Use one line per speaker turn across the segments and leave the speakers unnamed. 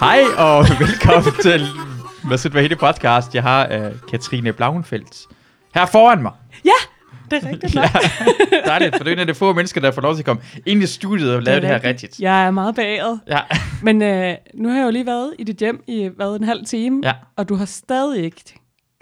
Hej og velkommen til det hele podcast? Jeg har uh, Katrine Blauenfeldt her foran mig.
Ja, det er rigtigt nok.
ja, dejligt, for det er en af de få mennesker, der får lov til at komme ind i studiet og lave det, det her rigtigt.
Jeg er meget beæret.
Ja.
Men øh, nu har jeg jo lige været i dit hjem i hvad, en halv time,
Ja.
og du har stadig ikke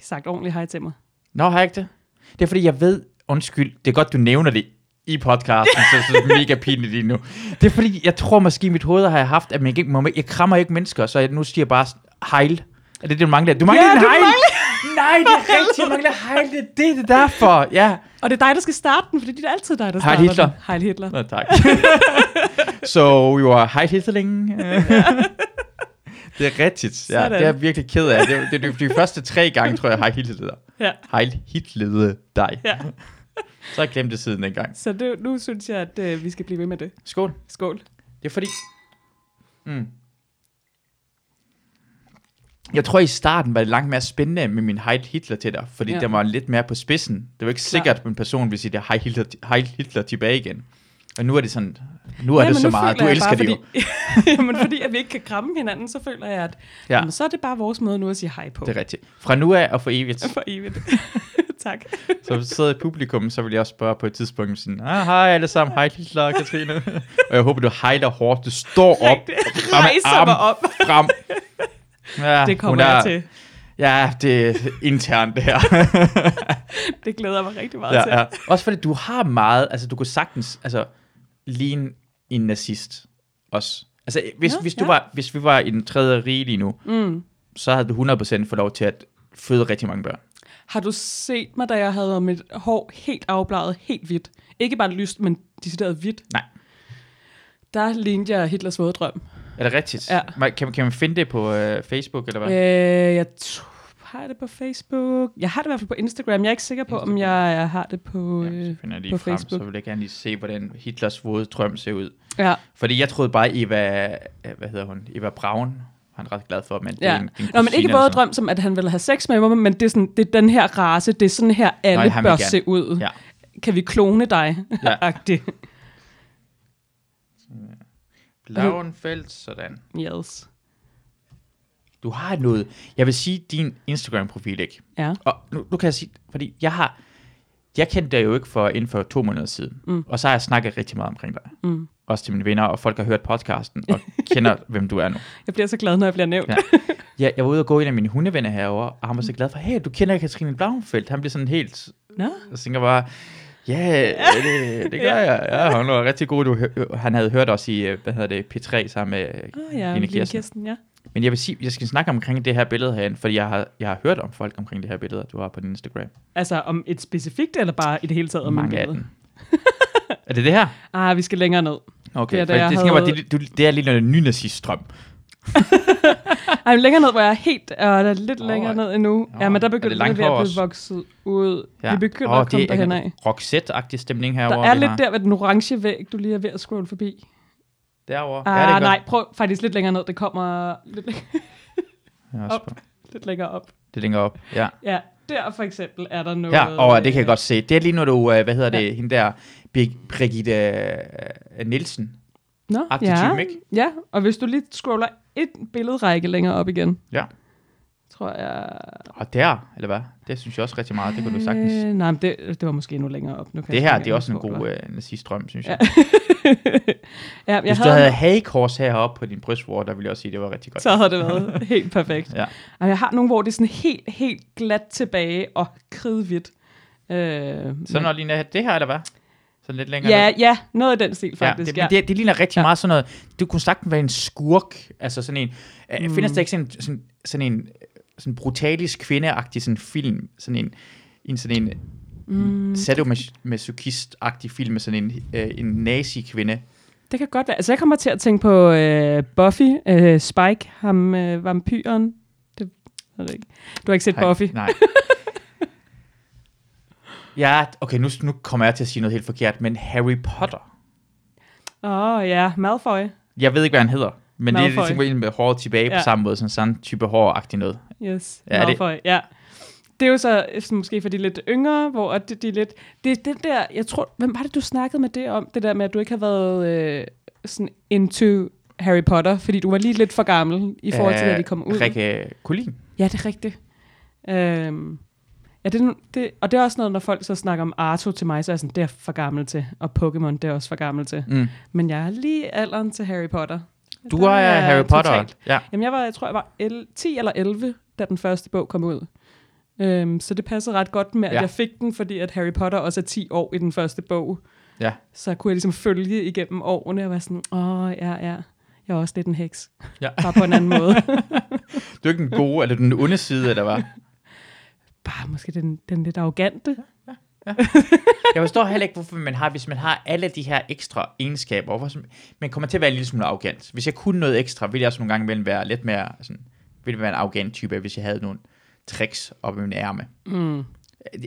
sagt ordentligt hej til mig.
Nå, har jeg ikke det? Det er fordi, jeg ved, undskyld, det er godt, du nævner det i podcasten, så, så det mega pinligt lige nu. Det er fordi, jeg tror måske i mit hoved har jeg haft, at man ikke, jeg krammer ikke mennesker, så jeg nu siger jeg bare hejl. Er det det, du mangler? Du mangler
Ja,
en hejl! Nej, det er rigtigt, jeg mangler hejl, det er det, det er derfor, ja.
Og det er dig, der skal starte den, fordi det er altid dig, der
Heil
starter
Hitler.
den. Heil Hitler.
Nå, tak. so, you are hejl Hitlerling. det er rigtigt, ja,
Sådan.
det er jeg virkelig ked af. Det er, det er de, de første tre gange, tror jeg, hejl Hitler.
Ja.
Hejl Hitler dig.
ja.
Så har jeg glemt det siden dengang.
Så det, nu synes jeg, at øh, vi skal blive ved med det.
Skål.
Skål.
Det er fordi... Mm. Jeg tror i starten var det langt mere spændende med min Heil Hitler til dig, fordi ja. Der var lidt mere på spidsen. Det var ikke
Klar.
sikkert, at en person vil sige det Heil Hitler, Heil Hitler tilbage igen. Og nu er det sådan, nu er
Ja,
det så meget, du elsker det jo.
fordi, Jamen, fordi at vi ikke kan kramme hinanden, så føler jeg, at
Ja.
ja. jamen, så er det bare vores måde nu at sige hej på.
Det er rigtigt. Fra nu af og for evigt.
For evigt. tak.
Så hvis du sidder i publikum, så vil jeg også spørge på et tidspunkt sådan, ah, hej alle sammen, hej Hitler, Katrine. og jeg håber, du hejler hårdt, du står op,
Rejser
armen
mig op.
frem. Ja,
Det kommer
er-
jeg til.
Ja, det er internt det her.
Det glæder mig rigtig meget
ja,
til.
ja. Også fordi du har meget, altså du kunne sagtens, altså ligne en nazist også. Altså hvis,
Nå,
hvis, du
ja.
var, hvis vi var i den tredje rige lige nu,
Mm.
så havde du 100% fået lov til at føde rigtig mange børn.
Har du set mig, da jeg havde mit hår helt afbladet, helt hvidt? Ikke bare lyst, men decideret hvidt.
Nej.
Der lignede jeg Hitlers våde drøm.
Er det rigtigt?
Ja.
Kan, kan man finde det på øh, Facebook, eller hvad?
Øh, jeg t- har det på Facebook. Jeg har det i hvert fald på Instagram. Jeg er ikke sikker på, om jeg, jeg har det på,
Ja,
øh,
så finder jeg lige
på
frem,
Facebook.
så vil jeg gerne lige se, hvordan Hitlers våde drøm ser ud.
Ja.
Fordi jeg troede bare, Eva, øh, hvad hedder hun, Eva Braun, han er ret glad for, men
ja.
en, det er en
Nå, men ikke
sådan
drøm, som at han ville have sex med mig, men det er, sådan, det er den her race. Det er sådan her, alle
Nej,
bør
gerne.
se ud.
Ja.
Kan vi klone dig?
Ja.
Agtigt.
Blauenfeldt, sådan.
yes.
Du har noget, jeg vil sige din Instagram-profil ikke.
Ja.
Og nu, nu kan jeg sige, fordi jeg har, jeg kendte dig jo ikke for inden for to måneder siden,
Mm.
og så har jeg snakket rigtig meget omkring dig.
Mm.
Også til mine venner, og folk har hørt podcasten, og kender, hvem du er nu.
Jeg bliver så glad, når jeg bliver nævnt.
Ja. Ja, jeg var ude og gå en af mine hundevenner herovre, og han var så glad for, hey, du kender Katrine Blauenfeldt. Han blev sådan helt,
Nå?
og tænker bare, ja, det, det gør jeg. Ja, han var rigtig god. Du, han havde hørt os i, øh, hvad hedder det, P3 sammen med
oh, ja,
Line Kirsten.
Kirsten, ja.
Men jeg vil sige, jeg skal snakke omkring det her billede herinde, fordi jeg har, jeg har hørt om folk omkring det her billede, du har på din Instagram.
Altså om et specifikt, eller bare i det hele taget om
Mange af dem. er det det her?
Ah, vi skal længere ned.
Okay,
Det er
det, det,
jeg
det, skal bare,
havde-
det, du, det er lige noget nynazist-strøm.
Ej, men længere ned, hvor jeg er helt, og der er lidt
Åh,
længere ned endnu.
åh,
ja, men der
er det
begynder det, ved at blive vokset ud.
Ja.
Vi begynder
Åh,
at komme
det er
derhen
en
af.
Roxette-agtig stemning
Der
herovre.
er
vi
lidt der ved den orange væg, du lige er ved at scrolle forbi.
Derovre.
Ah,
ja, det
nej, prøv faktisk lidt længere ned. Det kommer lidt, læ-
Jeg er også
op. lidt længere op.
Det er længere op, ja.
Ja, der for eksempel er der noget...
Ja, og det kan jeg
øh,
godt se. Det er lige når du, øh, hvad hedder det,
Ja.
hende der, Brigitte øh, Nielsen.
Nå, ja,
type, ikke?
ja, og hvis du lige scroller et billedrække længere op igen,
Ja.
Tror jeg...
Og der, eller hvad? Det synes jeg også rigtig meget, det kunne du sagtens.
Øh, nej, men det, det var måske endnu længere op. Nu kan
Det her, det er også en god øh, nazist-drøm, synes
Ja.
jeg.
ja, jeg
Hvis du havde hagekors heroppe på din brystvorter, der ville jeg også sige, det var rigtig godt.
så havde det været helt perfekt.
Ja.
Og jeg har nogle, hvor det er sådan helt, helt glat tilbage og kridhvidt. Øh,
Så når lige det her, eller hvad? Så lidt længere
ja,
ned.
ja, noget af den stil
Ja,
faktisk.
det,
Ja,
det, det ligner rigtig
Ja.
meget sådan noget, du kunne sagtens være en skurk, altså sådan en, mm.
Mm.
findes der ikke sådan, sådan, sådan en sådan brutalisk kvindeagtig sådan film, sådan en, en sådan en
Mm,
sadomasochist-agtig film med sådan en, øh, en nazi-kvinde.
det kan godt være. Altså, jeg kommer til at tænke på øh, Buffy, øh, Spike, ham øh, vampyren. Det ved jeg ikke. Du har ikke set
Nej,
Buffy?
Nej. ja, okay, nu, nu kommer jeg til at sige noget helt forkert, men Harry Potter.
Åh, oh, ja, Malfoy.
Jeg ved ikke, hvad han hedder, men det er
Malfoy.
ligesom en med håret tilbage ja. På samme måde, sådan sådan type håragtig noget.
Yes,
Ja, det-
Malfoy, ja. Det er jo så sådan, måske for de lidt yngre, hvor de, de er lidt... Det er det der, jeg tror... Hvem var det, du snakkede med det om? Det der med, at du ikke har været øh, sådan into Harry Potter, fordi du var lige lidt for gammel i forhold til,
Øh,
da de kom ud.
Rikke Kulin.
Ja, det er rigtigt. Øhm, ja, det, det, og det er også noget, når folk så snakker om Arto til mig, så er jeg sådan, det er for gammel til, og Pokémon, det er også for gammel til.
Mm.
Men jeg er lige alderen til Harry Potter.
Du er
jeg
Harry Potter.
totalt-
Ja.
Jamen, jeg var, jeg tror, jeg var el- 10 eller 11, da den første bog kom ud. Øhm, så det passer ret godt med, at
Ja.
jeg fik den, fordi at Harry Potter også er 10 år i den første bog.
Ja.
Så kunne jeg ligesom følge igennem årene og være sådan, åh, ja, ja, jeg er også lidt en heks.
Ja.
Bare på en anden måde.
Du er ikke den gode, eller den onde side, der var.
Bare måske den, den lidt arrogante.
Jeg forstår heller ikke, hvorfor man har, hvis man har alle de her ekstra egenskaber, hvorfor man kommer til at være en lille smule arrogant. Hvis jeg kunne noget ekstra, ville jeg også nogle gange være lidt mere sådan, ville være en arrogant type, hvis jeg havde nogle tricks op i min ærme.
Mm.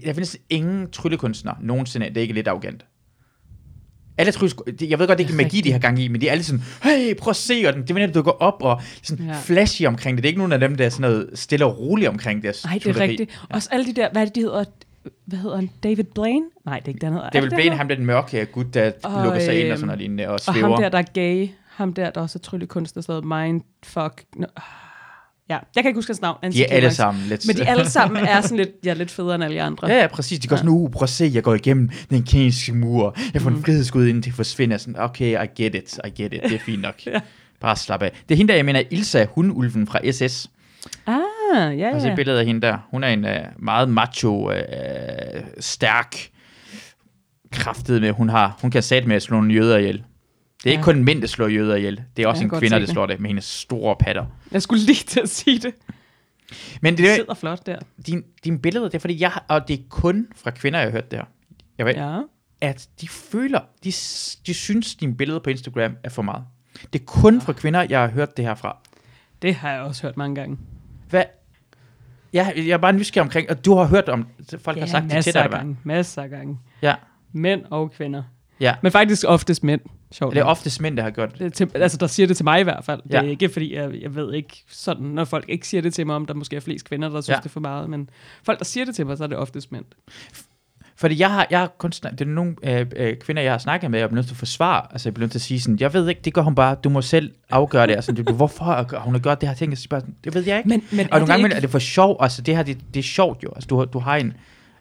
Der findes ingen tryllekunstner nogensinde, ikke er lidt arrogant. Alle trylles, jeg ved godt, det ikke er magi, de har gang i, men de er alle sådan, hey, prøv at se, og den, det er du går op og sådan
Ja.
ja. flashy omkring det. Det er ikke nogen af dem, der er sådan noget stille og roligt omkring deres
Nej, det er rigtigt. Også alle de der, hvad er det, de hedder? Hvad hedder han? David Blaine? Nej, det er ikke den hedder. Er
David Blaine, ham der den mørke gut, der
Og,
lukker sig ind og sådan noget lignende, og
Og
svæver.
ham der, der er gay. Ham der, der også er tryllekunstner, der hedder Mindfuck. No. Ja, jeg kan ikke huske hans navn.
De er alle sammen lidt...
Men de alle sammen er sådan lidt, ja, lidt federe end alle de andre.
Ja, ja, præcis. De går sådan, uh, prøv at se, jeg går igennem den kinesiske mur. Jeg får
Mm.
en frihedsgud inden det forsvinder. Sådan, okay, I get it, I get it. Det er fint nok.
Ja.
Bare slap af. Det er hende der, jeg mener, Ilsa, hundulven fra SS.
Ah, ja,
Ja. Altså
ja.
et billede af hende der. Hun er en uh, meget macho, uh, stærk, kraftet med. Hun, har, hun kan sætte med at slå nogle jøder ihjel. Det er ikke
Ja.
kun mænd, der slår jøder ihjel. Det er også en kvinder,
se
der slår det med hendes store patter.
Jeg skulle lige til at sige det.
Men det
Det
er
sidder flot der.
din, din billeder, det er fordi, jeg, og det er kun fra kvinder, jeg har hørt det her. Jeg ved,
Ja.
at de føler, de, de synes, dine billeder på Instagram er for meget. Det er kun fra kvinder, jeg har hørt det her fra.
Det har jeg også hørt mange gange.
Hvad? Jeg, jeg er bare nysgerrig omkring, og du har hørt om, folk har sagt det til dig,
gange. Masser af gange.
Ja.
Mænd og kvinder.
Ja.
Men faktisk oftest mænd. Sjovt.
Det er oftest mænd, der har gjort det.
Til, altså, der siger det til mig i hvert fald. Det er
Ja.
ikke, fordi jeg, jeg ved ikke sådan, når folk ikke siger det til mig, om der måske er flest kvinder, der synes,
Ja.
det er for meget. Men folk, der siger det til mig, så er det oftest mænd.
Fordi jeg har, jeg har kun snak, det er nogle øh, øh, kvinder, jeg har snakket med, og jeg er nødt til at forsvare. Altså, jeg bliver nødt til at sige sådan, jeg ved ikke, det gør hun bare, du må selv afgøre det. Altså, du, hvorfor har hun har gjort det her ting? Jeg bare sådan, det ved jeg ikke.
Men, men
og nogle gange
ikke,
er det for sjov, altså det her, det, det er sjovt jo. Altså, du, du har en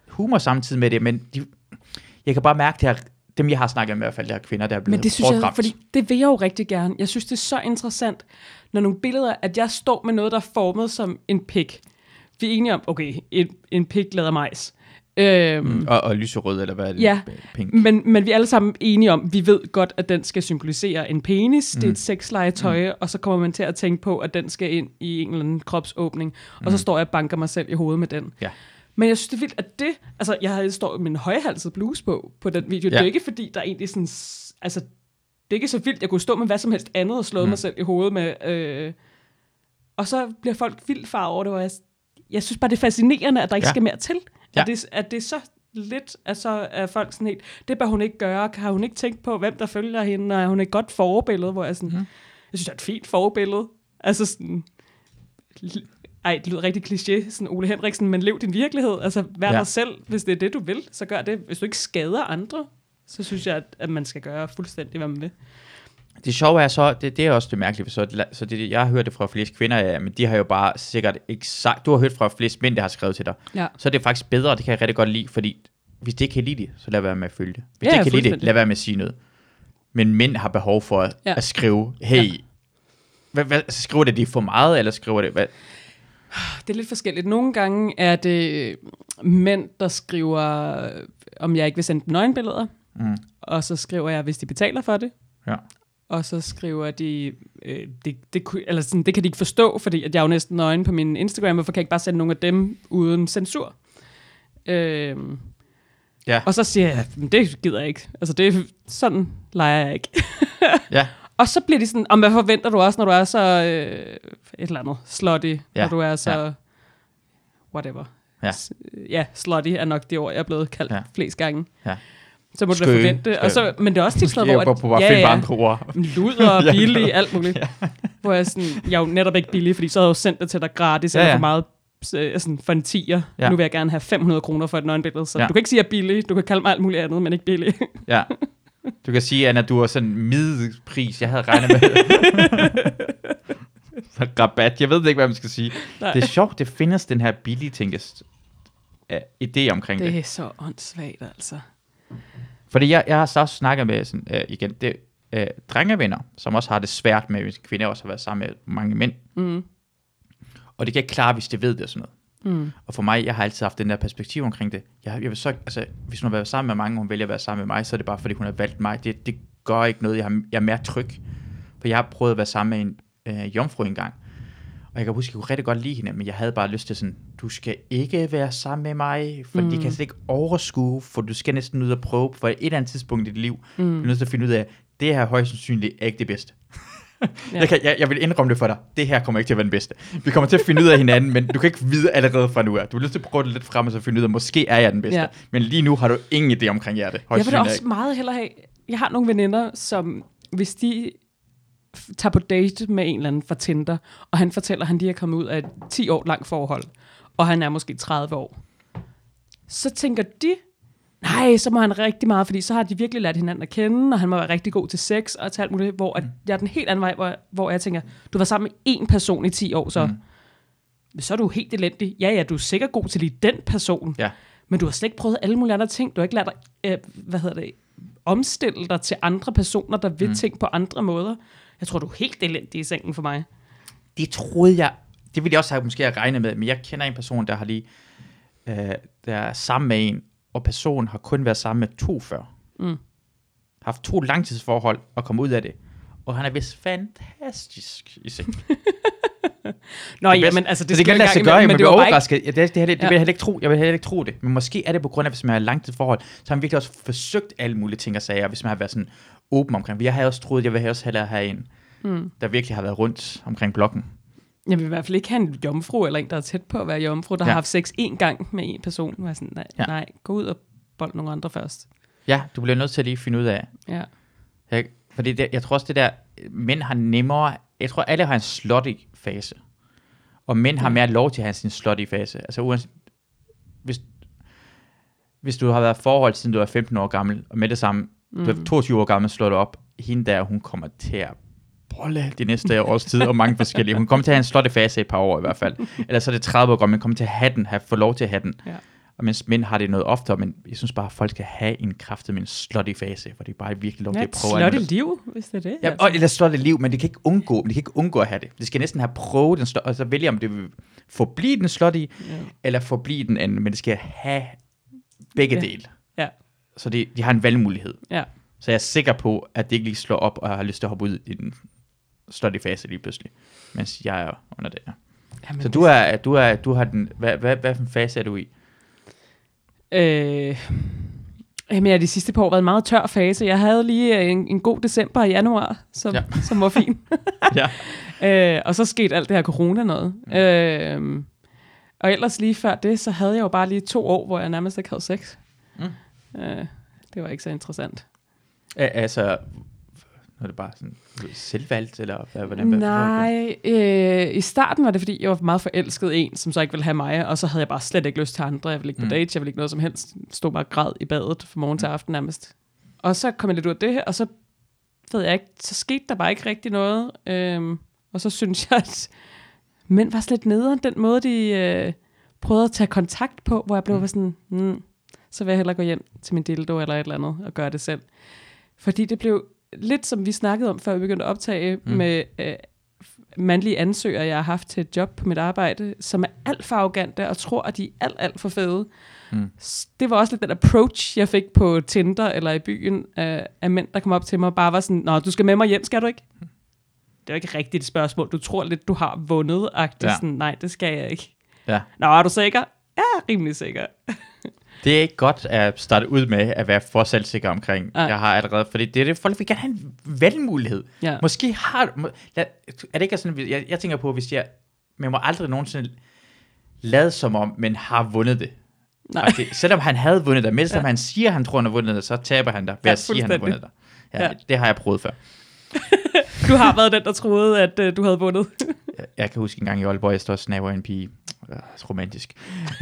humor samtidig med det, men de, jeg kan bare mærke det her, dem jeg har snakket med i hvert fald, det her kvinder, der er blevet
Men det synes jeg,
hårdt ramt.
fordi det vil jeg jo rigtig gerne. Jeg synes, det er så interessant, når nogle billeder, at jeg står med noget, der er formet som en pik. Vi er enige om, okay, en, en pik lader majs. Øhm, mm.
Og, og lyserød, eller hvad er det?
Ja.
Pink.
men, men vi er alle sammen enige om, vi ved godt, at den skal symbolisere en penis, mm. det er
Mm.
et sexlegetøj, mm. og så kommer man til at tænke på, at den skal ind i en eller anden kropsåbning, og så
Mm.
står jeg og banker mig selv i hovedet med den.
Ja.
Men jeg synes, det er vildt, at det... Altså, jeg havde står med en højhalset bluse på, på den video. Ja. Det er ikke, fordi der er egentlig sådan... Altså, det er ikke så vildt. Jeg kunne stå med hvad som helst andet og slå mm.
Mm.
mig selv i hovedet med... Øh, og så bliver folk vildt far over det, hvor jeg... Jeg synes bare, det er fascinerende, at der ikke. Ja. skal mere til. Ja. At, det, at det er så lidt, at så er folk sådan helt... Det bør hun ikke gøre. Har hun ikke tænkt på, hvem der følger hende? Og er hun et godt forbillede? Hvor jeg sådan... Mm. Jeg synes, det er et fint forbillede. Altså sådan... Ej, det lyder rigtig kliché, sådan Ole Henriksen, men lev din virkelighed. Altså, vær. Ja. dig selv. Hvis det er det, du vil, så gør det. Hvis du ikke skader andre, så synes jeg, at, at man skal gøre fuldstændig, hvad man vil.
Det sjove er så, det, det er også det mærkelige, for så, så det, jeg har hørt det fra flest kvinder, ja, men de har jo bare sikkert ikke sagt, du har hørt fra flest mænd, der har skrevet til dig,
Ja.
så er det faktisk bedre, det kan jeg rigtig godt lide, fordi hvis det ikke kan lide det, så lad være med at følge det. Hvis
Ja,
det ikke kan lide det, lad være med at sige noget. Men mænd har behov for at,
Ja.
at skrive, hey,
Ja.
hvad, hvad, skriver det, det er for meget, eller skriver det, hvad?
Det er lidt forskelligt. Nogle gange er det mænd, der skriver, om jeg ikke vil sende dem nøgenbilleder,
Mm.
og så skriver jeg, hvis de betaler for det.
Ja.
Og så skriver de, øh, det, det, eller sådan, det kan de ikke forstå, fordi at jeg er jo næsten nøgen på min Instagram, hvorfor kan jeg ikke bare sende nogle af dem uden censur? Øhm,
Ja.
Og så siger jeg, "Men det gider jeg ikke. Altså, det er, sådan leger jeg ikke.
Ja.
Og så bliver de sådan, om hvad forventer du også, når du er så øh, et eller andet slutty, ja. Når du er så
ja.
whatever.
Ja.
S- ja, slutty er nok det ord, jeg er blevet kaldt. Ja. flest gange.
Ja.
Så må du da forvente. Og så, men det er også tit sådan hvor...
på, på bare
ja, ja,
andre ord.
luder,
Ja,
billig, alt muligt. Hvor jeg, sådan, jeg er jo netop ikke billig, fordi så havde jeg jo sendt det til dig gratis, ja,
Ja,
eller
ja.
for meget øh, sådan for en tiger. Ja.
Ja.
Nu vil jeg gerne have 500 kroner for et nøgenbillede, så ja.
Ja.
du kan ikke sige, at jeg er billig. Du kan kalde mig alt muligt andet, men ikke billig.
Ja. Du kan sige, Anna, du er sådan middelpris, jeg havde regnet med. Rabat, jeg ved ikke, hvad man skal sige.
Nej.
Det er sjovt, det findes den her billige tænkes idé omkring det.
Det er så åndssvagt, altså.
Fordi jeg, jeg har så også snakket med sådan, uh, igen, det, uh, drengevenner, som også har det svært med, hvis kvinder også har været sammen med mange mænd.
Mm.
Og det kan ikke klare, hvis de ved det og sådan noget.
Mm.
Og for mig, jeg har altid haft den der perspektiv omkring det. Jeg, jeg vil så, altså, hvis hun har været sammen med mange, og hun vælger at være sammen med mig, så er det bare, fordi hun har valgt mig. Det, det gør ikke noget. Jeg, har, jeg er mere tryg. For jeg har prøvet at være sammen med en øh, jomfru engang. Og jeg kan huske, jeg kunne rigtig godt lide hende, men jeg havde bare lyst til sådan, du skal ikke være sammen med mig, for mm. det kan jeg slet ikke overskue, for du skal næsten ud og prøve, for et eller andet tidspunkt i dit liv, mm. du er nødt til at finde ud af, det her højst sandsynligt er ikke det bedste.
Ja.
Jeg, kan, jeg, jeg vil indrømme det for dig. Det her kommer ikke til at være den bedste. Vi kommer til at finde ud af hinanden, men du kan ikke vide allerede fra nu af. Du er nødt til at prøve det lidt frem, og så finde ud af, måske er jeg den bedste.
Ja.
Men lige nu har du ingen idé omkring jer det.
Jeg vil også meget hellere have... Jeg har nogle veninder, som hvis de tager på date med en eller anden fra Tinder, og han fortæller, at han lige er kommet ud af et 10 år langt forhold, og han er måske 30 år, så tænker de, nej, så må han rigtig meget, fordi så har de virkelig lært hinanden at kende, og han må være rigtig god til sex og til alt muligt, hvor at jeg er den helt anden vej, hvor, hvor jeg tænker, du var sammen med én person i 10 år, så, mm. så er du helt elendig. Ja, ja, du er sikkert god til lige den person,
Ja.
men du har slet ikke prøvet alle mulige andre ting. Du har ikke lært dig, øh, hvad hedder det, omstille dig til andre personer, der vil mm. ting på andre måder. Jeg tror, du er helt elendig i sengen for mig.
Det troede jeg, det ville jeg også have måske have regnet med, men jeg kender en person, der har lige, øh, der er sammen med en, og personen har kun været sammen med to før.
Mm.
Haft to langtidsforhold og kommet ud af det. Og han er vist fantastisk i seng.
Nå,
Det
ja, men altså, det,
det kan lade sig gøre, men
men det var bare ikke,
overrasket. Ja, det, det, det, det
Ja.
vil jeg heller ikke tro. Jeg vil heller ikke tro det. Men måske er det på grund af, hvis man har langtidsforhold, så har man virkelig også forsøgt alle mulige ting og sager, hvis man har været sådan åben omkring. Jeg har også troet, jeg vil også hellere have en,
mm.
der virkelig har været rundt omkring blokken.
Jeg vil i hvert fald ikke have en jomfru, eller en, der er tæt på at være jomfru, der
Ja.
har haft sex én gang med en person. Var sådan, nej,
Ja.
nej, gå ud og bold nogle andre først.
Ja, du bliver nødt til at lige finde ud af,
Ja.
jeg, fordi det, jeg tror også det der, mænd har nemmere, jeg tror alle har en slutty fase. Og mænd har
Ja.
mere lov til at have sin slutty fase. Altså uanset, hvis, hvis du har været i forhold siden du er 15 år gammel, og med det samme, mm. du er 22 år gammel, slår du op, hende der, hun kommer til at bolle de næste års tid, og mange forskellige. Hun kommer til at have en slutty fase i et par år i hvert fald. Ellers så er det 30 år gammel, men kommer til at have den, have, få lov til at have den.
Ja.
Og mens mænd har det noget oftere, men jeg synes bare, at folk skal have en kraftig med en slutty fase, hvor de bare virkelig lov til at prøve muligt.
liv, hvis det er det.
Ja, og, eller slot et liv, men det kan ikke undgå, men det kan ikke undgå at have det. Det skal næsten have prøvet den og så vælge, om det vil forblive den slot i,
Ja.
eller forblive den anden, men det skal have begge
Ja.
dele.
Ja.
Så det, de har en valgmulighed.
Ja.
Så jeg er sikker på, at det ikke lige slår op, og har lyst til at hoppe ud i den slot i fase lige pludselig, mens jeg er under det her.
Jamen,
Så du er, du er, du har den, hvad, hvad, hvad for en fase er du i?
Øh, jamen, jeg har de sidste par år været en meget tør fase. Jeg havde lige øh, en, en god december i januar, som,
Ja.
som var fin.
ja.
øh, og så skete alt det her corona noget. Mm. Øh, og ellers lige før det, så havde jeg jo bare lige to år, hvor jeg nærmest ikke havde sex.
Mm.
Øh, det var ikke så interessant.
Altså, er det bare sådan selvvalgt, eller hvad, hvordan?
Nej, øh, i starten var det, fordi jeg var meget forelsket en, som så ikke ville have mig, og så havde jeg bare slet ikke lyst til andre. Jeg ville ikke på
Mm.
dates, jeg ville ikke noget som helst. Stod bare græd i badet fra morgen til aften nærmest. Og så kom jeg lidt ud af det her, og så ved jeg ikke, så skete der bare ikke rigtig noget. Øhm, og så synes jeg, at mænd var slet nederen, den måde, de øh, prøvede at tage kontakt på, hvor jeg blev
Mm.
mm. sådan, mm, så vil jeg hellere gå hjem til min dildo eller et eller andet og gøre det selv. Fordi det blev lidt som vi snakkede om, før vi begyndte at optage
Mm.
med øh, mandlige ansøgere, jeg har haft til et job på mit arbejde, som er alt for arrogante og tror, at de er alt, alt for fede.
Mm.
Det var også lidt den approach, jeg fik på Tinder eller i byen af, af mænd, der kom op til mig og bare var sådan, Nå, du skal med mig hjem, skal du ikke? Det er jo ikke rigtigt et spørgsmål. Du tror lidt, du har vundet.
Ja.
Ja. Sådan, nej, det skal jeg ikke.
Ja.
Nå, er du sikker? Ja, rimelig sikker.
Det er ikke godt at starte ud med at være for selvsikker omkring.
Nej.
Jeg har allerede, fordi det er det, folk vil gerne have en valgmulighed.
Ja.
Måske har må- lad, er det ikke sådan, jeg, jeg tænker på, hvis jeg, man må aldrig nogensinde lade som om, men har vundet det.
Nej.
Okay, selvom han havde vundet det, mens
Ja.
han siger, han tror, han har vundet det, så taber han dig ved
Ja,
at sige, han har vundet det. Ja,
Ja.
Det har jeg prøvet før.
Du har været den, der troede, at øh, du havde vundet.
Jeg, jeg kan huske en gang i Aalborg, jeg står og snapper en pige. Øh, romantisk.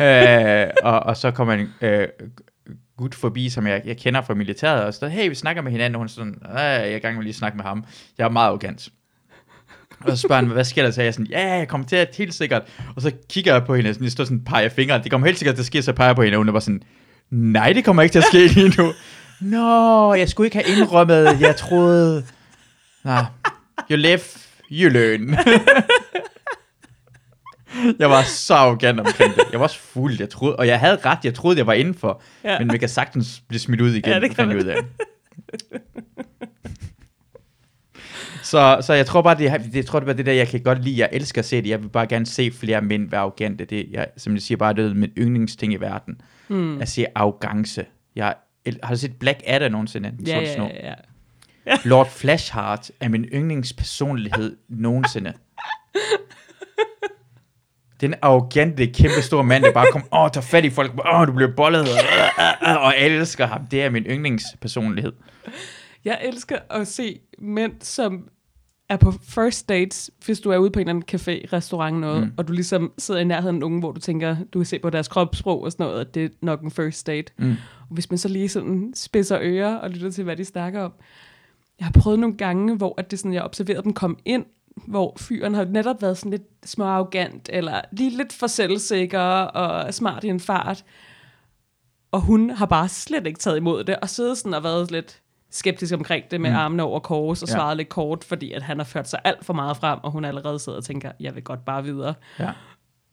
øh, og, og så kommer en øh, gut forbi, som jeg, jeg kender fra militæret, og så hey, vi snakker med hinanden, og hun er sådan, jeg er i gang med lige at snakke med ham. Jeg er meget arrogant. Og så spørger han, hvad sker der? Så er jeg sådan, ja, jeg kommer til at helt sikkert. Og så kigger jeg på hende, sådan, jeg står sådan peger fingre. Det kommer helt sikkert til at ske, så peger jeg på hende, og hun er bare sådan, nej, det kommer ikke til at ske lige nu. Nå, jeg skulle ikke have indrømmet, jeg troede... Nå, you live, you learn. jeg var så arrogant omkring det. Jeg var også fuld, jeg troede, og jeg havde ret, jeg troede, jeg var indenfor.
Ja.
Men vi kan sagtens blive smidt ud igen,
Ja, det kan man.
ud af. Så, så jeg tror bare, det, det, jeg tror, det er det der, jeg kan godt lide. Jeg elsker at se det. Jeg vil bare gerne se flere mænd være arrogante. Det, jeg, som jeg siger, bare det er min yndlingsting i verden. Mm. At se arrogance. Jeg, har du set Black Adder nogensinde?
Ja, ja, ja, ja.
Lord Flashheart er min yndlingspersonlighed nogensinde. Den arrogante, kæmpe store mand, der bare kommer, åh, tager fat i folk, åh, du bliver bollet, og, og elsker ham. Det er min yndlingspersonlighed.
Jeg elsker at se mænd, som er på first dates, hvis du er ude på en eller anden café, restaurant noget. Mm. og du ligesom sidder i nærheden af nogen, hvor du tænker, du kan se på deres kropssprog og sådan noget, at det er nok en first date.
Mm.
Og hvis man så lige sådan spidser ører og lytter til, hvad de snakker om. Jeg har prøvet nogle gange, hvor at det sådan, jeg observerede dem komme ind, hvor fyren har netop været sådan lidt små arrogant, eller lige lidt for selvsikker og smart i en fart. Og hun har bare slet ikke taget imod det, og siddet sådan og været lidt skeptisk omkring det med mm. Armene over kors og
Ja.
svaret lidt kort, fordi at han har ført sig alt for meget frem, og hun allerede sidder og tænker, jeg vil godt bare videre.
Ja.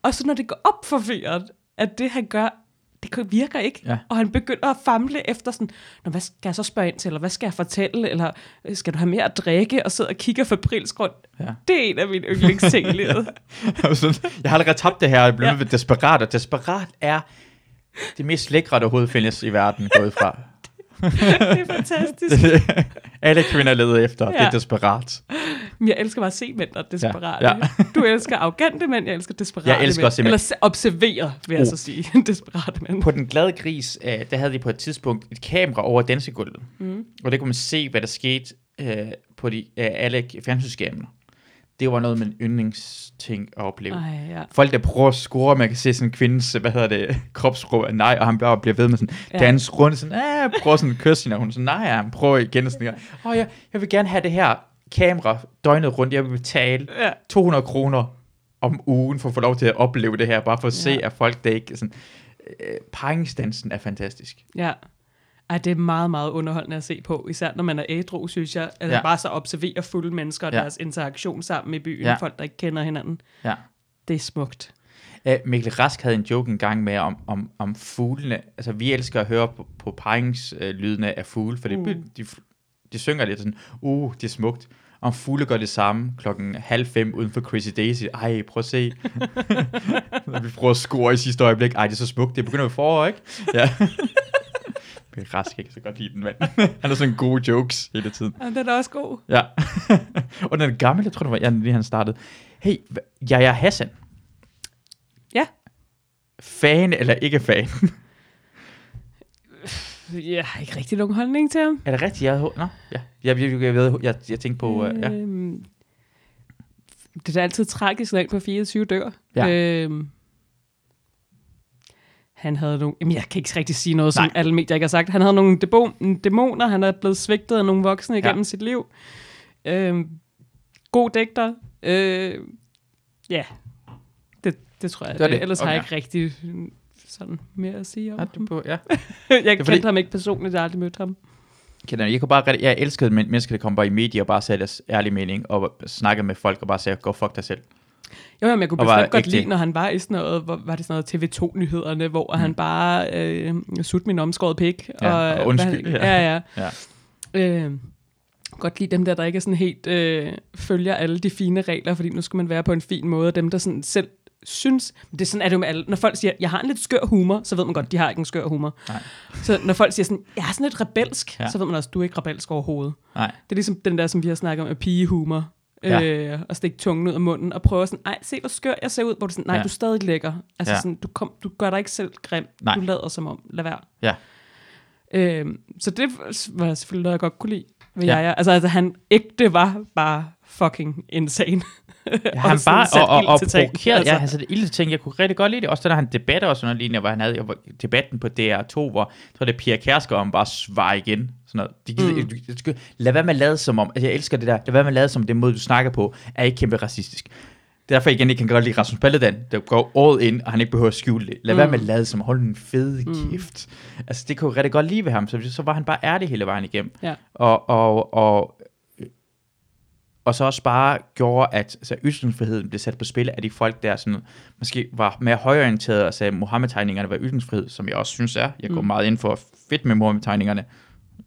Og så når det går op for fyren, at det han gør, det virker ikke.
Ja.
Og han begynder at famle efter sådan, Nå, hvad skal jeg så spørge ind til, eller hvad skal jeg fortælle, eller øh, skal du have mere at drikke, og sidder og kigger fabrilsk rundt.
Ja.
Det er en af mine yndlingsting i livet.
Jeg har allerede tabt det her, jeg blev
Ja.
desperat, og desperat er det mest lækre, der overhovedet findes i verden, gået fra.
det er fantastisk.
Alle kvinder leder efter, ja. det
Ja.
er desperat.
Men jeg elsker bare at se mænd, der er desperate.
Ja,
Du elsker arrogante mænd, jeg elsker desperate
Jeg elsker
mænd.
også.
Eller se- observere, vil jeg
Oh.
så sige. desperate mænd.
På Den Glade Gris, øh, der havde de på et tidspunkt et kamera over dansegulvet.
Mm.
Og der kunne man se, hvad der skete øh, på de, øh, alle fjernsynsskærmene. Det var noget af min yndlingsting at opleve.
Ej, ja.
Folk, der prøver at score, man kan se sådan en kvindes, hvad hedder det, kropsprog af nej, og han bare bliver ved med sådan,
Ja.
ja. dans rundt, sådan, ah, prøver sådan at kysse hende, og hun sådan, nej, han prøver igen, og sådan, åh, oh, ja, jeg vil gerne have det her kamera døgnet rundt, jeg vil betale
ja.
200 kroner om ugen, for at få lov til at opleve det her, bare for at se,
Ja.
at folk, der ikke, sådan, øh, paringsdansen er fantastisk.
Ja. Ej, det er meget, meget underholdende at se på. Især når man er ædru, synes jeg. At ja.
Ja.
bare så observere fulde mennesker og ja.
Ja.
deres interaktion sammen i byen. Ja.
Ja.
Folk, der ikke kender hinanden.
Ja.
Det er smukt.
Uh, Mikkel Rask havde en joke en gang med om, om, om fuglene. Altså, vi elsker at høre på, på paringslydene af fugle, for det,
mm.
de, de synger lidt sådan, uh, det er smukt. Om fugle gør det samme klokken halv fem uden for Crazy Daisy. Ej, prøv at se. Vi prøver at score i sidste øjeblik. Ej, det er så smukt. Det begynder jo forår, ikke? Ja. Mikkel Rask kan ikke så godt lide den mand. Han har sådan gode jokes hele tiden.
Og den er også god.
Ja. og den gamle, jeg tror, det var ja, lige han startede. Hey, Yahya Hassan.
Ja.
Fan eller ikke fan?
Jeg har ikke rigtig nogen holdning til ham.
er det rigtigt? Jeg, nå, ja. Jeg, jeg, jeg, ved, jeg, jeg tænkte på, uh, ja.
Øhm, det er da altid tragisk, når en på 24 dør.
Ja.
Øhm, han havde nogle... Jamen, jeg kan ikke rigtig sige noget, som
Nej.
alle medier ikke har sagt. Han havde nogle dæmon, dæmoner. Han er blevet svigtet af nogle voksne igennem
Ja.
sit liv. Øhm, god digter. Øh, ja, det, det tror jeg.
Det
Det. Ellers har jeg
Okay.
ikke rigtig sådan mere at sige om
Ja,
ham.
på, ja.
jeg kendte
fordi-
ham ikke personligt, jeg har aldrig mødt ham.
Kender, jeg, kunne bare, jeg elskede men- mennesker, der kom bare i medier og bare sagde deres ærlige mening, og snakkede med folk og bare sagde, go fuck dig selv.
Jo, jamen, jeg kunne
Og
bestemt godt lide, når han var i sådan noget, hvor, var det sådan noget TV2-nyhederne, hvor mm. han bare øh, sut min omskåret pik.
Ja, og undskyld,
Hvad, ja, ja.
Ja.
Øh, godt lide dem der, der ikke er sådan helt øh, følger alle de fine regler, fordi nu skal man være på en fin måde, og dem, der sådan selv synes, men det er sådan er det jo med alle, når folk siger, jeg har en lidt skør humor, så ved man godt, de har ikke en skør humor.
Nej.
Så når folk siger sådan, jeg er sådan lidt rebelsk. Ja. så ved man også, du er ikke rebelsk overhovedet.
Nej.
Det er ligesom den der, som vi har snakket om, med pigehumor.
Ja.
Øh, og stikke tungen ud af munden, og prøve sådan, ej, se hvor skør jeg ser ud, hvor du sådan, nej, ja. Du er stadig lækker. Altså
Ja.
sådan, du, kom, du gør dig ikke selv grim,
Nej.
du lader som om, lad være.
Ja.
Øh, så det var selvfølgelig noget, jeg godt kunne lide. vil
Ja.
jeg. Altså, altså, han ægte var bare fucking insane.
Ja, han bare og, og, og provokeret, altså. ja, han satte ild til ting. Jeg kunne rigtig godt lide det. Også da der han debatter og sådan noget lignende, hvor han havde debatten på DR2, hvor tror, det Pia Kærsgaard, om bare svar igen. Sådan noget. De, gider,
Mm.
mm. du, du, lad være med at lade som om, altså jeg elsker det der, lad være med at lade som det måde, du snakker på, er ikke kæmpe racistisk. Derfor igen, jeg kan godt lide Rasmus Paludan, der går all in, og han ikke behøver at skjule det. Lad mm. være
Mm.
med at lade som, hold en fed
Mm.
kæft. Altså det kunne jeg rigtig godt lide ved ham, så, så var han bare ærlig hele vejen igennem.
Ja.
Og, og, og, og så også bare gjorde, at altså, ytringsfriheden blev sat på spil af de folk, der sådan, måske var mere højorienterede og sagde, at Mohammed-tegningerne var ytringsfrihed, som jeg også synes er. Jeg går
Mm.
meget ind for fedt med Mohammed-tegningerne.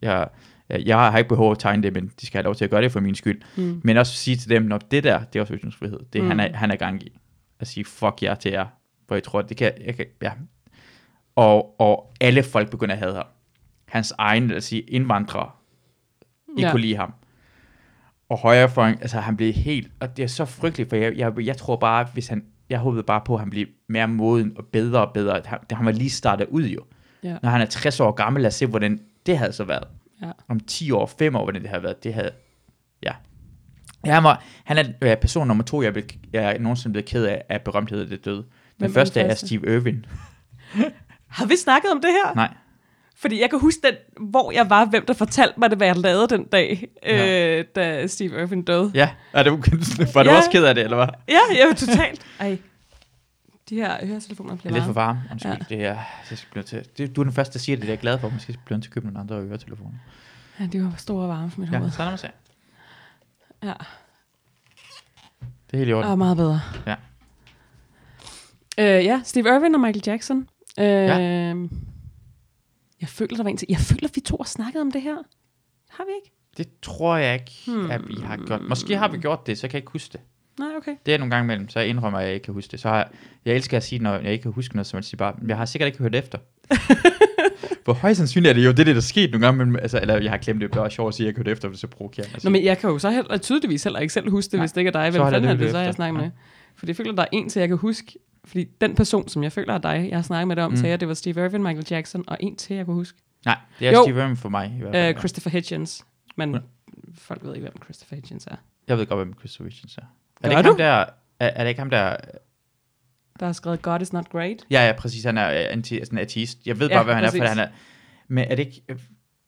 Jeg, jeg har ikke behov at tegne det, men de skal have lov til at gøre det for min skyld.
Mm.
Men også sige til dem, når det der, det er også ytringsfrihed. Det mm. han, er, han er gang i. At sige, fuck jer til jer. For jeg tror, det kan, jeg kan ja. Og, og alle folk begynder at hade ham. Hans egen, lad os sige, indvandrere, ikke
Ja.
kunne lide ham. Og højrefløjen, altså han blev helt, og det er så frygteligt, for jeg, jeg, jeg tror bare, hvis han, jeg håbede bare på, at han blev mere moden og bedre og bedre. Han, han var lige startet ud jo.
Ja.
Når han er 60 år gammel, lad os se, hvordan det havde så været.
Ja.
Om 10 år, 5 år, hvordan det havde været. Det havde, ja. ja han, var, han er øh, person nummer to, jeg, blev, jeg er nogensinde blevet ked af, af berømthed det døde. Den
Hvem
første er? Steve Irwin.
Har vi snakket om det her?
Nej.
Fordi jeg kan huske, den, hvor jeg var, hvem der fortalte mig det, hvad jeg lavede den dag,
Ja.
øh, da Steve Irwin døde.
Ja, er det, var du
Ja.
også ked af det, eller hvad?
Ja, jeg var totalt. Ej, de her høretelefoner
Det
bliver
er lidt for
varme.
Undskyld. Ja. Det er, jeg skal blive til. Det, du er den første, der siger det. Det er jeg glad for. Måske skal jeg blive nødt til at købe nogle andre øretelefoner.
Ja, de var store varme for mit
Ja,
hoved.
så lad mig se.
Ja,
Det er helt i orden.
og meget bedre.
Ja.
Øh, ja, Steve Irwin og Michael Jackson. Øh,
Ja.
Jeg føler, der var en til. Jeg føler, vi to har snakket om det her. Har vi ikke?
Det tror jeg ikke,
Hmm.
at vi har gjort. Måske har vi gjort det, så kan jeg ikke huske det.
Nej, okay.
Det er nogle gange imellem, så jeg indrømmer, at jeg ikke kan huske det. Så har jeg, jeg elsker at sige, når jeg ikke kan huske noget, så man siger bare, jeg har sikkert ikke hørt efter. Hvor højst sandsynligt er det jo, det er det, der er sket nogle gange, men, altså, eller jeg har glemt det, det var sjovt at sige, at jeg ikke hørte efter, for det er så provokerende. at
Nå, men jeg kan jo så heller, tydeligvis heller ikke selv huske det,
Nej,
hvis det ikke er dig. Hvem
jeg
fanden er
lyttet
det, så jeg
efter.
snakket
Ja.
med? Fordi jeg føler, der er en til, jeg kan huske. Fordi den person, som jeg føler er dig, jeg har snakket med dig om,
Mm.
sagde, at det var Steve Irwin, Michael Jackson, og en til, jeg kunne huske.
Nej, det er
Jo.
Steve Irwin for mig. I hvert fald, ja.
Christopher Hitchens. Men
Ja.
folk ved ikke, hvem Christopher Hitchens er.
Jeg ved godt, hvem Christopher Hitchens er. Er det ikke
du?
ham der, er, er det ikke ham der,
Der har skrevet God is not great.
ja, ja, præcis, han er øh, anti, sådan ateist. Jeg ved
Ja,
bare, hvad han er,
præcis.
for han er, men er det ikke, øh,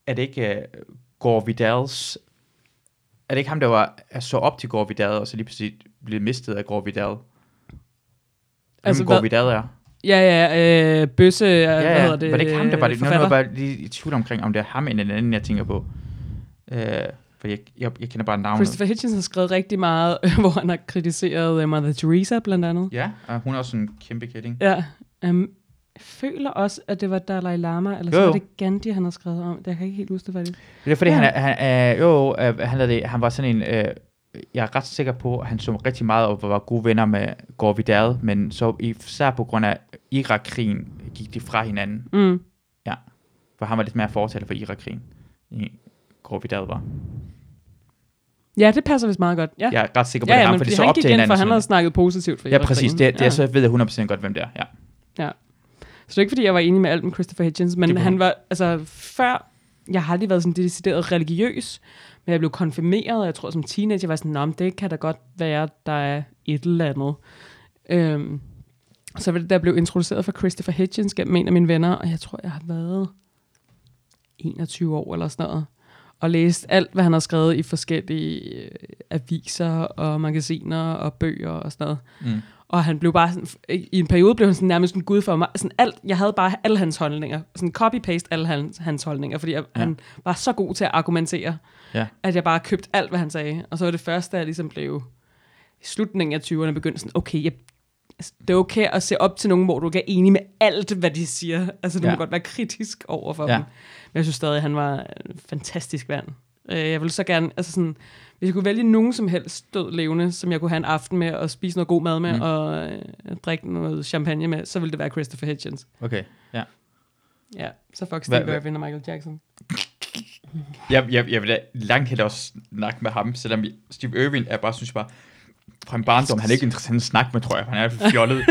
er det ikke uh, Gore Vidals, er det ikke ham, der var, er så op til Gore Vidal, og så lige pludselig blev mistet af Gore Vidal? Altså, Gore Vidal er?
Ja, ja, øh, Bøsse, ja,
Ja,
hvad hedder det?
var det ikke ham, der var det? Nu er jeg bare lige i tvivl omkring, om det er ham eller en anden, jeg tænker på. Øh, for jeg, jeg, jeg kender bare navnet.
Christopher Hitchens har skrevet rigtig meget, hvor han har kritiseret uh, Mother Teresa blandt andet.
Ja, og hun er også en kæmpe kætting.
Ja. Um, føler også, at det var Dalai Lama, eller så
Jo,
var
jo.
det Gandhi, han har skrevet om. Det jeg kan ikke helt huske det, faktisk.
Det er fordi,
Ja.
ja. han, han, øh, jo, øh, han, det, han var sådan en, øh, jeg er ret sikker på, at han så rigtig meget og var gode venner med Gore Vidal, men så især på grund af Irak-krigen gik de fra hinanden,
Mm.
for han var lidt mere fortaler for Irak-krigen, Vidal var.
Ja, det passer vist meget godt. Ja,
Jeg er ret sikker på,
ja,
det
ja
ham,
fordi
så op til hinanden.
for han havde snakket positivt for
Ja, præcis. Det, det,
ja.
ja. så ved jeg 100% godt, hvem det er. Ja.
Så det er ikke, fordi jeg var enig med alt med Christopher Hitchens, men han var, altså før, jeg har aldrig været sådan decideret religiøs, men jeg blev konfirmeret, og jeg tror som teenager var sådan, men det kan da godt være, der er et eller andet. Øhm, så var det, der blev introduceret for Christopher Hitchens gennem en af mine venner, og jeg tror, jeg har været 21 år eller sådan noget, og læst alt, hvad han har skrevet i forskellige øh, aviser og magasiner og bøger og sådan noget.
Mm.
Og han blev bare sådan, i en periode blev han sådan nærmest en gud for mig. Sådan alt, jeg havde bare alle hans holdninger. Sådan copy-paste alle hans, hans holdninger, fordi jeg,
Ja.
han var så god til at argumentere,
Ja.
at jeg bare købte alt, hvad han sagde. Og så var det første, jeg ligesom blev i slutningen af 20'erne begyndte sådan, okay, jeg, altså, det er okay at se op til nogen, hvor du ikke er enig med alt, hvad de siger. Altså, du
Ja.
må godt være kritisk over for
ja.
dem. Men jeg synes stadig, at han var en fantastisk vand. Øh, Jeg ville så gerne, altså sådan, hvis jeg kunne vælge nogen som helst død levende, som jeg kunne have en aften med, og spise noget god mad med,
Mm.
og øh, drikke noget champagne med, så ville det være Christopher Hitchens.
Okay, ja.
Ja, så fuck Steve
hvad-
Irwin og Michael Jackson.
Jeg, jeg, jeg vil da langt hellere også snakke med ham, selvom Steve Irwin er bare, synes jeg bare, fra en barndom, han er ikke interessant at snakke med, tror jeg. Han er fjollet.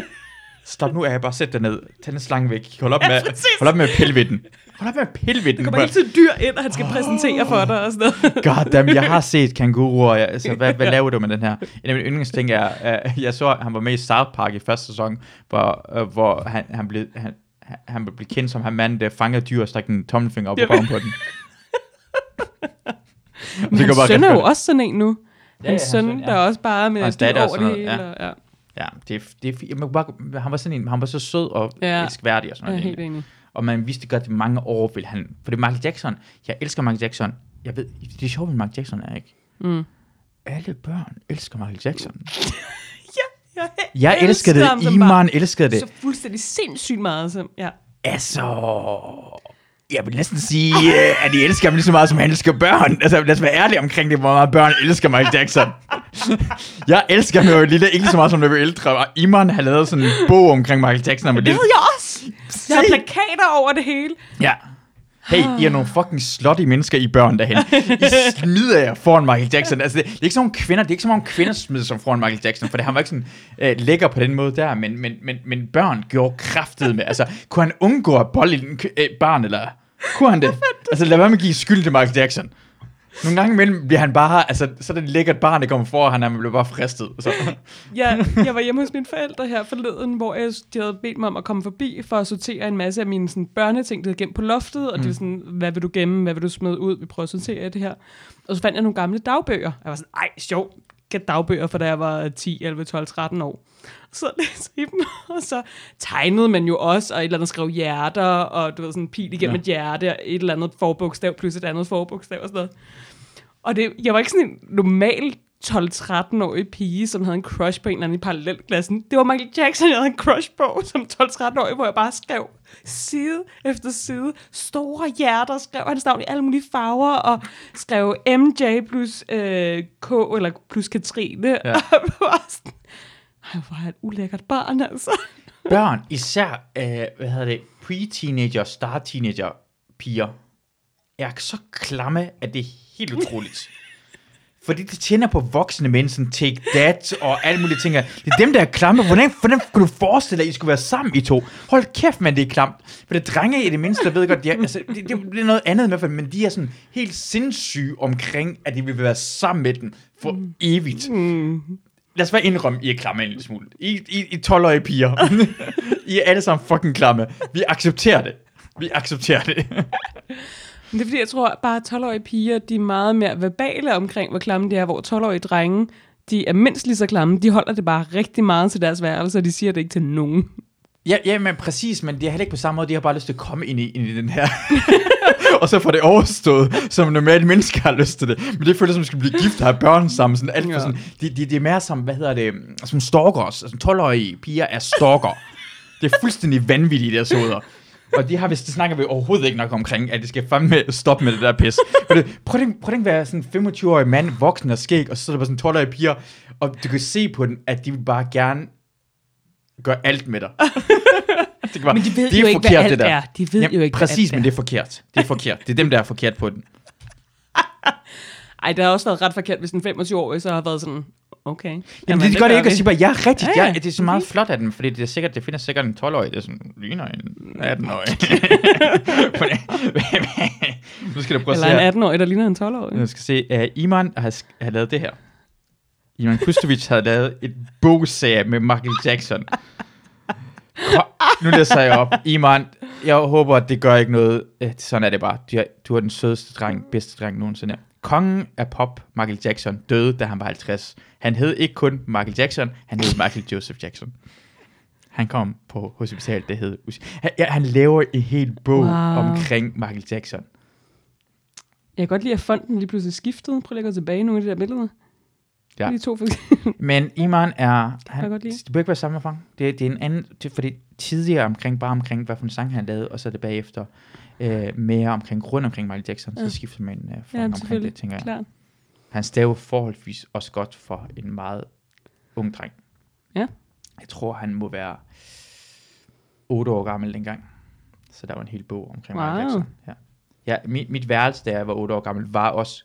Stop nu, jeg bare sæt dig ned. Tag den slange væk. Hold op,
Ja,
med,
præcis.
hold op med at pille ved den. Hold op med at pille ved den.
Der kommer hele tiden dyr ind, og han skal præsentere for dig og sådan noget.
God damn, jeg har set kanguruer. Jeg, altså, hvad, hvad laver du med den her? En af mine yndlingsting er, uh, jeg så, han var med i South Park i første sæson, hvor, uh, hvor han, han, blev, han, han- blev kendt som han mand, der fanger dyr og stak en tommelfinger op og
Jamen.
bagen på den.
Men hans
bare
søn er jo også sådan en nu.
Ja,
Hans
ja,
søn,
ja.
der er også bare med dyr over det hele.
ja.
og- Ja,
Ja, det det. Jeg bare, han var sådan en, han var så sød og
Ja.
elskværdig og sådan
jeg er
noget.
helt enig.
Og man vidste godt, at mange år vil han... For det er Michael Jackson. Jeg elsker Michael Jackson. Jeg ved, det er sjovt med Michael Jackson, er ikke?
Mm.
Alle børn elsker Michael Jackson.
Ja, jeg,
Jeg elskede
ham
det. Iman elskede det.
Så fuldstændig sindssygt meget. Som, ja.
Altså... Jeg vil næsten sige, øh, at de elsker ham lige så meget, som han elsker børn. Altså, lad os være ærlige omkring det, hvor meget børn elsker Michael Jackson. jeg elsker ham jo lille, ikke så meget, som vi er ældre. Og Iman har lavet sådan en bog omkring Michael Jackson. var
Det ved jeg også. Jeg har plakater over det hele.
Ja. Hey, I er nogle fucking slutty mennesker, I børn derhen. I smider jer foran Michael Jackson. Altså, det, det er ikke sådan nogle kvinder, det er ikke som om kvinder smider sig foran Michael Jackson, for det, han var ikke sådan øh, lækker på den måde der, men, men, men, men børn gjorde kraftet med. Altså, kunne han undgå at bolle et øh, barn, eller kunne han det? Altså, lad være med at give skyld til Michael Jackson. Nogle gange imellem bliver han bare, altså, så er det et lækkert barn, der kommer for, han, han bliver bare fristet. Så.
Ja, jeg var hjemme hos mine forældre her forleden, hvor jeg, de havde bedt mig om at komme forbi for at sortere en masse af mine sådan, børneting, der havde gemt på loftet, og mm. de var sådan, hvad vil du gemme, hvad vil du smide ud, vi prøver at sortere det her. Og så fandt jeg nogle gamle dagbøger. Jeg var sådan, ej, sjov, get dagbøger, for da jeg var 10, 11, 12, 13 år. Så læste jeg dem, og så tegnede man jo også, og et eller andet skrev hjerter, og du ved, sådan en pil igennem
ja.
et hjerte, og et eller andet forbogstav, plus et andet forbogstav og sådan noget. Og det, jeg var ikke sådan en normal 12-13-årig pige, som havde en crush på en eller anden i parallelklassen. Det var Michael Jackson, jeg havde en crush på som 12-13-årig, hvor jeg bare skrev side efter side, store hjerter, skrev hans navn i alle mulige farver, og skrev MJ plus øh, K, eller plus Katrine.
Ja.
Og jeg var sådan, ej, hvor er et ulækkert barn, altså.
Børn, især, øh, hvad hedder det, pre-teenager, start-teenager piger, er så klamme, at det helt utroligt. Fordi det tænder på voksne mænd, sådan take that og alle mulige ting. Det er dem, der er klamme. Hvordan, hvordan kan du forestille dig, at I skulle være sammen, I to? Hold kæft, man, det er klamt. For det drenge i det mindste, der ved godt, de er, altså, det, det, det, er noget andet i hvert fald, men de er sådan helt sindssyge omkring, at de vil være sammen med den for evigt.
Mm.
Lad os bare indrømme, I er klamme en lille smule. I, I, I 12-årige piger. I er alle sammen fucking klamme. Vi accepterer det. Vi accepterer det.
Det er fordi, jeg tror bare, at 12-årige piger, de er meget mere verbale omkring, hvor klamme de er, hvor 12-årige drenge, de er mindst lige så klamme. De holder det bare rigtig meget til deres værelse, og de siger det ikke til nogen.
ja, ja, men præcis, men det er heller ikke på samme måde. De har bare lyst til at komme ind i, ind i den her. og så får det overstået, som normalt mennesker har lyst til det. Men det føles som, at skal blive gift og have børn sammen. Sådan alt for
Ja.
sådan, de, de, de, er mere som, hvad hedder det, som stalkers. Altså 12-årige piger er stalker. det er fuldstændig vanvittigt, der såder. Og de har, hvis det snakker vi overhovedet ikke nok omkring, at det skal fandme stoppe med det der pis. Det, prøv, at, prøv at være sådan en 25-årig mand, voksen og skæg, og så er der bare sådan 12-årige piger, og du kan se på den, at de vil bare gerne gøre alt med dig. det bare,
Men de ved
det er
jo ikke, hvad
forkert,
alt
det der.
er. De ved jo ikke, hvad
Præcis, men det er forkert. Det er forkert. Det er dem, der er forkert på den.
Ej, det har også været ret forkert, hvis en 25-årig så har været sådan, okay.
Jamen, Jamen det, det gør det ikke at sige bare, ja, rigtigt,
Ja,
ja,
ja.
det er så meget flot af den, fordi det er sikkert, det findes sikkert en 12-årig, det er sådan, ligner en 18-årig. nu skal du prøve at se
Eller en 18-årig, der ligner en 12-årig.
Jeg skal se, uh, Iman har, har lavet det her. Iman Kustovic havde lavet et bogserie med Michael Jackson. Kom, nu læser jeg op. Iman, jeg håber, at det gør ikke noget. Eh, Sådan er det bare. Du er, du er den sødeste dreng, bedste dreng nogensinde. Kongen af pop, Michael Jackson, døde, da han var 50. Han hed ikke kun Michael Jackson, han hed Michael Joseph Jackson. Han kom på hospitalet, det hed... Han, ja, han laver en hel bog
Wow.
wow. omkring Michael Jackson.
Jeg kan godt lide, at fonden lige pludselig skiftede. Prøv lige at gå tilbage i nogle af de der billeder.
Ja.
De to.
Men Iman er... Han, det bør ikke være samme omfang. Det, det er en anden... Det, fordi tidligere omkring, bare omkring, hvad for en sang han lavede, og så er det bagefter øh, mere omkring, rundt omkring Michael Jackson,
Ja.
så skifter man øh,
Ja,
omkring det, tænker jeg.
Klart.
Han staver forholdsvis også godt for en meget ung dreng.
Ja.
Jeg tror, han må være 8 år gammel dengang. Så der var en hel bog omkring Michael
Wow.
Jackson. Ja. Ja, mit, mit værelse, da jeg var 8 år gammel, var også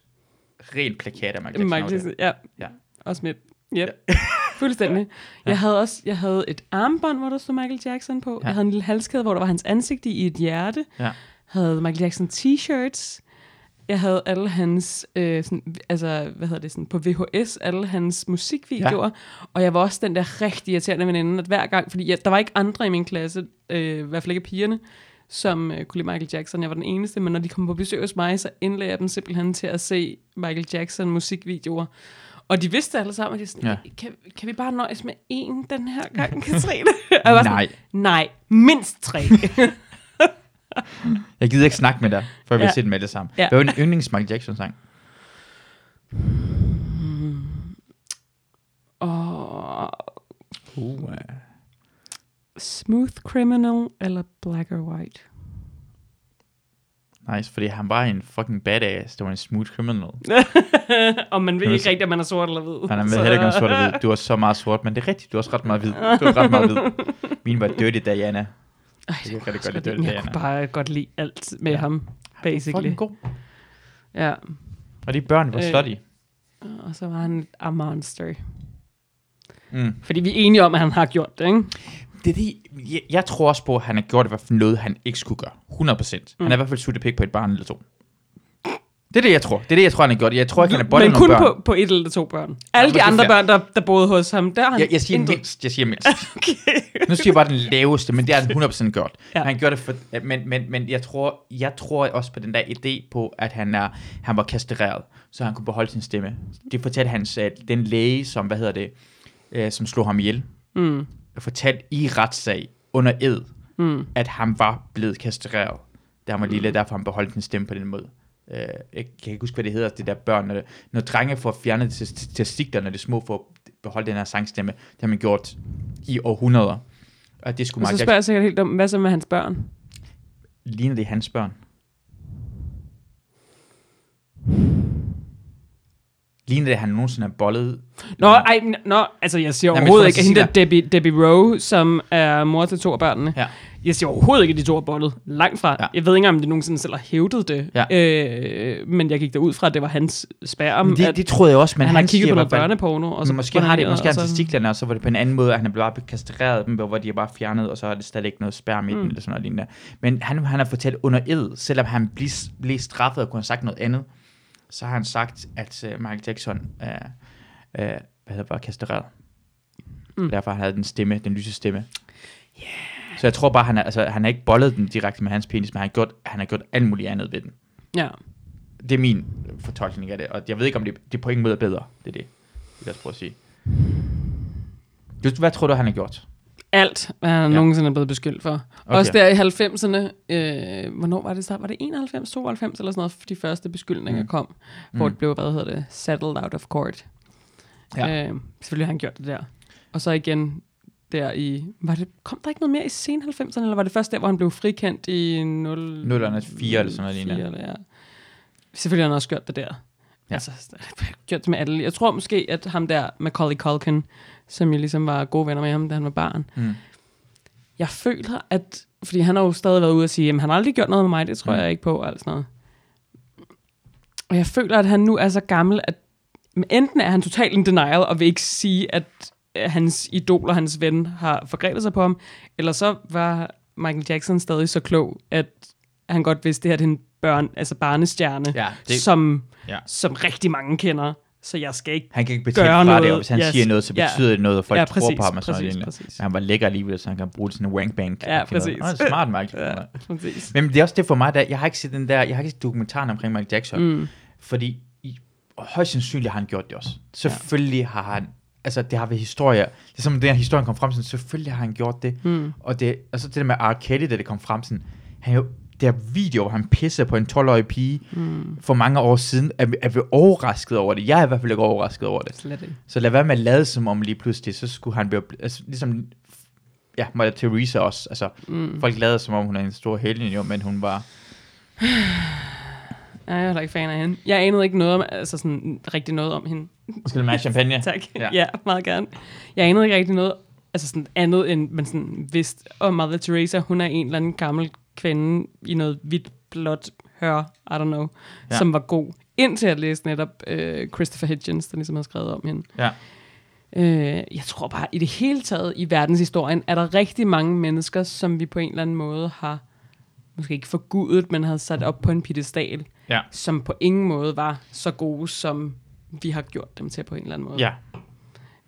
rent plakat af Michael Jackson.
Michael ja.
Ja.
Også med. Yep. Fuldstændig.
Ja.
Jeg havde også jeg havde et armbånd, hvor der stod Michael Jackson på.
Ja.
Jeg havde en lille halskæde, hvor der var hans ansigt i i et hjerte.
Ja.
havde Michael Jackson t-shirts. Jeg havde alle hans, øh, sådan, altså, hvad hedder det, sådan, på VHS, alle hans musikvideoer. Ja. Og jeg var også den der rigtig irriterende veninde, at hver gang, fordi jeg, der var ikke andre i min klasse, øh, i hvert fald ikke pigerne, som øh, kunne lide Michael Jackson. Jeg var den eneste, men når de kom på besøg hos mig, så indlagde jeg dem simpelthen til at se Michael Jackson musikvideoer. Og de vidste alle sammen, at de sådan,
Ja.
kan, kan vi bare nøjes med én den her gang, Katrine? Var sådan,
Nej.
Nej, mindst tre.
Jeg gider ikke snakke med dig, for jeg vil
Ja.
se den med det samme.
Ja.
Hvad var din yndlings Michael Jackson-sang?
Og
Uh, uh.
Smooth Criminal eller Black or White?
Nice, fordi han var en fucking badass. Det var en smooth criminal.
og man ved ikke rigtigt, om man er sort eller hvid.
Han er med heller ikke om sort og hvid. Du er så meget sort, men det er rigtigt. Du er også ret meget hvid. Du er ret meget hvid. Min var Dirty Diana.
Ej,
Jeg
det
kan
kunne jeg,
godt
godt
lide det,
jeg kunne bare godt lide alt med
Ja.
ham, basically.
Fucking god.
Ja.
Og de børn var
Øh.
slutty.
Og så var han a monster.
Mm.
Fordi vi er enige om, at han har gjort det, ikke?
Det er det, jeg, jeg tror også på, at han har gjort i hvert fald noget, han ikke skulle gøre. 100%. Mm. Han har i hvert fald suttet pik på et barn eller to. Det er det, jeg tror. Det er det, jeg tror, han har gjort. Jeg tror ikke, han har boldet
Men kun
børn.
på, på et eller to børn. Alle
men
de
er
andre børn, der, der boede hos ham, der har han
Jeg, jeg siger
intet-
mindst. Jeg siger mindst.
Okay.
Nu siger jeg bare den laveste, men det har han 100% gjort. Ja.
Ja.
Han gjorde det for, men, men, men jeg, tror, jeg tror også på den der idé på, at han, er, han var kastreret, så han kunne beholde sin stemme. Det fortalte hans, at den læge, som, hvad hedder det, øh, som slog ham ihjel,
Mm.
Fortalte i retssag under ed,
Mm.
at han var blevet kastreret, da han var lille, derfor han beholdt sin stemme på den måde. Øh, jeg kan ikke huske, hvad det hedder, det der børn, når, når drenge får fjernet tes- testikler, når det små, for at beholde den her sangstemme, det har man gjort i århundreder. Og det skulle
Og så spørger jeg sikkert helt om, hvad så med hans børn?
Ligner det hans børn? Ligner det, at han nogensinde har bollet?
Nå, ej, nå, altså jeg siger overhovedet ikke, at hende der Debbie, Debbie Rowe, som er mor til to af børnene,
Ja.
jeg siger overhovedet ikke, at de to er bollet. Langt fra.
Ja.
Jeg ved ikke engang, om de nogensinde selv har hævdet det.
Ja.
Øh, men jeg gik derud fra, at det var hans spærm,
Men det,
at
det troede jeg også, men
han,
han,
har kigget på noget børneporno. Og så
måske har det, måske har testiklerne, og så var det på en anden måde, at han er bare kastreret dem, hvor de er bare fjernet, og så er det stadig ikke noget sperm i. Mm. den, eller sådan noget lignende. Men han, han har fortalt under ed, selvom han blev, blev straffet og kunne have sagt noget andet, så har han sagt, at uh, Michael Jackson er, uh, hvad hedder bare kastreret. Mm. Derfor har han havde den stemme, den lyse stemme. Yeah. Så jeg tror bare, han, er, altså, han har ikke bollet den direkte med hans penis, men han har gjort, han har gjort alt muligt andet ved den.
Ja.
Det er min fortolkning af det, og jeg ved ikke, om det, det på ingen måde er bedre. Det er det, jeg vil prøve at sige. Du, hvad tror du, han har gjort?
Alt, hvad han
Ja.
nogensinde er blevet beskyldt for.
Okay.
Også der i 90'erne, øh, hvornår var det så? Var det 91, 92 eller sådan noget, de første beskyldninger
Mm.
kom, hvor
Mm.
det blev, hvad hedder det, settled out of court.
Ja.
Øh, selvfølgelig har han gjort det der. Og så igen der i, var det, kom der ikke noget mere i sen 90'erne, eller var det først der, hvor han blev frikendt i 0...
0 eller 4 eller sådan noget lignende.
Eller, ja. Selvfølgelig har han også gjort det der.
Ja.
Altså, gjort det med alle. Jeg tror måske, at ham der, Macaulay Culkin, som jo ligesom var gode venner med ham, da han var barn,
Mm.
jeg føler, at... Fordi han har jo stadig været ude og sige, at han har aldrig gjort noget med mig, det tror
Mm.
jeg ikke på, og sådan noget. Og jeg føler, at han nu er så gammel, at enten er han totalt in denial, og vil ikke sige, at hans idol og hans ven har forgrebet sig på ham, eller så var Michael Jackson stadig så klog, at han godt vidste, at det her det er en børn, altså barnestjerne,
Ja,
det, som,
ja.
som rigtig mange kender, så jeg skal ikke
han kan ikke betale fra det,
noget.
og hvis han
Yes.
siger noget, så
Ja.
betyder det noget, og folk
ja,
tror
præcis,
på ham. Og sådan
præcis,
noget.
præcis.
Men han var lækker alligevel, så han kan bruge det til en wankbank.
Ja, præcis.
Oh, det er smart, Michael.
Ja,
Ja.
præcis.
Men det er også det for mig, der, jeg har ikke set den der, jeg har ikke set dokumentaren omkring Michael Jackson,
Mm.
fordi i, højst sandsynligt har han gjort det også. Selvfølgelig har han, altså det har været historier, det er som den her historien kom frem, sådan, selvfølgelig har han gjort det,
Mm.
og det, altså det der med R. Kelly, da det kom frem, sådan, han jo, der video, hvor han pisser på en 12-årig pige
Mm.
for mange år siden, er, er vi overrasket over det. Jeg er i hvert fald ikke overrasket over det.
Slet ikke.
Så lad være med at lade som om lige pludselig, så skulle han blive, altså ligesom, ja, Mother Teresa også, altså,
Mm.
folk lavede som om hun er en stor helgen jo, men hun var,
Ja, jeg er heller ikke fan af hende. Jeg anede ikke noget om, altså sådan rigtig noget om hende.
skal du med champagne?
Tak.
Ja.
Ja. ja, meget gerne. Jeg anede ikke rigtig noget, altså sådan andet end, man sådan vidste om Mother Teresa. Hun er en eller anden gammel kvinde i noget hvidt, blåt hør, I don't know,
Ja.
som var god. Indtil at læse netop øh, Christopher Hitchens, der ligesom havde skrevet om hende.
Ja.
Øh, jeg tror bare, i det hele taget i verdenshistorien, er der rigtig mange mennesker, som vi på en eller anden måde har, måske ikke forgudet, men har sat op på en pedestal,
Ja.
som på ingen måde var så gode, som vi har gjort dem til på en eller anden måde.
Ja.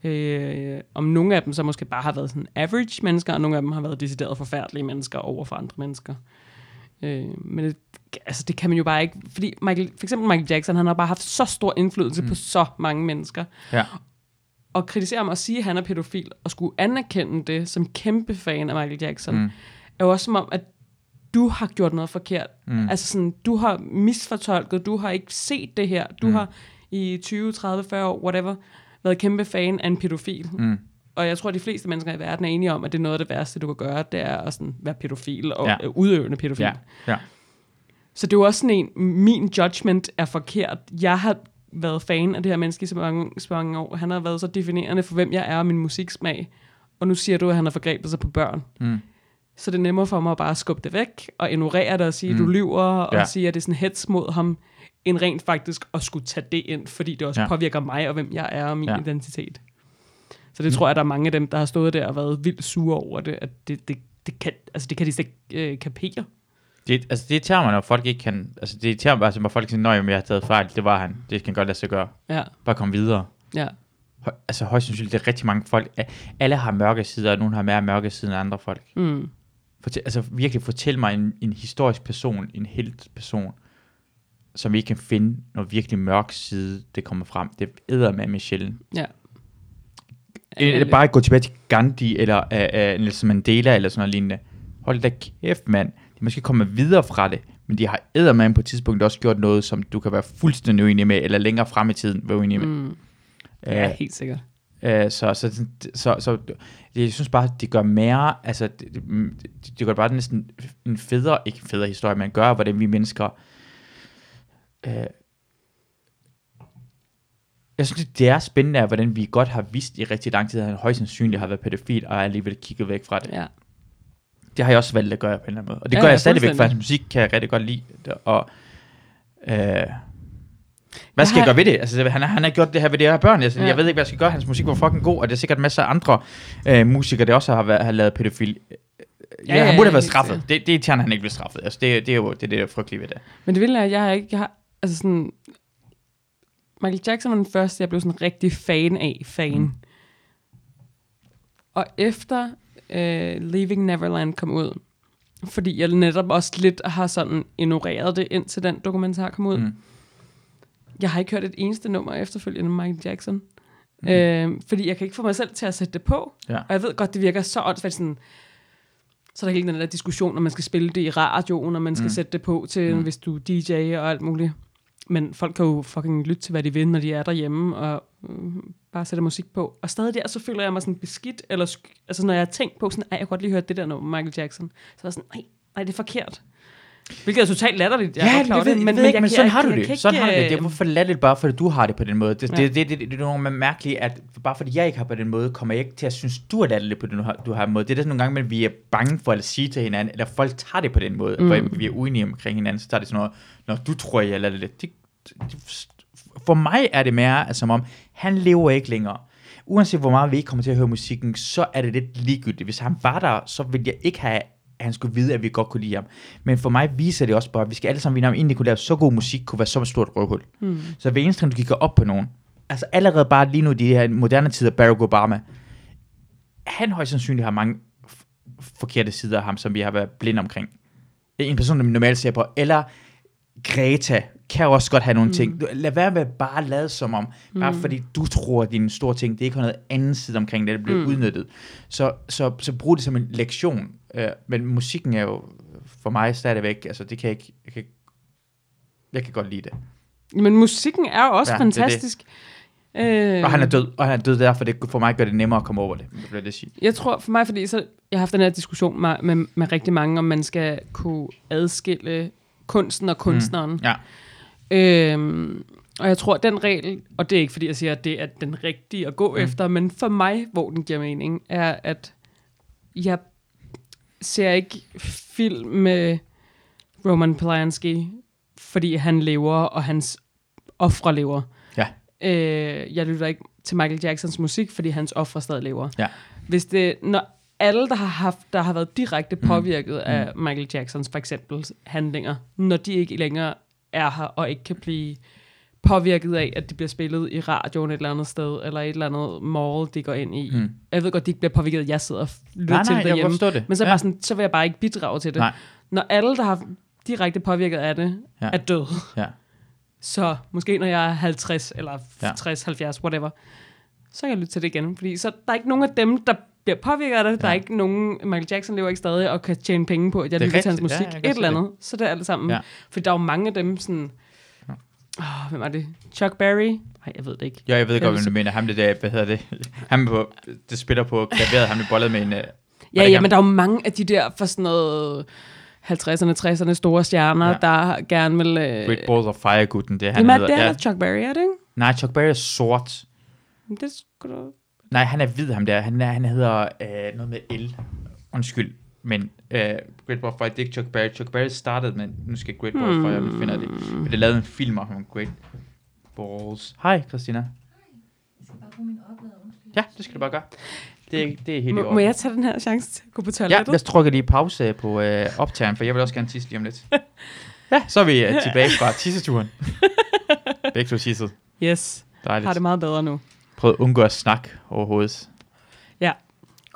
Øh, om nogle af dem så måske bare har været sådan average mennesker, og nogle af dem har været decideret forfærdelige mennesker over for andre mennesker. Øh, men det, altså, det kan man jo bare ikke, fordi Michael, for eksempel Michael Jackson, han har bare haft så stor indflydelse mm. på så mange mennesker.
Ja.
Og kritisere ham og sige, at han er pædofil, og skulle anerkende det som kæmpe fan af Michael Jackson,
Mm.
er jo også som om, at du har gjort noget forkert.
Mm.
Altså sådan, du har misfortolket, du har ikke set det her. Du
mm.
har i 20, 30, 40 år, whatever, været kæmpe fan af en pædofil.
Mm.
Og jeg tror, at de fleste mennesker i verden er enige om, at det er noget af det værste, du kan gøre, det er at sådan være pædofil og
Ja.
ja. udøvende pædofil.
Ja. Ja.
Så det er jo også sådan en, min judgment er forkert. Jeg har været fan af det her menneske i så mange, så mange år. Han har været så definerende for, hvem jeg er og min musiksmag. Og nu siger du, at han har forgrebet sig på børn.
Mm.
Så det er nemmere for mig at bare skubbe det væk, og ignorere det og sige,
Mm.
du lyver, og
Ja.
sige, at det er sådan hets mod ham, end rent faktisk at skulle tage det ind, fordi det også
Ja.
påvirker mig og hvem jeg er og min
Ja.
identitet. Så det tror jeg, der er mange af dem, der har stået der og været vildt sure over det, at det, det, det, kan, altså det kan de slet ikke øh, kapere.
Det, altså, det irriterer mig, når folk ikke kan... Altså, det irriterer mig, altså, når folk siger, at jeg har taget fejl. Det var han. Det kan godt lade sig gøre.
Ja,
Bare kom videre.
ja.
Høj- Altså, højst sandsynligt, det er rigtig mange folk. Alle har mørke sider, og nogen har mere mørke sider end andre folk.
Mm.
Fortæl, altså, virkelig fortæl mig en, en historisk person, en helt person, som vi ikke kan finde, når virkelig mørk side, det kommer frem. Det æder med Michelle.
Ja.
Eller bare gå tilbage til Gandhi, eller uh, uh, Nelson Mandela, eller sådan noget lignende. Hold da kæft, mand. De måske komme videre fra det, men de har eddermame på et tidspunkt også gjort noget, som du kan være fuldstændig uenig med, eller længere frem i tiden være uenig med.
Mm.
Uh,
Ja, helt sikkert.
Øh, så, så, så, så, jeg synes bare, det gør mere, altså, det, det, det, gør bare næsten en federe, ikke federe historie, men gør, hvordan vi mennesker, øh, jeg synes, det er spændende, at hvordan vi godt har vidst i rigtig lang tid, at han højst sandsynligt har været pædofil, og er alligevel kigget væk fra det.
Ja.
Det har jeg også valgt at gøre på en eller anden måde. Og det
Ja,
gør
ja,
jeg stadigvæk, for hans musik kan jeg rigtig godt lide. Og, øh, hvad skal jeg,
har-
gøre ved det? Altså, han, han har gjort det her ved det her børn. Altså,
Ja.
Jeg ved ikke, hvad jeg skal gøre. Hans musik var fucking god, og det er sikkert masser af andre øh, musikere, der også har, været, har lavet pædofil. Ja,
Ja,
ja,
ja,
han burde have været straffet. Det, det er irriterende, han ikke blev straffet. Altså, det, det er jo det, er det der er frygtelige ved det.
Men det vilde er, at jeg har ikke, jeg har, altså sådan, Michael Jackson var den første, jeg blev sådan rigtig fan af, fan. Mm. Og efter øh, Leaving Neverland kom ud, fordi jeg netop også lidt har sådan ignoreret det, indtil den dokumentar kom ud.
Mm.
Jeg har ikke hørt et eneste nummer efterfølgende med Michael Jackson. Mm. Øh, fordi jeg kan ikke få mig selv til at sætte det på.
Ja.
Og jeg ved godt, det virker så åndssvagt sådan... Så er der hele den der diskussion, om man skal spille det i radioen, og man skal
Mm.
sætte det på til,
Mm.
mm. hvis du er DJ og alt muligt. Men folk kan jo fucking lytte til, hvad de vil, når de er derhjemme, og mm, bare sætte musik på. Og stadig der, så føler jeg mig sådan beskidt, eller sk- altså når jeg har tænkt på sådan, ej, jeg kunne godt lige høre det der nummer med Michael Jackson, så var jeg sådan, nej, nej, det er forkert. Hvilket er totalt latterligt. Jeg godt klar over
det, men, men, men sådan har du det. Sådan har du det. Det er hvorfor latterligt bare, fordi du har det på den måde. Det,
Ja.
det, det, det, det, det er nogle mærkeligt, at bare fordi jeg ikke har på den måde, kommer jeg ikke til at synes, du er latterligt på den du har måde. Det er der sådan nogle gange, men vi er bange for at sige til hinanden, eller folk tager det på den måde, mm. hvor vi er uenige omkring hinanden, så tager det sådan noget, når du tror, jeg er latterligt. Det, det, for mig er det mere, som om, han lever ikke længere. Uanset hvor meget vi ikke kommer til at høre musikken, så er det lidt ligegyldigt. Hvis han var der, så ville jeg ikke have at han skulle vide, at vi godt kunne lide ham. Men for mig viser det også bare, at vi skal alle sammen vide, at han egentlig kunne lave så god musik, kunne være så stort røvhul. Mm. Så hver eneste gang, du kigger op på nogen, altså allerede bare lige nu i de her moderne tider, Barack Obama, han højst sandsynligt har mange forkerte sider af ham, som vi har været blinde omkring. En person, som vi normalt ser på, eller Greta kan også godt have nogle mm. ting. Du- Lad være med bare at lade som om, bare fordi du tror, at det er en stor ting, det er ikke noget andet side omkring det, der bliver mm. udnyttet. Så, så, så brug det som en lektion. Uh, men musikken er jo for mig stadigvæk, altså det kan jeg ikke, jeg kan, jeg kan godt lide det.
Men musikken er jo også
Ja,
ja,
det det.
fantastisk. Øh,
Og han er død, og han er død derfor, det for mig gør det nemmere at komme over det, vil jeg det sige.
Jeg tror for mig, fordi så, jeg har haft den her diskussion med, med, med rigtig mange, om man skal kunne adskille kunsten og kunstneren. Mm.
Ja,
Øhm, og jeg tror, den regel, og det er ikke fordi, jeg siger, at det er den rigtige at gå mm. efter, men for mig, hvor den giver mening, er, at jeg ser ikke film med Roman Polanski, fordi han lever, og hans ofre lever.
ja.
Øh, jeg lytter ikke til Michael Jacksons musik, fordi hans ofre stadig lever.
Ja.
Hvis det, når alle, der har, haft, der har været direkte
Mhm.
påvirket mm. af Michael Jacksons for eksempel handlinger, når de ikke længere er her, og ikke kan blive påvirket af, at de bliver spillet i radioen et eller andet sted, eller et eller andet mall, de går ind i.
Mm.
Jeg ved godt, de ikke bliver påvirket, at jeg sidder og lytter
Nej,
til
nej,
det
jeg
derhjemme.
forstå det.
Men så,
Ja.
bare sådan, så vil jeg bare ikke bidrage til det.
Nej.
Når alle, der har direkte påvirket af det,
Ja.
er døde,
Ja.
så måske når jeg er 50 eller
Ja.
60, 70, whatever, så kan jeg lytte til det igen. Fordi så der er ikke nogen af dem, der bliver påvirket af det. Ja. Der er ikke nogen, Michael Jackson lever ikke stadig og kan tjene penge på, at jeg
Det er
lytter til hans musik.
jeg
Ja, et eller
det.
andet. Så det er alt sammen.
Ja.
For der er jo mange af dem sådan... Åh, hvem er det? Chuck Berry? Nej, jeg ved det ikke.
Ja, jeg ved
Jeg
godt, hvad du mener. Ham det der, hvad hedder det? Ham på, det spiller på klaveret, ham der bollet med en... Uh,
Ja, ja, men der er jo mange af de der for sådan noget 50'erne, 60'erne store stjerner,
Ja.
der gerne vil... Øh,
Great Balls of Fire gutten, det er han
Jamen,
hedder.
det er
ja.
Chuck Berry, er det ikke?
Nej, Chuck Berry er sort.
Men Det skulle du...
Nej, han er hvid, ham der. Han, er, han hedder øh, noget med L. Undskyld. Men øh, Great Balls of Fire, det er ikke Chuck Berry. Chuck Berry startede med, nu skal Great Balls of Fire, finder det. Men det lavede en film om Great Balls. Hej, Christina.
Jeg skal bare bruge min oplader, undskyld.
Ja, det skal du bare gøre. Det er, det er helt i
Må,
orden.
må jeg tage den her chance til at gå på
Ja,
toilettet?
jeg trykker lige pause på øh, optageren, for jeg vil også gerne tisse lige om lidt. ja, så er vi øh, tilbage fra tisseturen. Begge to tisset.
Yes,
Dejligt.
har det meget bedre nu.
Prøv at undgå at snakke overhovedet.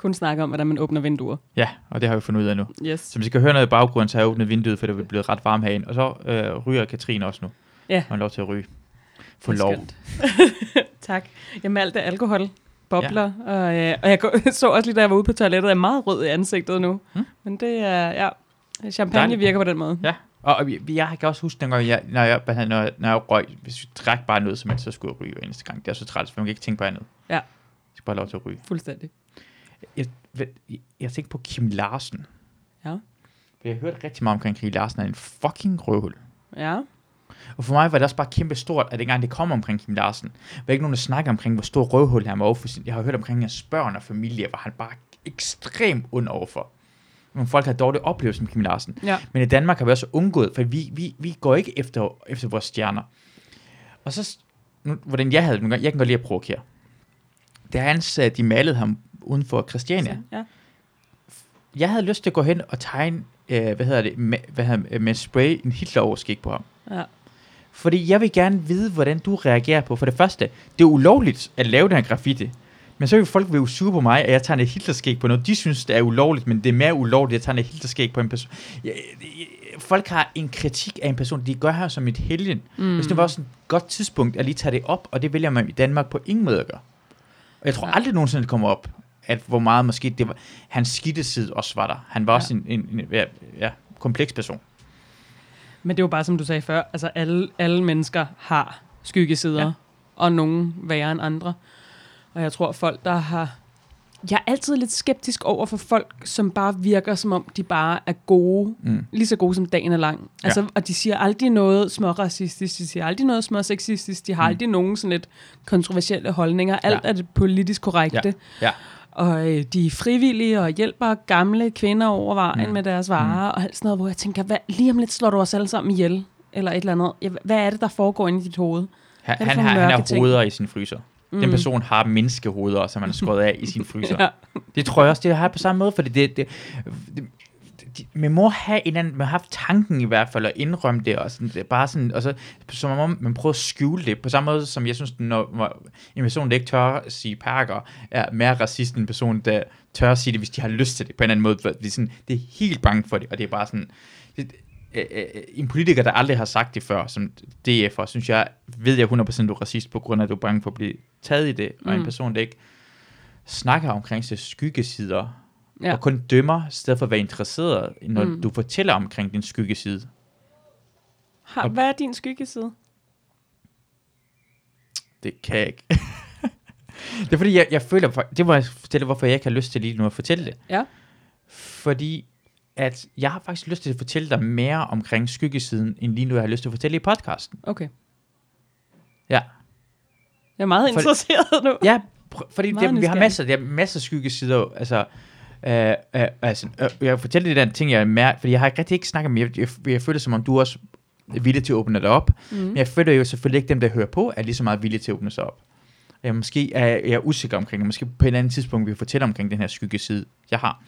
Kun snakke om, hvordan man åbner vinduer.
Ja, og det har vi fundet ud af nu.
Yes.
Så hvis I kan høre noget i baggrunden, så har jeg åbnet vinduet, for det er blevet ret varmt herinde. Og så øh, ryger Katrine også nu.
Ja.
Hun har lov til at ryge.
Er
lov.
tak. Jamen alt det alkohol, bobler, ja. og, øh, og jeg så også lige, da jeg var ude på toilettet, jeg er meget rød i ansigtet nu.
Hmm.
Men det er, ja, champagne
Dejligt.
virker på den måde.
Ja, og, jeg kan også huske, dengang jeg, når, jeg, hedder det, når, når jeg røg, hvis vi drak bare noget som helst, så skulle jeg ryge hver eneste gang. Det er så træls, for man kan ikke tænke på andet.
Ja.
Jeg skal bare have lov til at ryge.
Fuldstændig.
Jeg, jeg, tænkte på Kim Larsen.
Ja.
Jeg hørte rigtig meget omkring Kim Larsen er en fucking røvhul.
Ja.
Og for mig var det også bare kæmpe stort, at dengang det kom omkring Kim Larsen, var ikke nogen, der snakker omkring, hvor stor røvhul han var overfor sin. Jeg har hørt omkring hans børn og familie, var han bare ekstremt ond overfor. Nogle folk har dårlige oplevelser med Kim Larsen.
Ja.
Men i Danmark har vi også undgået, for vi, vi, vi går ikke efter, efter vores stjerner. Og så, nu, hvordan jeg havde det, jeg kan godt lide at provokere. Da hans, øh, de malede ham uden for Christiania,
ja.
jeg havde lyst til at gå hen og tegne, øh, hvad hedder det, med, hvad hedder, med spray en Hitler-overskæg på ham.
ja.
Fordi jeg vil gerne vide, hvordan du reagerer på. For det første, det er ulovligt at lave den her graffiti. Men så vil folk være sure på mig, at jeg tager et Hitlerskæg på noget. De synes, det er ulovligt, men det er mere ulovligt, at jeg tager et Hitlerskæg på en person. Jeg, jeg, folk har en kritik af en person, de gør her som et helgen. Mm. Hvis det var også et godt tidspunkt at lige tage det op, og det vælger man i Danmark på ingen måde at gøre. Og jeg tror
Ja.
aldrig nogensinde, det kommer op, at hvor meget måske det var, hans skidte side også var der. Han var
Ja.
også en, en, en ja, ja, kompleks person.
Men det var bare, som du sagde før, altså alle, alle mennesker har skyggesider,
Ja.
ja. og nogen værre end andre. Og jeg tror, folk, der har... Jeg er altid lidt skeptisk over for folk, som bare virker, som om de bare er gode,
Mm.
lige så gode som dagen er lang. Altså, Og de siger aldrig noget små racistisk, de siger aldrig noget små sexistisk, de har
Mm.
aldrig nogen sådan lidt kontroversielle holdninger. Alt
Ja.
er det politisk korrekte.
Ja.
Og øh, de er frivillige og hjælper gamle kvinder over vejen
Mm.
mm. med deres varer mm. og alt sådan noget, hvor jeg tænker, hvad, lige om lidt slår du os alle sammen ihjel, eller et eller andet. Ja, hvad er det, der foregår inde i dit hoved?
Han, han, har, han har hoveder i sin fryser. Mm. Den
Mm.
person har menneskehoveder, som han har skåret af i sin fryser.
Ja.
Det tror jeg også, det har på samme måde, fordi det, det, det man må have en anden, man har haft tanken i hvert fald at indrømme det, og sådan, det er bare sådan, og så, som om man prøver at skjule det, på samme måde som jeg synes, når, en person, der ikke tør at sige perker, er mere racist end en person, der tør at sige det, hvis de har lyst til det, på en anden måde, det er, sådan, det er helt bange for det, og det er bare sådan, det, øh, øh, en politiker, der aldrig har sagt det før, som DF'er, synes jeg, ved jeg 100% du er racist, på grund af, at du er bange for at blive taget i det, og en
Mm.
person, der ikke snakker omkring sig skyggesider, ja. Og kun dømmer, i stedet for at være interesseret, når mm. Du fortæller omkring din skyggeside.
Har,
Og-
hvad er din skyggeside?
Det kan jeg ikke. det er fordi, jeg, jeg føler, for- det må jeg fortælle, hvorfor jeg ikke har lyst til lige nu at fortælle det.
Ja.
Fordi, at jeg har faktisk lyst til at fortælle dig mere omkring skyggesiden, end lige nu jeg har lyst til at fortælle i podcasten.
Okay.
Ja.
Jeg er meget
For-
interesseret nu.
Ja, fordi det, vi har masser, der er masser af skyggesider, altså, øh, øh, altså øh, jeg fortæller det der ting, jeg er mere, fordi jeg har ikke rigtig ikke snakket med, jeg, jeg, jeg føler som om du også er villig til at åbne det op,
Mm.
men jeg føler jo selvfølgelig ikke, dem der hører på, er lige så meget villige til at åbne sig op. Jeg måske er jeg er usikker omkring det. Måske på et andet tidspunkt vil jeg fortælle omkring den her skyggeside, jeg har.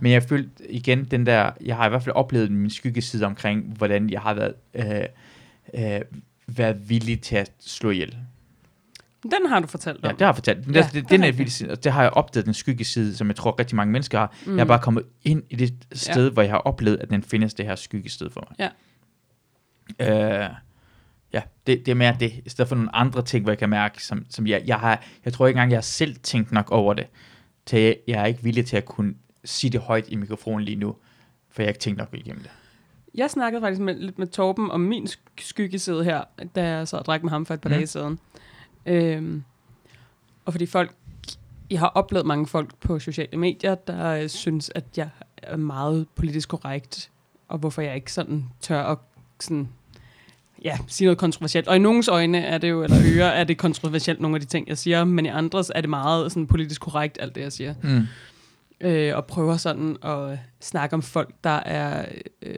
Men jeg følte igen den der, jeg har i hvert fald oplevet min skyggeside omkring, hvordan jeg har været, øh, øh, været villig til at slå ihjel.
Den har du fortalt
Ja,
om.
det har jeg fortalt. Men
Ja,
ja, det,
det
den
er
vildt, og det har jeg opdaget, den skyggeside, som jeg tror rigtig mange mennesker har. Mm.
Mm.
Jeg er bare kommet ind i det sted, ja. hvor jeg har oplevet, at den findes det her skyggested for mig.
Ja.
Øh, ja, det, det er mere det, i stedet for nogle andre ting, hvor jeg kan mærke, som, som jeg, jeg har, jeg tror ikke engang, jeg har selv tænkt nok over det, til jeg, jeg er ikke villig til at kunne sige det højt i mikrofonen lige nu, for jeg har ikke tænkt nok igennem det.
Jeg snakkede faktisk med, lidt med Torben om min sk- skyggeside her, da jeg sad og drak med ham for et par mm. dage siden. Øhm, og fordi folk, jeg har oplevet mange folk på sociale medier, der øh, synes, at jeg er meget politisk korrekt, og hvorfor jeg ikke sådan tør at sådan, ja, sige noget kontroversielt. Og i nogens øjne er det jo, eller ører, er det kontroversielt, nogle af de ting, jeg siger, men i andres er det meget sådan politisk korrekt, alt det, jeg siger
Mm.
øh, og prøver sådan at snakke om folk, der er øh,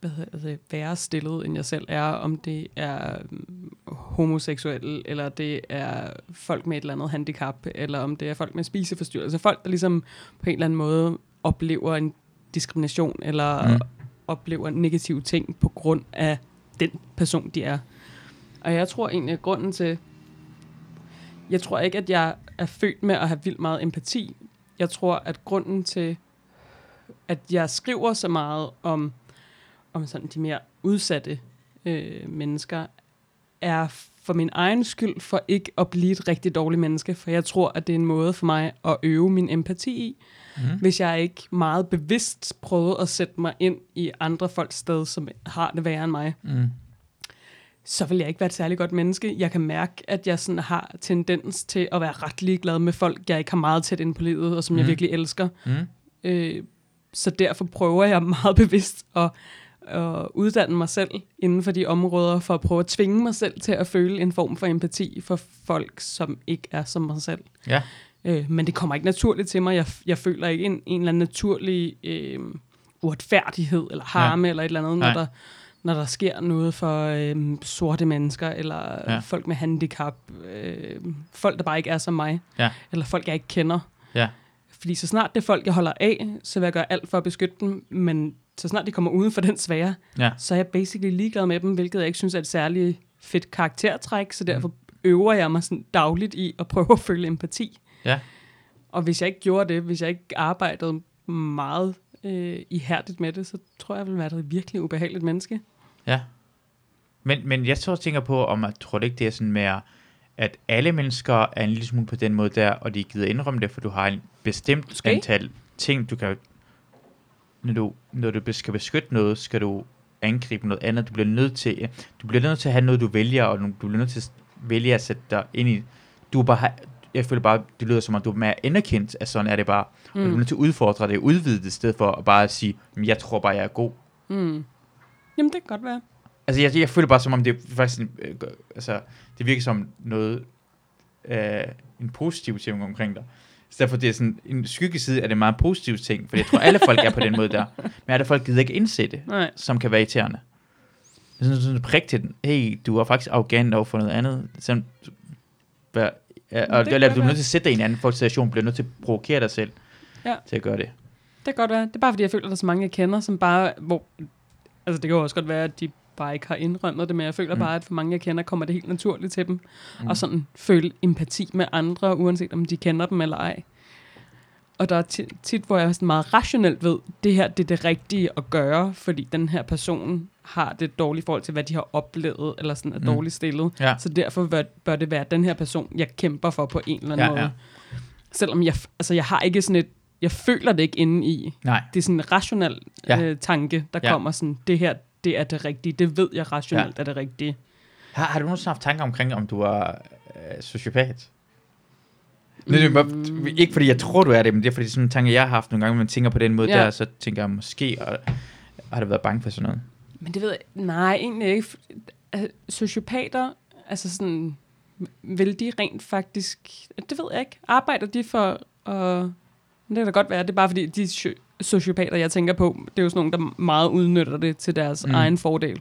hvad hedder det, værre stillet, end jeg selv er, om det er øh, homoseksuelle, eller det er folk med et eller andet handicap, eller om det er folk med spiseforstyrrelser. Folk, der ligesom på en eller anden måde oplever en diskrimination, eller
mm.
oplever negative ting på grund af den person, de er. Og jeg tror egentlig, at grunden til, jeg tror ikke, at jeg er født med at have vildt meget empati. Jeg tror, at grunden til, at jeg skriver så meget om, om sådan de mere udsatte øh, mennesker, er for min egen skyld for ikke at blive et rigtig dårligt menneske. For jeg tror, at det er en måde for mig at øve min empati i,
Mm.
hvis jeg ikke meget bevidst prøvede at sætte mig ind i andre folks sted, som har det værre end mig
Mm.
så vil jeg ikke være et særligt godt menneske. Jeg kan mærke, at jeg sådan har tendens til at være ret ligeglad med folk, jeg ikke har meget tæt ind på livet, og som mm. jeg
Mhm.
virkelig elsker.
Mm.
Øh, så derfor prøver jeg meget bevidst at, at uddanne mig selv inden for de områder, for at prøve at tvinge mig selv til at føle en form for empati for folk, som ikke er som mig selv.
Ja.
Øh, men det kommer ikke naturligt til mig. Jeg, jeg føler ikke en, en eller anden naturlig øh, uretfærdighed eller harme ja. eller et eller andet, når
Nej.
der, når der sker noget for øh, sorte mennesker eller
Ja.
ja. folk med handicap. Øh, folk, der bare ikke er som mig.
Ja.
Eller folk, jeg ikke kender.
Ja.
Fordi så snart det er folk, jeg holder af, så vil jeg gøre alt for at beskytte dem. Men så snart de kommer uden for den sfære,
Ja.
så er jeg basically ligeglad med dem, hvilket jeg ikke synes er et særligt fedt karaktertræk.
Mm.
Så derfor øver jeg mig sådan dagligt i at prøve at føle empati.
Ja.
Og hvis jeg ikke gjorde det, hvis jeg ikke arbejdede meget øh, ihærdigt med det, så tror jeg, jeg ville være et virkelig ubehageligt menneske.
Ja. Men, men jeg så tænker på, om jeg tror det ikke, det er sådan mere, at alle mennesker er en lille smule på den måde der, og de gider indrømme det, for du har en bestemt
Måske.
antal ting, du kan... Når du, når du skal beskytte noget, skal du angribe noget andet. Du bliver nødt til, du bliver nødt til at have noget, du vælger, og du bliver nødt til at vælge at sætte dig ind i... Du er bare, jeg føler bare, det lyder som om, du er mere anerkendt, at sådan er det bare. Mm. Og du er nødt til at udfordre det, udvide det, i stedet for at bare sige, "Men jeg tror bare, jeg er god.
Mm. Jamen, det kan godt være.
Altså, jeg, jeg føler bare, som om det er faktisk, en, øh, altså, det virker som noget, øh, en positiv ting omkring dig. Så derfor det er sådan, en skyggeside er det meget positiv ting, for jeg tror, alle folk er på den måde der. Men alle folk gider ikke indse det,
Nej.
som kan være irriterende. Er sådan, sådan prik til den. Hey, du er faktisk arrogant over for noget andet. Sådan, hvad, ja, og
det
eller, du er nødt til at sætte dig i en anden situation, bliver nødt til at provokere dig selv
Ja.
til at gøre det.
Det kan godt være. Det er bare, fordi jeg føler, at der er så mange, jeg kender, som bare... Hvor, altså, det kan også godt være, at de bare ikke har indrømmet det, men jeg føler
Mm.
bare, at for mange, jeg kender, kommer det helt naturligt til dem.
Mm.
Og sådan føle empati med andre, uanset om de kender dem eller ej. Og der er tit, tit hvor jeg sådan meget rationelt ved, det her det er det rigtige at gøre, fordi den her person har det dårlige forhold til, hvad de har oplevet, eller sådan er
Mm.
dårligt stillet.
Ja.
Så derfor bør, bør det være den her person, jeg kæmper for på en eller anden
Ja,
måde.
ja.
Selvom jeg, altså jeg har ikke sådan et, jeg føler det ikke inde i.
Nej.
Det er sådan en rationel
Ja.
øh, tanke, der
ja.
kommer sådan, det her, det er det rigtige. Det ved jeg rationelt ja. er det rigtige.
Har, har du nogensinde haft tanker omkring, om du er øh, sociopat? Nej, det er bare, ikke fordi jeg tror, du er det, men det er fordi sådan en tanke, jeg har haft nogle gange, man tænker på den måde
Ja.
der, så tænker jeg måske, og, har du været bange for sådan noget?
Men det ved jeg, nej, egentlig ikke. Altså, Sociopater, altså sådan, vil de rent faktisk, det ved jeg ikke, arbejder de for, og det kan da godt være, det er bare fordi, de sociopater, jeg tænker på, det er jo sådan nogle, der meget udnytter det til deres
Mm.
egen fordel.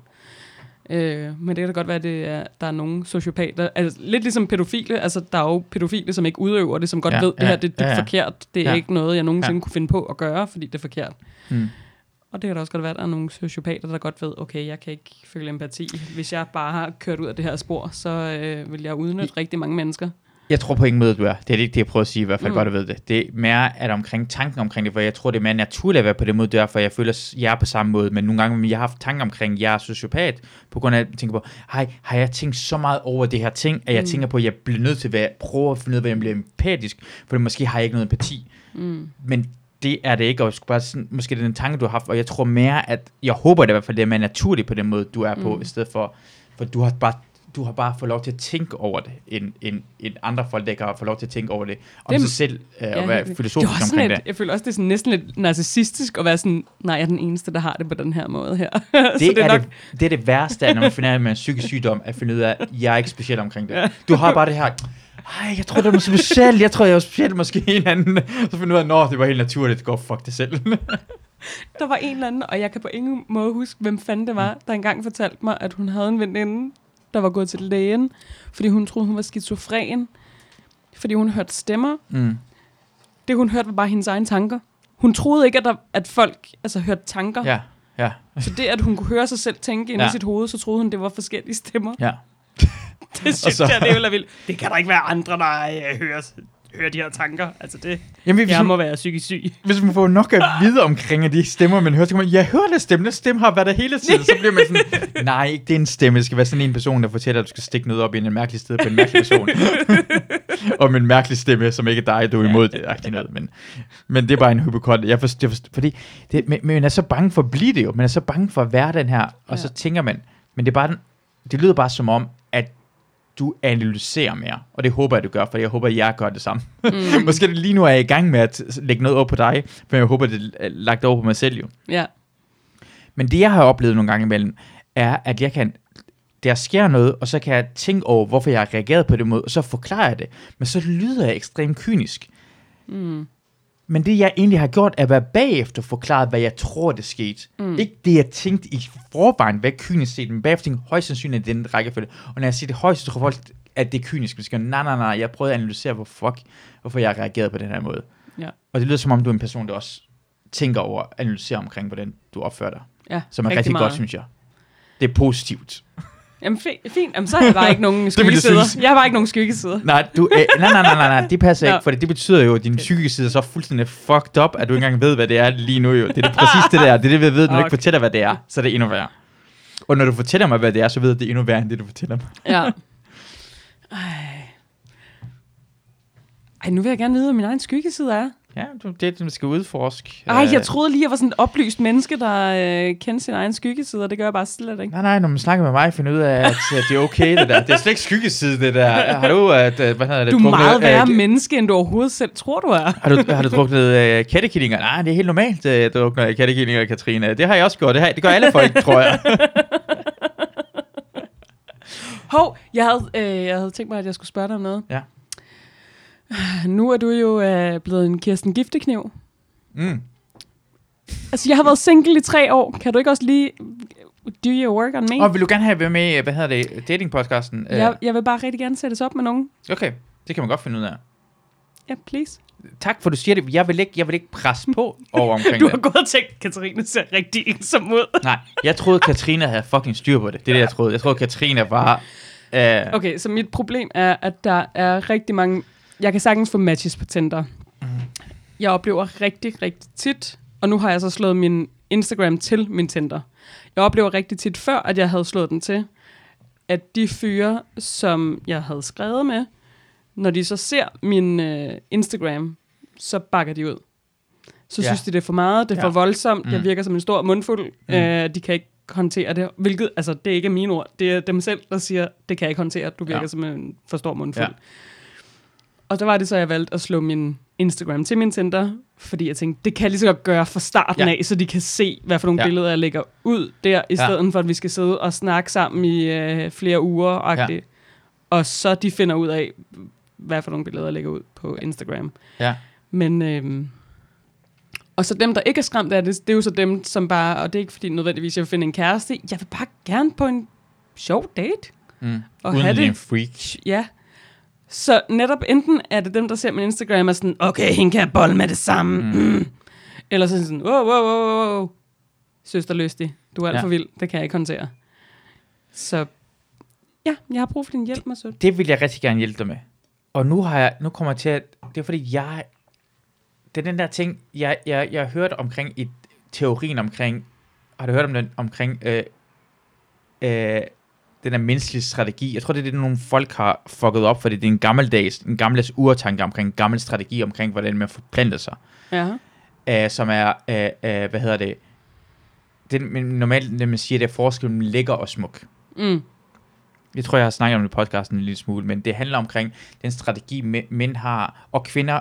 Øh, men det kan da godt være, at det er, der er nogle sociopater. Altså, lidt ligesom pædofile. Altså, der er jo pædofile, som ikke udøver det, som godt
Ja,
ved, det
ja,
her det, det er
ja, ja.
forkert. Det er
Ja.
ikke noget, jeg nogensinde
Ja.
kunne finde på at gøre, fordi det er forkert.
Mm.
Og det kan da også godt være, at der er nogle sociopater, der godt ved, okay, jeg kan ikke føle empati. Hvis jeg bare har kørt ud af det her spor, så øh, vil jeg udnytte rigtig mange mennesker.
Jeg tror på ingen måde, du er. Det er ikke det, jeg prøver at sige, i hvert fald
Mm.
godt at vide det. Det er mere at omkring tanken omkring det, for jeg tror, det er mere naturligt at være på den måde, derfor jeg føler, at jeg er på samme måde. Men nogle gange, jeg har haft tanker omkring, at jeg er sociopat, på grund af, at jeg tænker på, hej, har jeg tænkt så meget over det her ting, at jeg
Mm.
tænker på, at jeg bliver nødt til at være, prøve at finde ud af, hvordan jeg bliver empatisk, for måske har jeg ikke noget empati.
Mm.
Men det er det ikke, og bare sådan, måske det er den tanke, du har haft, og jeg tror mere, at, jeg håber det i hvert fald, det er mere naturligt på den måde, du er på,
mm.
i stedet for, for du har bare du har bare fået lov til at tænke over det, end, end, end andre folk, der ikke har fået lov til at tænke over det, om
Det-
det, sig selv, øh, og
helt
være
det
filosofisk
også
omkring
sådan
det.
et, Jeg føler også, det er sådan næsten lidt narcissistisk at være sådan, nej, jeg er den eneste, der har det på den her måde her.
Det,
så
er, det, det er det værste, når man finder ud af, man er psykisk sygdom, at finde ud af, at jeg er ikke speciel omkring det. Du har bare det her, ej, jeg tror, det var specielt, jeg tror, jeg var speciel måske en anden. Så finder ud af, nå, det var helt naturligt, gå fuck det selv.
Der var en eller anden, og jeg kan på ingen måde huske, hvem fanden det var, der engang fortalte mig, at hun havde en veninde, der var gået til lægen, fordi hun troede, hun var skizofren, fordi hun hørte stemmer.
mm.
Det, hun hørte, var bare hendes egne tanker. Hun troede ikke, at, der, at folk altså, hørte tanker.
Ja, ja,
Så det, at hun kunne høre sig selv tænke ind ja. i sit hoved, så troede hun, det var forskellige stemmer.
ja.
Det synes
så-
jeg, det er vildt. Det kan der ikke være andre, der øh, hører, hører de her tanker. Altså det,
Jamen, hvis,
jeg
man,
må være psykisk syg.
hvis man får nok at vide omkring de stemmer, man hører, så kan man, jeg hører det stemme, den stemme har været der hele tiden. Så bliver man sådan, nej, ikke det er en stemme, det skal være sådan en person, der fortæller, at du skal stikke noget op i en mærkelig sted på en mærkelig person. Om en mærkelig stemme, som ikke er dig, du er imod det. Ej, noget. Men, men det er bare en hypokrat. Jeg forstår, jeg forstår, fordi det, men, men man er så bange for at blive det jo. Man er så bange for at være den her, og
Ja.
så tænker man, men det er bare den, det lyder bare som om, at du analyserer mere. Og det håber jeg, du gør, for jeg håber, at jeg gør det samme.
Mm.
Måske det lige nu er jeg i gang med at lægge noget over på dig, for jeg håber, det er lagt over på mig selv jo.
Ja.
Men det, jeg har oplevet nogle gange imellem, er, at jeg kan, der sker noget, og så kan jeg tænke over, hvorfor jeg har reageret på det måde, og så forklarer jeg det. Men så lyder jeg ekstremt kynisk.
Mm.
Men det, jeg egentlig har gjort, er at være bagefter forklaret, hvad jeg tror, det skete.
Mm.
Ikke det, jeg tænkte i forvejen, hvad kynisk set, men bagefter tænkte, højst sandsynligt den rækkefølge. Og når jeg siger det højst, så tror folk, at det er kynisk. Men jeg, nej, nej, nej, jeg prøvede at analysere, hvor fuck, hvorfor jeg har reageret på den her måde.
Ja.
Og det lyder som om, du er en person, der også tænker over, analyserer omkring, hvordan du opfører dig.
Ja,
Som er rigtig, rigtig
meget.
godt, synes jeg. Det er positivt.
Jamen fi- fint, Jamen, så har jeg bare ikke nogen skyggesider. Jeg har bare ikke nogen skyggesider.
Nej, du, øh, nej, nej, nej, nej, nej, det passer ikke, for det betyder jo, at din psykiske side er så fuldstændig fucked up, at du ikke engang ved, hvad det er lige nu jo. Det er det præcis det der. Det er det, vi ved, når du ikke
Okay.
fortæller, hvad det er, så er det endnu værre. Og når du fortæller mig, hvad det er, så ved jeg, at det er endnu værre, end det, du fortæller mig.
Ja. Ej. Ej, nu vil jeg gerne vide, hvad min egen skyggeside er.
Ja, det er det, man skal udforske.
Ej,
Øh,
jeg troede lige, jeg var sådan et oplyst menneske, der øh, kendte sin egen skyggeside, og det gør jeg bare slet ikke.
Nej, nej, når man snakker med mig, finder ud af, at, at det er okay, det der. Det er slet ikke skyggeside, det der. Har du, at, øh, hvad hedder det,
Du er meget værre
øh,
menneske, end du overhovedet selv tror, du er.
Har du, har du druknet øh, kattekillinger? Nej, det er helt normalt, øh, at drukne kattekillinger, Katrine. Det har jeg også gjort. Det, har, det gør alle folk, tror jeg.
Hov, jeg havde, øh, jeg havde tænkt mig, at jeg skulle spørge dig om noget.
Ja.
Nu er du jo øh, blevet en Kirsten Giftekniv.
Mm.
Altså, jeg har været single i tre år. Kan du ikke også lige do your work on me?
Og vil du gerne have været med i, hvad hedder det, datingpodcasten? Øh,
jeg, jeg vil bare rigtig gerne sættes op med nogen.
Okay, det kan man godt finde ud af.
Ja, please.
Tak for, du siger det. Jeg vil ikke, jeg vil ikke presse på over omkring
Du har
det.
gået og tænkt, Katarina ser rigtig ensom ud.
Nej, jeg troede, Katrine havde fucking styr på det. Det er det, jeg troede. Jeg troede, Katrine var... Øh,
Okay, så mit problem er, at der er rigtig mange... Jeg kan sagtens få matches på Tinder. Jeg oplever rigtig, rigtig tit, og nu har jeg så slået min Instagram til min Tinder. Jeg oplever rigtig tit før, at jeg havde slået den til, at de fyre, som jeg havde skrevet med, når de så ser min øh, Instagram, så bakker de ud. Så
Ja.
synes de, det er for meget, det er
Ja.
for voldsomt,
Mm.
jeg virker som en stor mundfuld,
Mm.
øh, de kan ikke håndtere det. Hvilket, altså, det er ikke mine ord, det er dem selv, der siger, det kan jeg ikke håndtere, du virker
ja.
som en for stor mundfuld.
Ja.
Og der var det så, jeg valgte at slå min Instagram til min Tinder, fordi jeg tænkte, det kan jeg lige så godt gøre fra starten
Ja.
af, så de kan se, hvad for nogle
Ja.
billeder, jeg lægger ud der, i
Ja.
stedet for, at vi skal sidde og snakke sammen i øh, flere uger. Ja. Og så de finder ud af, hvad for nogle billeder, jeg lægger ud på Instagram.
ja.
Men, øhm, og så dem, der ikke er skræmt af det, det er jo så dem, som bare, og det er ikke fordi nødvendigvis, jeg vil finde en kæreste, jeg vil bare gerne på en sjov date.
Mm.
Og
Uden
have
det en freak.
ja. Så netop enten er det dem, der ser min Instagram, er sådan, okay, hende kan jeg bolle med det samme. Mm. Eller så det sådan, wow, wow, wow, wow. Søster lystig, du er alt
Ja.
for vild, det kan jeg ikke håndtere. Så ja, jeg har brug for din hjælp, Masud.
Det vil jeg rigtig gerne hjælpe dig med. Og nu har jeg, nu kommer jeg til at, det er fordi jeg, det er den der ting, jeg, jeg, jeg har hørt omkring i teorien omkring, har du hørt om den omkring, øh, øh, den der menneskelige strategi. Jeg tror, det er det, nogle folk har fucket op, fordi det er en gammeldags, en gammeldags urtanke omkring en gammel strategi omkring, hvordan man forplanter sig.
Ja.
øh, som er, øh, øh, hvad hedder det, det men normalt, det man siger, det er forskellen mellem lækker og smuk.
Mm.
Jeg tror, jeg har snakket om det i podcasten en lille smule, men det handler omkring den strategi, mæ- mænd har, og kvinder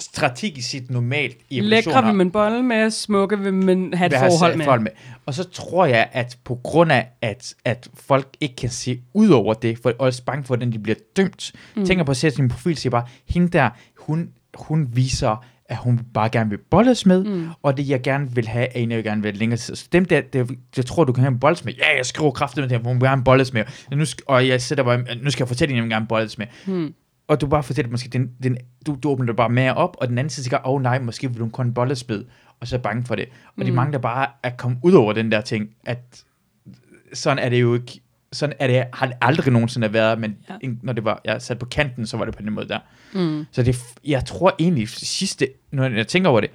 strategisk set normalt i
Lækre vil man bolle med, smukke vil man have et forhold med.
forhold med. Og så tror jeg, at på grund af, at, at folk ikke kan se ud over det, for og er bange for, at de bliver dømt, mm. tænker på at sætte sin profil, siger bare, hende der, hun, hun viser, at hun bare gerne vil bolles med, mm. og det jeg gerne vil have, er en, jeg gerne vil længere tid. Så dem der, der, jeg tror, du kan have en bolles med. Ja, jeg skriver kraftigt med det, hun vil gerne bolles med. Og, nu, og jeg sætter bare, nu skal jeg fortælle hende, jeg vil gerne bolles med.
Mm.
Og du bare fortæller måske, den, den, du, du åbner det bare mere op, og den anden side siger, åh oh, nej, måske vil du kun bollespid, og så er bange for det. Og mm. de mange, der bare er kommet ud over den der ting, at sådan er det jo ikke, sådan er det, har det aldrig nogensinde været, men
Ja.
når det var, jeg sat på kanten, så var det på den måde der.
Mm.
Så det, jeg tror egentlig, sidste, når jeg tænker over det,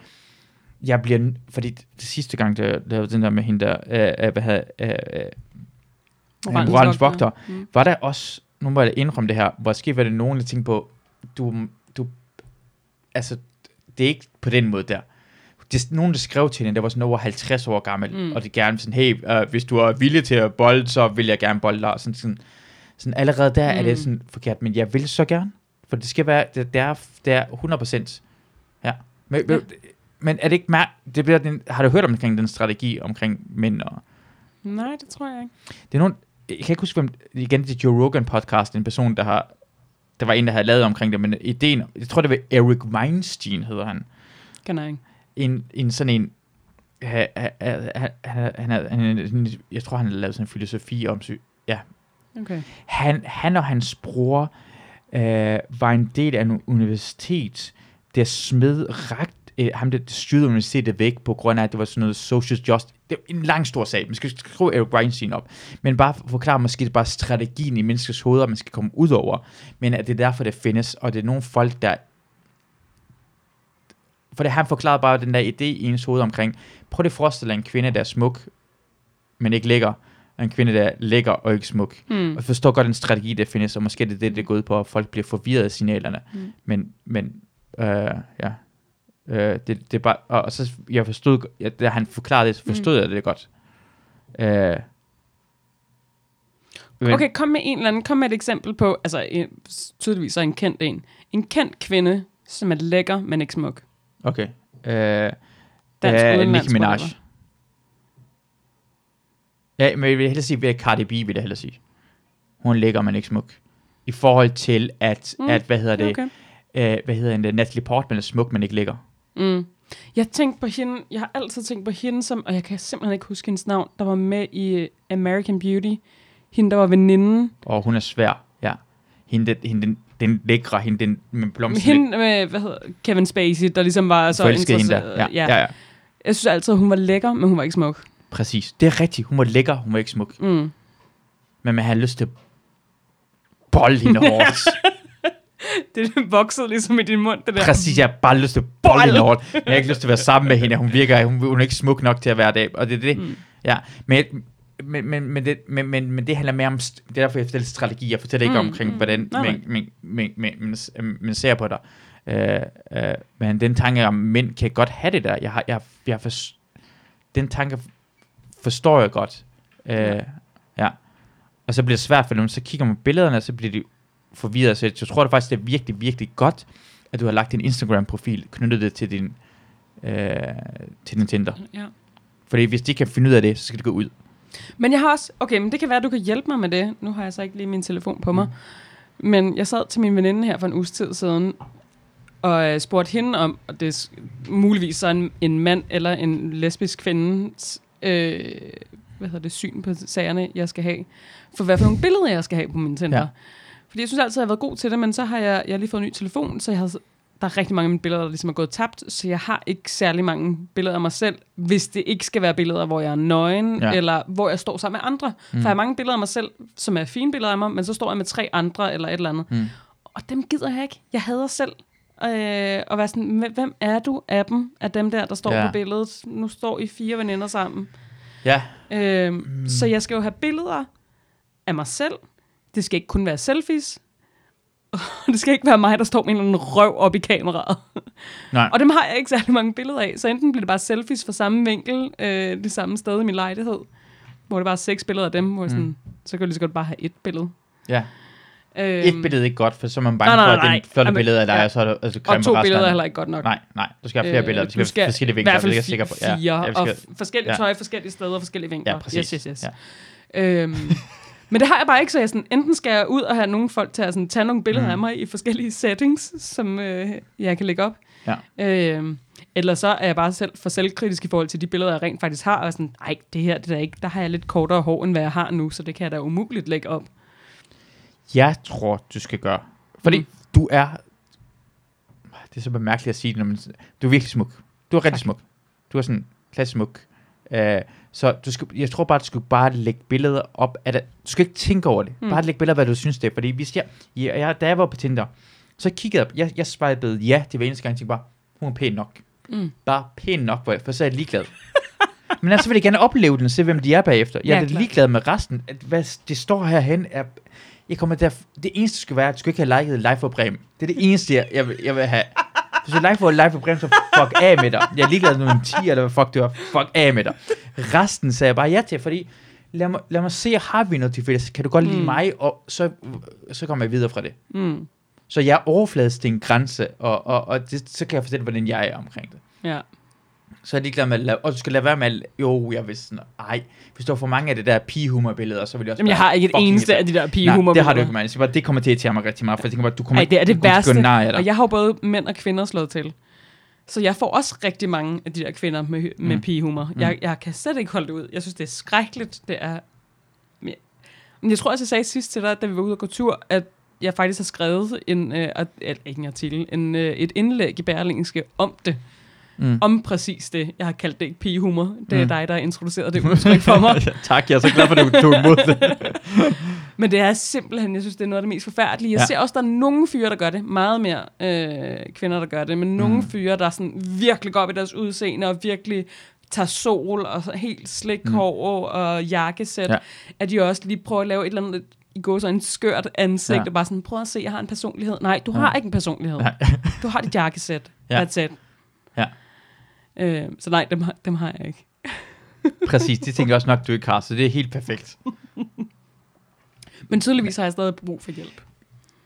jeg bliver, fordi det sidste gang, jeg lavede den der med hende der, øh, øh, hvad hedder, øh, øh,
Moralens
moralens
vogter. mm.
var der også, nu må jeg indrømme det her, måske var det nogen, der tænkte på, du, du, altså, det er ikke på den måde der. Det er nogen, der skrev til hende, der var sådan over 50 år gammel,
Mm.
mm. og det gerne sådan, hey, uh, hvis du er villig til at bolde, så vil jeg gerne bolde dig. Sådan, sådan, sådan allerede der mm. er
Mm.
det sådan forkert, men jeg vil så gerne, for det skal være, det, det er, det er 100 Ja. Men,
ja.
men er det ikke mær- det bliver den, har du hørt omkring den strategi omkring mænd og
Nej, det tror jeg ikke.
det er nogen, jeg kan ikke huske, hvem, igen, det er Joe Rogan podcast, en person, der har, der var en, der havde lavet omkring det, men ideen, jeg tror, det var Eric Weinstein, hedder han.
Kan jeg ikke.
En, en sådan en, ha, ha, ha, han, han, han, han, han, jeg tror, han har lavet sådan en filosofi om sy- ja.
Okay.
Han, han og hans bror øh, var en del af en universitet, der smed ret øh, ham, der styrede universitetet væk, på grund af, at det var sådan noget social justice. Det er en lang stor sag. Man skal skrive Eric Weinstein op. Men bare for- forklare måske det bare strategien i menneskers hoveder, man skal komme ud over. Men at det er derfor, det findes, og det er nogle folk, der... For det han forklarede bare den der idé i ens hoved omkring, prøv at forestille dig en kvinde, der er smuk, men ikke lækker, og en kvinde, der er lækker og ikke smuk.
Mm.
Og forstår godt den strategi, der findes, og måske det er det, det går ud på, at folk bliver forvirret af signalerne.
Mm.
Men, men øh, ja, øh, det, det er bare, og, og så, jeg forstod, ja, da han forklarede det, så forstod mm. jeg det godt. Øh, men,
Okay, kom med en eller anden, kom med et eksempel på, altså en, tydeligvis så en kendt en. En kendt kvinde, som er lækker, men ikke smuk.
Okay. Øh,
Dansk,
øh, Nicki Minaj. Ja, men jeg vil hellere sige, at Cardi B vil jeg hellere sige. Hun er lækker, men ikke smuk. I forhold til, at,
mm.
at hvad hedder det,
Okay.
øh, hvad hedder det, Natalie Portman er smuk, men ikke lækker.
Mm. Jeg tænkte på hende, jeg har altid tænkt på hende som, og jeg kan simpelthen ikke huske hendes navn, der var med i øh, American Beauty. Hende, der var veninden.
Og hun er svær, ja. Hende, den, hende den, den lækre, hende den med blomster.
Hende med, hvad hedder Kevin Spacey, der ligesom var så
forelskede hende der.
interesseret-
Ja, ja. ja,
Jeg synes altid, hun var lækker, men hun var ikke smuk.
Præcis. Det er rigtigt. Hun var lækker, hun var ikke smuk.
Mm.
Men man havde lyst til at bolle hende hårdt.
Det voksede ligesom i din mund, det der.
Præcis, jeg har bare lyst til bolle jeg har ikke lyst til at være sammen med hende. Hun virker, hun, hun er ikke smuk nok til at være det. Og det er det.
Mm.
Ja, men, men, men, men, det, men, men, men det handler mere om, det er derfor, jeg fortæller strategi. Jeg fortæller ikke
Mm,
omkring,
mm.
hvordan man, man, man, man, man, man ser på dig. Øh, øh, men den tanke om, mænd kan godt have det der. Jeg har, jeg, jeg for, den tanke forstår jeg godt. Øh,
Ja.
ja. Og så bliver det svært for dem. Så kigger man på billederne, og så bliver de forvirret. Så jeg tror det faktisk, det er virkelig, virkelig godt, at du har lagt din Instagram-profil, knyttet det til din, øh, til din Tinder.
Ja.
Fordi hvis de kan finde ud af det, så skal det gå ud.
Men jeg har også, okay, men det kan være, at du kan hjælpe mig med det. Nu har jeg så ikke lige min telefon på mig. Mm. Men jeg sad til min veninde her for en uges tid siden, og øh, spurgte hende om, og det er muligvis så en, en mand eller en lesbisk kvindes øh, hvad hedder det, syn på sagerne, jeg skal have, for hvad for nogle billeder, jeg skal have på min Tinder.
Ja.
Fordi jeg synes altid, at jeg har været god til det, men så har jeg, jeg har lige fået en ny telefon, så jeg har, der er rigtig mange af mine billeder, der ligesom er gået tabt, så jeg har ikke særlig mange billeder af mig selv, hvis det ikke skal være billeder, hvor jeg er nøgen,
Ja.
eller hvor jeg står sammen med andre. Mm. For jeg har mange billeder af mig selv, som er fine billeder af mig, men så står jeg med tre andre, eller et eller andet.
Mm.
Og dem gider jeg ikke. Jeg hader selv øh, at være sådan, "Hvem- er du af dem, af dem der, der står
ja.
på billedet? Nu står I fire veninder sammen.
Ja,
Øh, mm. Så jeg skal jo have billeder af mig selv. Det skal ikke kun være selfies. Og det skal ikke være mig, der står med en eller anden røv op i kameraet.
nej.
Og dem har jeg ikke særlig mange billeder af. Så enten bliver det bare selfies fra samme vinkel, øh, det samme sted i min lejlighed, hvor det bare er seks billeder af dem, hvor mm. sådan, så kan jeg lige så godt bare have et billede.
Ja.
Øh,
Et billede er ikke godt, for så er man bange
Nej, nej,
for, at det
nej.
flotte billede af dig,
ja.
og så er der altså,
og to billeder er heller ikke godt nok.
Nej, nej. Du skal have flere billeder. Du skal,
du skal
have forskellige vinkler. det er jeg sikker på.
fire,
Ja,
og forskellige
ja.
tøj, forskellige steder, forskellige vinkler.
ja, præcis.
Yes, yes, yes.
Ja.
Øhm, men det har jeg bare ikke, så jeg sådan, enten skal jeg ud og have nogle folk til at sådan, tage nogle billeder
Mm.
af mig i forskellige settings, som øh, jeg kan lægge op.
Ja.
Øhm, eller så er jeg bare selv for selvkritisk i forhold til de billeder, jeg rent faktisk har, og sådan, nej, det her, det der ikke, der har jeg lidt kortere hår, end hvad jeg har nu, så det kan jeg da umuligt lægge op.
Jeg tror, du skal gøre. Fordi
Mm.
du er... Det er så mærkeligt at sige det, man, du er virkelig smuk. Du er rigtig
Tak.
smuk. Du er sådan klasse smuk. Uh, så du skal, jeg tror bare, du skal bare lægge billeder op det. Du skal ikke tænke over det. Mm. Bare lægge billeder hvad du synes det er. Fordi hvis jeg, jeg, jeg, da jeg var på Tinder, så kiggede jeg, jeg, jeg swipede ja, det var eneste gang, tænkte bare, hun er pæn nok.
Mm.
Bare pæn nok, for, for så er jeg ligeglad. Men altså vil jeg gerne opleve den og se, hvem de er bagefter. Jeg
Ja,
er
klart.
ligeglad med resten. At, hvad det står herhen er... Jeg kommer der, det eneste skal være, at du skal ikke have liket Live for Bremen. Det er det eneste, jeg, jeg, vil, jeg vil have. Hvis du like for Live for Bremen, så fuck af med dig. Jeg er ligeglad med en 10, eller hvad fuck det var. Fuck af med dig. Resten sagde jeg bare ja til, fordi lad mig, lad mig se, har vi noget til fælles? Kan du godt lide
Mm.
mig? Og så, så kommer jeg videre fra det.
Mm.
Så jeg er overfladisk til en grænse, og, og, og det, så kan jeg fortælle, hvordan jeg er omkring det.
Ja.
Så er jeg ligeglad med at lade, og du skal lade være med at, jo, jeg vil sådan, ej, hvis du har for mange af det der pigehumor-billeder, så vil jeg også
Jamen, jeg har ikke et eneste af de der
Nej,
pigehumor
det har du ikke, man. Bare, det kommer til at irritere mig rigtig meget, for jeg tænker bare, du kommer
Ej, det er det værste.
dig.
Og jeg har jo både mænd og kvinder slået til. Så jeg får også rigtig mange af de der kvinder med, med
Mm.
pigehumor.
Mm.
Jeg, jeg kan slet ikke holde det ud. Jeg synes, det er skrækkeligt. Det er... Men jeg- jeg tror også, jeg sagde sidst til dig, da vi var ude og gå tur, at jeg faktisk har skrevet en, øh, art- ikke en artikel, en, øh, et indlæg i Berlingske om det.
Mm.
Om præcis det. Jeg har kaldt det ikke pigehumor. Det er
Mm.
dig, der har introduceret det udtryk for mig.
tak, jeg er så glad for, at du tog imod det.
Men det er simpelthen, jeg synes, det er noget af det mest forfærdelige. Jeg
Ja.
ja. ser også, der er nogle fyre, der gør det. Meget mere øh, kvinder, der gør det. Men nogle
Mm.
mm. fyre, der sådan virkelig går op i deres udseende, og virkelig tager sol, og så helt slik
Mm.
hår og jakkesæt.
Ja.
Ja. At de også lige prøver at lave et eller andet, i går så en skørt ansigt,
Ja.
ja. og bare sådan, prøv at se, jeg har en personlighed. Nej, du
Ja.
har ikke en personlighed.
Nej.
Du har dit jakkesæt.
Ja.
That's it. Øh, så nej, dem, har- dem har jeg ikke.
Præcis, det tænker jeg også nok, du ikke har, så det er helt perfekt.
Men tydeligvis har jeg stadig brug for hjælp.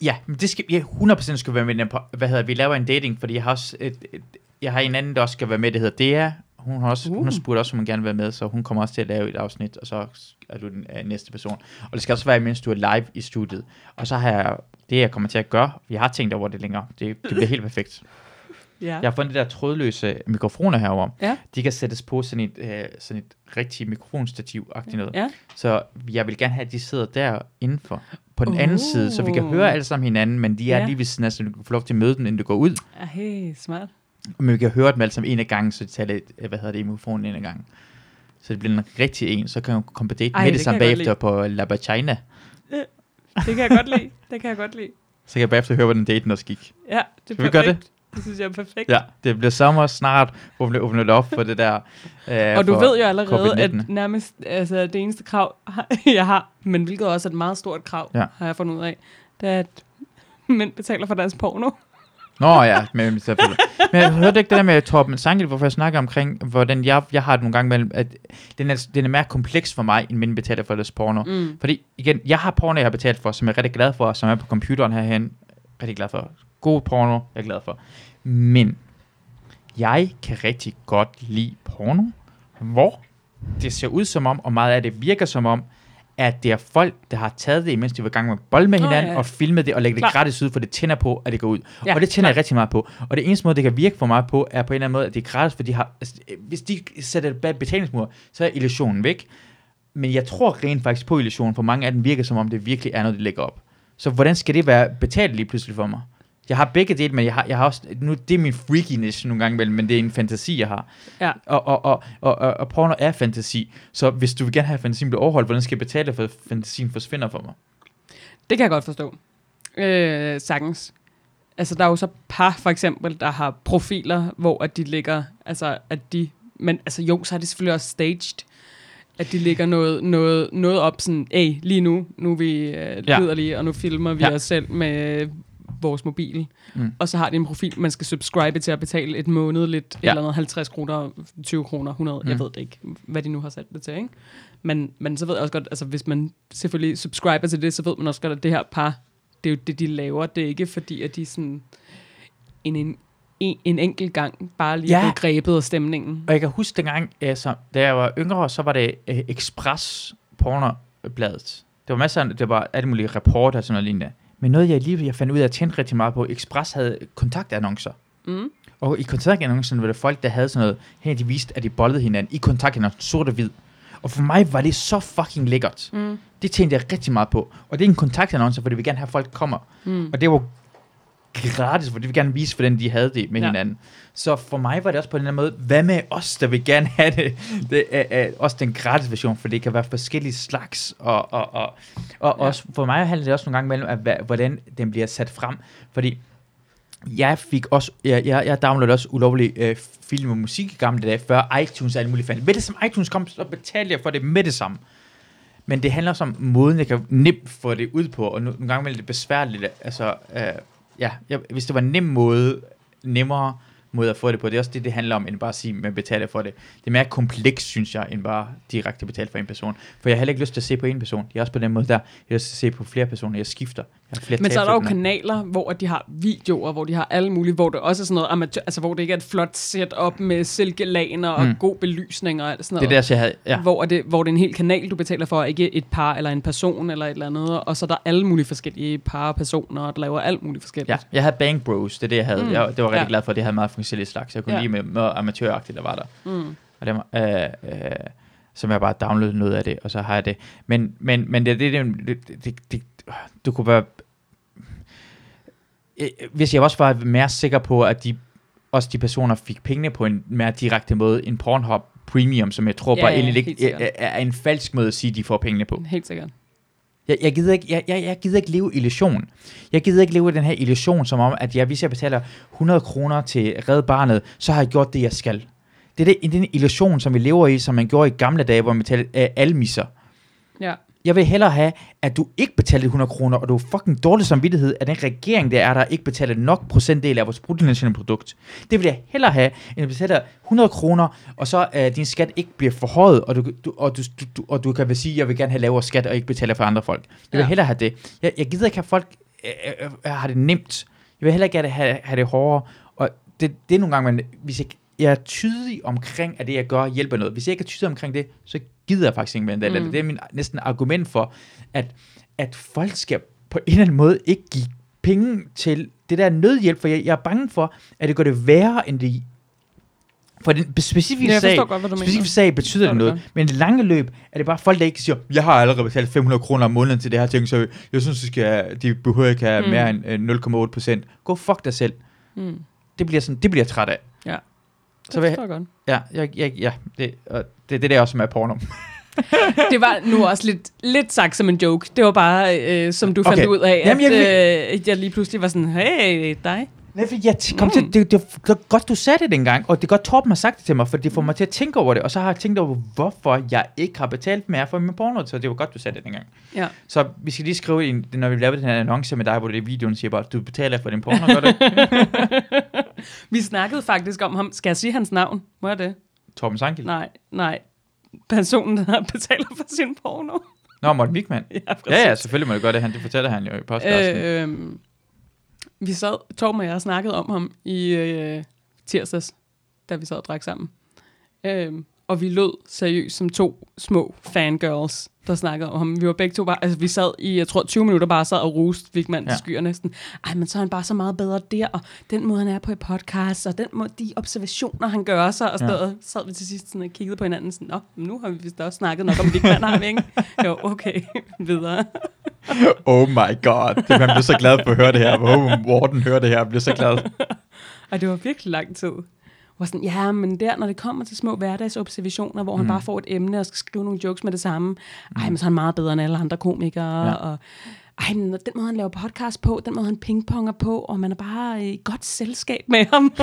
Ja, men det skal, ja, 100% skal være med på, hvad hedder, vi laver en dating, fordi jeg har også, et, et, jeg har en anden, der også skal være med, det hedder Dea, hun har, også, uh. hun har
Uh.
spurgt også, om hun gerne vil være med, så hun kommer også til at lave et afsnit, og så er du den uh, næste person. Og det skal også være, mens du er live i studiet. Og så har jeg, det jeg kommer til at gøre, jeg har tænkt over det længere, det, det bliver helt perfekt.
Ja.
Jeg har fundet de der trådløse mikrofoner herover.
Ja.
De kan sættes på sådan et, øh, sådan et rigtigt mikrofonstativ-agtigt noget.
Ja.
Så jeg vil gerne have, at de sidder der indenfor på den anden
Uh.
side, så vi kan høre alle sammen hinanden, men de er
Ja.
lige ved siden af, så du kan få lov til at møde dem, inden du går ud.
Ja, hey, smart.
Men vi kan høre dem alle sammen en af gangen, så de tager lidt, øh, hvad hedder det, i mikrofonen en af gangen. Så det bliver en rigtig en, så kan hun komme på date
Ej,
med det
det
samme bagefter på La Bachina.
Det kan jeg godt lide. Det kan jeg godt lide.
Så kan jeg bagefter høre, hvordan daten også gik.
Ja, det er
Skal vi
perfekt.
gøre det?
Det synes jeg er perfekt.
Ja, det bliver sommer snart, hvor vi åbner op for det der. Øh,
og du ved jo allerede, at
COVID-19.
nærmest altså, det eneste krav, jeg har, men hvilket også er et meget stort krav,
Ja.
har jeg fundet ud af, det er, at mænd betaler for deres porno.
Nå ja, men selvfølgelig. Men jeg hørte ikke det der med Torben Sangel, hvorfor jeg snakker omkring, hvordan jeg, jeg har det nogle gange mellem, at den er, den er mere kompleks for mig, end mænd betaler for deres porno.
Mm.
Fordi igen, jeg har porno, jeg har betalt for, som jeg er rigtig glad for, som er på computeren herhen. Rigtig glad for. God porno, jeg er glad for. Men jeg kan rigtig godt lide porno, hvor det ser ud som om, og meget af det virker som om, at det er folk, der har taget det, imens de var i gang med bolle med hinanden,
ja.
og filmet det, og lægge det gratis ud, for det tænder på, at det går ud.
Ja,
og det tænder jeg
klar.
rigtig meget på. Og det eneste måde, det kan virke for mig på, er på en eller anden måde, at det er gratis, for de har, altså, hvis de sætter et bad betalingsmur, så er illusionen væk. men jeg tror rent faktisk på illusionen, for mange af dem virker som om, det virkelig er noget, de lægger op. Så hvordan skal det være betalt lige pludselig for mig? Jeg har begge dele, men jeg har, jeg har også, nu, det er min freakiness nogle gange imellem, men det er en fantasi, jeg har.
Ja.
Og, og, og, og, og, og porno er fantasi. Så hvis du vil gerne have, at fantasien bliver overholdt, hvordan skal jeg betale for, at fantasien forsvinder for mig?
Det kan jeg godt forstå. Øh, sagtens. Altså, der er jo så par, for eksempel, der har profiler, hvor at de ligger, altså, at de, men altså jo, så er det selvfølgelig også staged, at de lægger noget, noget, noget op sådan, hey, lige nu, nu er vi øh,
Ja.
liderlige, og nu filmer vi
Ja.
ja. os selv med vores mobil.
Mm.
Og så har de en profil, man skal subscribe til at betale et månedligt,
Ja.
ja. eller noget 50 kroner, 20 kroner, 100, mm. jeg ved det ikke, hvad de nu har sat det til, ikke? Men, men så ved jeg også godt, altså hvis man selvfølgelig subscriber til det, så ved man også godt, at det her par, det er jo det, de laver. Det er ikke fordi, at de sådan en, en, en, en enkelt gang bare lige
Ja.
grebet af stemningen.
Og jeg kan huske dengang, altså, da jeg var yngre, så var det uh, Express pornobladet. Det var masser af, det var alle mulige rapporter og sådan noget lignende. Men noget, jeg lige jeg fandt ud af, at tændte rigtig meget på, Express havde kontaktannoncer.
Mm.
Og i kontaktannoncerne var der folk, der havde sådan noget, her de viste, at de bollede hinanden i kontaktannoncen, sort og hvid. Og for mig var det så fucking lækkert.
Mm.
Det tænkte jeg rigtig meget på. Og det er en kontaktannonce, for det vil gerne have, at folk kommer.
Mm.
Og det var gratis, for de vil gerne vise, hvordan de havde det med ja. Hinanden. Så for mig var det også på den her måde, hvad med os, der vil gerne have det? Det er, er også den gratis version, for det kan være forskellige slags. Og, og, og, og
Ja.
også, for mig handler det også nogle gange mellem, at, hvad- hvordan den bliver sat frem. Fordi jeg fik også, jeg, jeg, jeg downloadede også ulovlig øh, film og musik i gamle dage, før iTunes og alt muligt fandt. Med det som iTunes kom, så betalte jeg for det med det samme. Men det handler også om måden, jeg kan nemt få det ud på, og no- nogle gange er det besværligt. Altså, øh, ja, jeg, hvis det var en nem måde, nemmere måde at få det på, det er også det, det handler om, end bare at sige, man betaler for det. Det er mere komplekst, synes jeg, end bare direkte betale for en person. For jeg har heller ikke lyst til at se på en person. Jeg er også på den måde der. Jeg har lyst til at se på flere personer. Jeg skifter. Flere
Men så er der jo kanaler, hvor de har videoer, hvor de har alle mulige, hvor det også er sådan noget amatør, altså hvor det ikke er et flot setup med silkelaner og
Mm.
god belysning og alt sådan
Det er
noget.
der, jeg havde, ja.
Hvor, er det, hvor det er en hel kanal, du betaler for, ikke et par eller en person eller et eller andet. Og så er der alle mulige forskellige par og personer, der laver alt muligt forskelligt.
Ja, jeg havde Bang Bros, det er det, jeg havde. Mm. Jeg, det var rigtig
Ja.
glad for, at det havde meget forskellige slags. Jeg kunne ja. Lide med, med amatøragtigt, der var der.
Mm.
Og det var, øh, øh, som jeg bare downloadede noget af det, og så har jeg det. Men, men, men det, det, det, det, det, det, du kunne være... Øh, Hvis jeg også var mere sikker på, at de, også de personer fik pengene på en mere direkte måde end Pornhub Premium, som jeg tror
Ja,
bare
ja,
egentlig ikke
sikkert.
er, er en falsk måde at sige, at de får pengene på.
Helt sikkert.
Jeg, jeg, gider ikke, jeg, jeg, jeg gider ikke leve illusion. Jeg gider ikke leve den her illusion, som om, at jeg, hvis jeg betaler 100 kroner til Red Barnet, så har jeg gjort det, jeg skal. Det er den illusion, som vi lever i, som man gjorde i gamle dage, hvor man betalte øh, almisser.
Ja.
Jeg vil hellere have, at du ikke betaler 100 kroner, og du er fucking dårlig samvittighed, at den regering, der er der, ikke betaler nok procentdel af vores bruttonationalprodukt. Det vil jeg hellere have, end at betale 100 kroner, og så øh, din skat ikke bliver forhøjet, og du, du, og, du, du, du, og du kan vel sige, at jeg vil gerne have lavere skat, og ikke betale for andre folk. Jeg vil
Ja.
hellere have det. Jeg, jeg gider ikke have folk øh, øh, øh, har det nemt. Jeg vil heller ikke have, have, have det hårdere. Og det, det er nogle gange, man, hvis jeg, jeg er tydelig omkring, at det, jeg gør, hjælper noget. Hvis jeg ikke er tydelig omkring det, så gider jeg faktisk ikke mere end det.
Mm.
Det er min næsten argument for, at, at folk skal på en eller anden måde ikke give penge til det der nødhjælp, for jeg, jeg er bange for, at det gør det værre, end det for den specifikke
Ja,
sag,
godt,
specifikke sag betyder det noget. Men i det lange løb er det bare folk, der ikke siger, jeg har allerede betalt 500 kroner om måneden til det her ting, så jeg synes, de, skal, de behøver ikke have
Mm.
mere end øh, 0,8 procent. Gå fuck dig selv.
Mm.
Det bliver, sådan, det bliver jeg træt af.
Ja.
Så vil
forstår jeg godt.
Ja, jeg, jeg, ja det, og det, det er det også, som er porno.
Det var nu også lidt, lidt sagt som en joke. Det var bare, øh, som du fandt
Okay.
ud af,
Jamen,
at
jeg
øh, jeg lige pludselig var sådan, hey, dig.
Nej, for jeg kom
Mm.
til, det, det, det, var godt, du sagde det dengang, og det er godt, Torben har sagt det til mig, for det får mig til at tænke over det, og så har jeg tænkt over, hvorfor jeg ikke har betalt mere for min porno, så det var godt, du sagde det dengang.
Ja.
Så vi skal lige skrive, ind, når vi laver den her annonce med dig, hvor det i videoen siger bare, du betaler for din porno, gør ikke?
Vi snakkede faktisk om ham. Skal jeg sige hans navn? Må jeg det?
Torben Sankel?
Nej, nej. Personen, der betaler for sin porno.
Nå, Morten Wigman.
ja, præcis.
Ja, ja, selvfølgelig må det gøre det, han, det fortæller han jo i podcasten. Øh,
Øh, vi sad, Torben og jeg snakkede om ham i øh, tirsdags, da vi sad og drak sammen. Øh, og og vi lød seriøst som to små fangirls, der snakkede om ham. Vi var begge to bare, altså vi sad i, jeg tror 20 minutter bare sad og roste Vigman ja. Skyer næsten. Ej, men så er han bare så meget bedre der, og den måde han er på i podcast, og den måde, de observationer han gør sig, og sådan
Ja.
noget. sad vi til sidst sådan og kiggede på hinanden sådan, nå, nu har vi vist også snakket nok om Vigman, har vi ikke? Jo, okay, videre.
Oh my god. Det, man bliver så glad for at høre det her. Hvor Morten hører det her, bliver så glad.
Og det var virkelig lang tid. Hvor sådan, ja, men der, når det kommer til små hverdagsobservationer, hvor han
Mm.
bare får et emne og skal skrive nogle jokes med det samme, ej, men så er han meget bedre end alle andre komikere,
ja.
og ej, men den måde, han laver podcast på, den måde, han pingponger på, og man er bare i godt selskab med ham.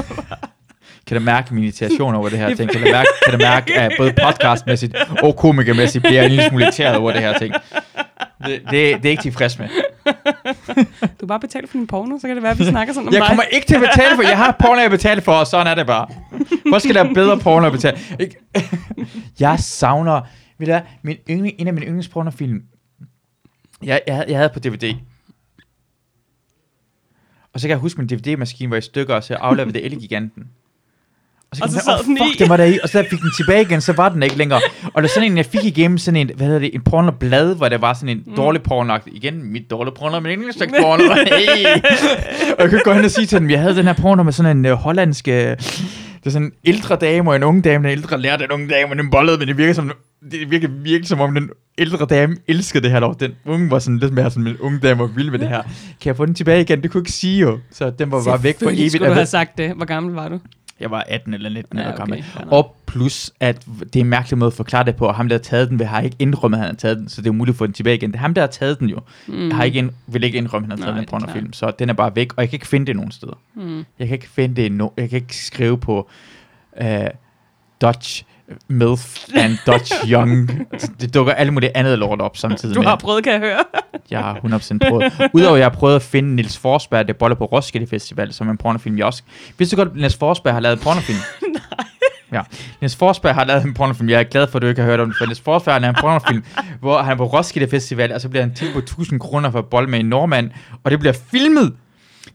Kan du mærke min irritation over det her ting? Kan du mærke, kan du mærke at både podcastmæssigt og komikermæssigt bliver jeg en lille smule irriteret over det her ting? Det, det, det er jeg ikke tilfreds med.
du bare betaler for din porno, så kan det være, at vi snakker sådan om
Jeg
dig.
kommer ikke til at betale for, jeg har porno, jeg betaler for, og sådan er det bare. Hvor skal der bedre porno at betale? Ikke? Jeg savner, ved du hvad, min yndling, en af mine yndlingspornofilm, jeg, jeg, havde- jeg havde på DVD. Og så kan jeg huske, min DVD-maskine var i stykker, og så jeg afleverede det Elgiganten.
Og
kan
så
man-
sad
åh,
den
fuck,
i.
den var der i. Og så fik den tilbage igen, så var den ikke længere. Og det er sådan en, jeg fik igennem sådan en, hvad hedder det, en pornoblad, hvor der var sådan en mm. dårlig porno. Igen, mit dårlige porno, men ikke slags porno. Hey. og jeg kunne gå hen og sige til dem, jeg havde den her porno med sådan en uh, hollandsk, uh, det er sådan en ældre dame og en ung dame. Den ældre lærte den unge dame, og den bollede, men det virker som, det virker virkelig som om den ældre dame elskede det her lov. Den unge var sådan lidt mere sådan, en unge dame og vild med det her. Kan jeg få den tilbage igen? Det kunne jeg ikke sige jo. Så den var bare væk for evigt.
skulle du have sagt det. Hvor gammel var du?
Jeg var 18 eller 19
Ja,
ja, år
okay,
gammel.
nok.
Og plus, at det er en mærkelig måde at forklare det på, og ham, der har taget den, vil har ikke indrømmet, at han har taget den, så det er umuligt at få den tilbage igen. Det er ham, der har taget den jo. Mm. Har ikke ind, vil ikke indrømme, at han har taget
Nej,
den pornofilm, så den er bare væk, og jeg kan ikke finde det nogen steder.
Mm.
Jeg kan ikke finde det, no, jeg kan ikke skrive på uh, Dutch MILF and Dutch Young. Det dukker alle mulige andet lort op samtidig
Du
med.
har prøvet, kan jeg høre.
Jeg har 100% prøvet. Udover at jeg har prøvet at finde Nils Forsberg, der boller på Roskilde Festival, som er en pornofilm, jeg også... Vidste du godt, at Nils Forsberg har lavet en pornofilm? Nej. Ja. Niels Forsberg har lavet en pornofilm. Jeg er glad for, at du ikke har hørt om det, for Niels Forsberg har lavet en pornofilm, hvor han er på Roskilde Festival, og så bliver han tilbudt 1000 kroner for at bolle med en nordmand, og det bliver filmet.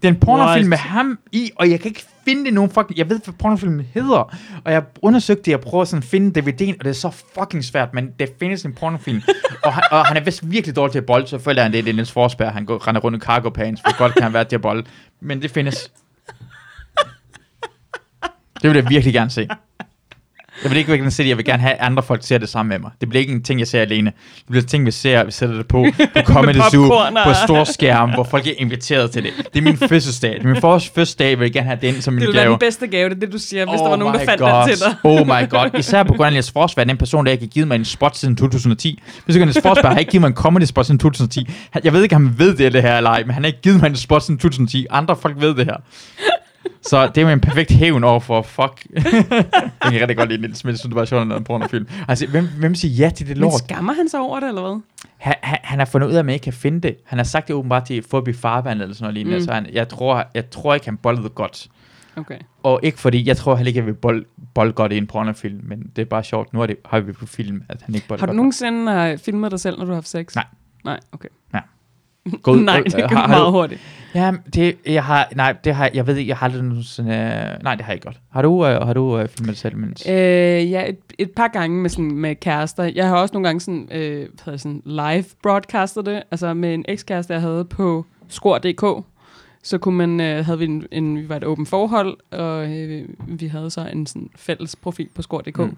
Det er en pornofilm med ham i, og jeg kan ikke finde nogen fucking... Jeg ved, hvad pornofilmen hedder, og jeg har undersøgt det, jeg prøver sådan at finde DVD'en, og det er så fucking svært, men det findes en pornofilm, og, han, og han er vist virkelig dårlig til at bolle, så føler han det, det er Niels Forsberg, han går, render rundt i cargo pants, hvor godt kan han være til at bolle, men det findes. Det vil jeg virkelig gerne se. Jeg vil ikke virkelig se det. Jeg vil gerne have, at andre folk ser det sammen med mig. Det bliver ikke en ting, jeg ser alene. Det bliver en ting, vi ser, vi sætter det på på Comedy Zoo, på stor skærm, hvor folk er inviteret til det. Det er min fødselsdag. Det er min første fødselsdag, jeg vil gerne have den som
Det
min
ville være
gave.
den bedste gave, det er det, du siger, hvis der var nogen, der fandt
God.
den til dig.
Oh my god. Især på grund af Niels Forsberg, den person, der ikke har givet mig en spot siden 2010. Hvis ikke Niels Forsberg har ikke givet mig en comedy spot siden 2010. Han- Jeg ved ikke, om han ved det, det her eller ej, men han har ikke givet mig en spot siden 2010. Andre folk ved det her. Så det er jo en perfekt hævn over for fuck. jeg kan rigtig godt lide Niels Smith, så det var sjovt en pornofilm. Altså, hvem, hvem siger ja til det
Men
lort?
skammer han sig over det, eller hvad?
Han, han, han har fundet ud af, at man ikke kan finde det. Han har sagt det åbenbart til Forbi Farvand eller sådan noget lignende.
Mm.
Så han, jeg, tror, jeg tror ikke, han bollede godt.
Okay.
Og ikke fordi, jeg tror heller ikke, jeg vil bold, bold godt i en pornofilm, men det er bare sjovt. Nu er det, har vi på film, at han ikke bold
Har du nogensinde uh, filmet dig selv, når du har haft sex?
Nej.
Nej, okay.
God,
Nej, det
øh,
går
har- har
meget
du-
hurtigt.
Ja, det, jeg har, nej, det har, jeg ved ikke, jeg har aldrig sådan, øh, nej, det har jeg ikke godt. Har du, øh, har du øh, filmet selv, mens?
Øh, ja, et, et par gange med, sådan, med kærester. Jeg har også nogle gange sådan, øh, hvad det, sådan live broadcastet det, altså med en ekskæreste, jeg havde på skor.dk. Så kunne man, øh, havde vi en, en, vi var et åbent forhold, og øh, vi havde så en sådan fælles profil på skor.dk.
Mm.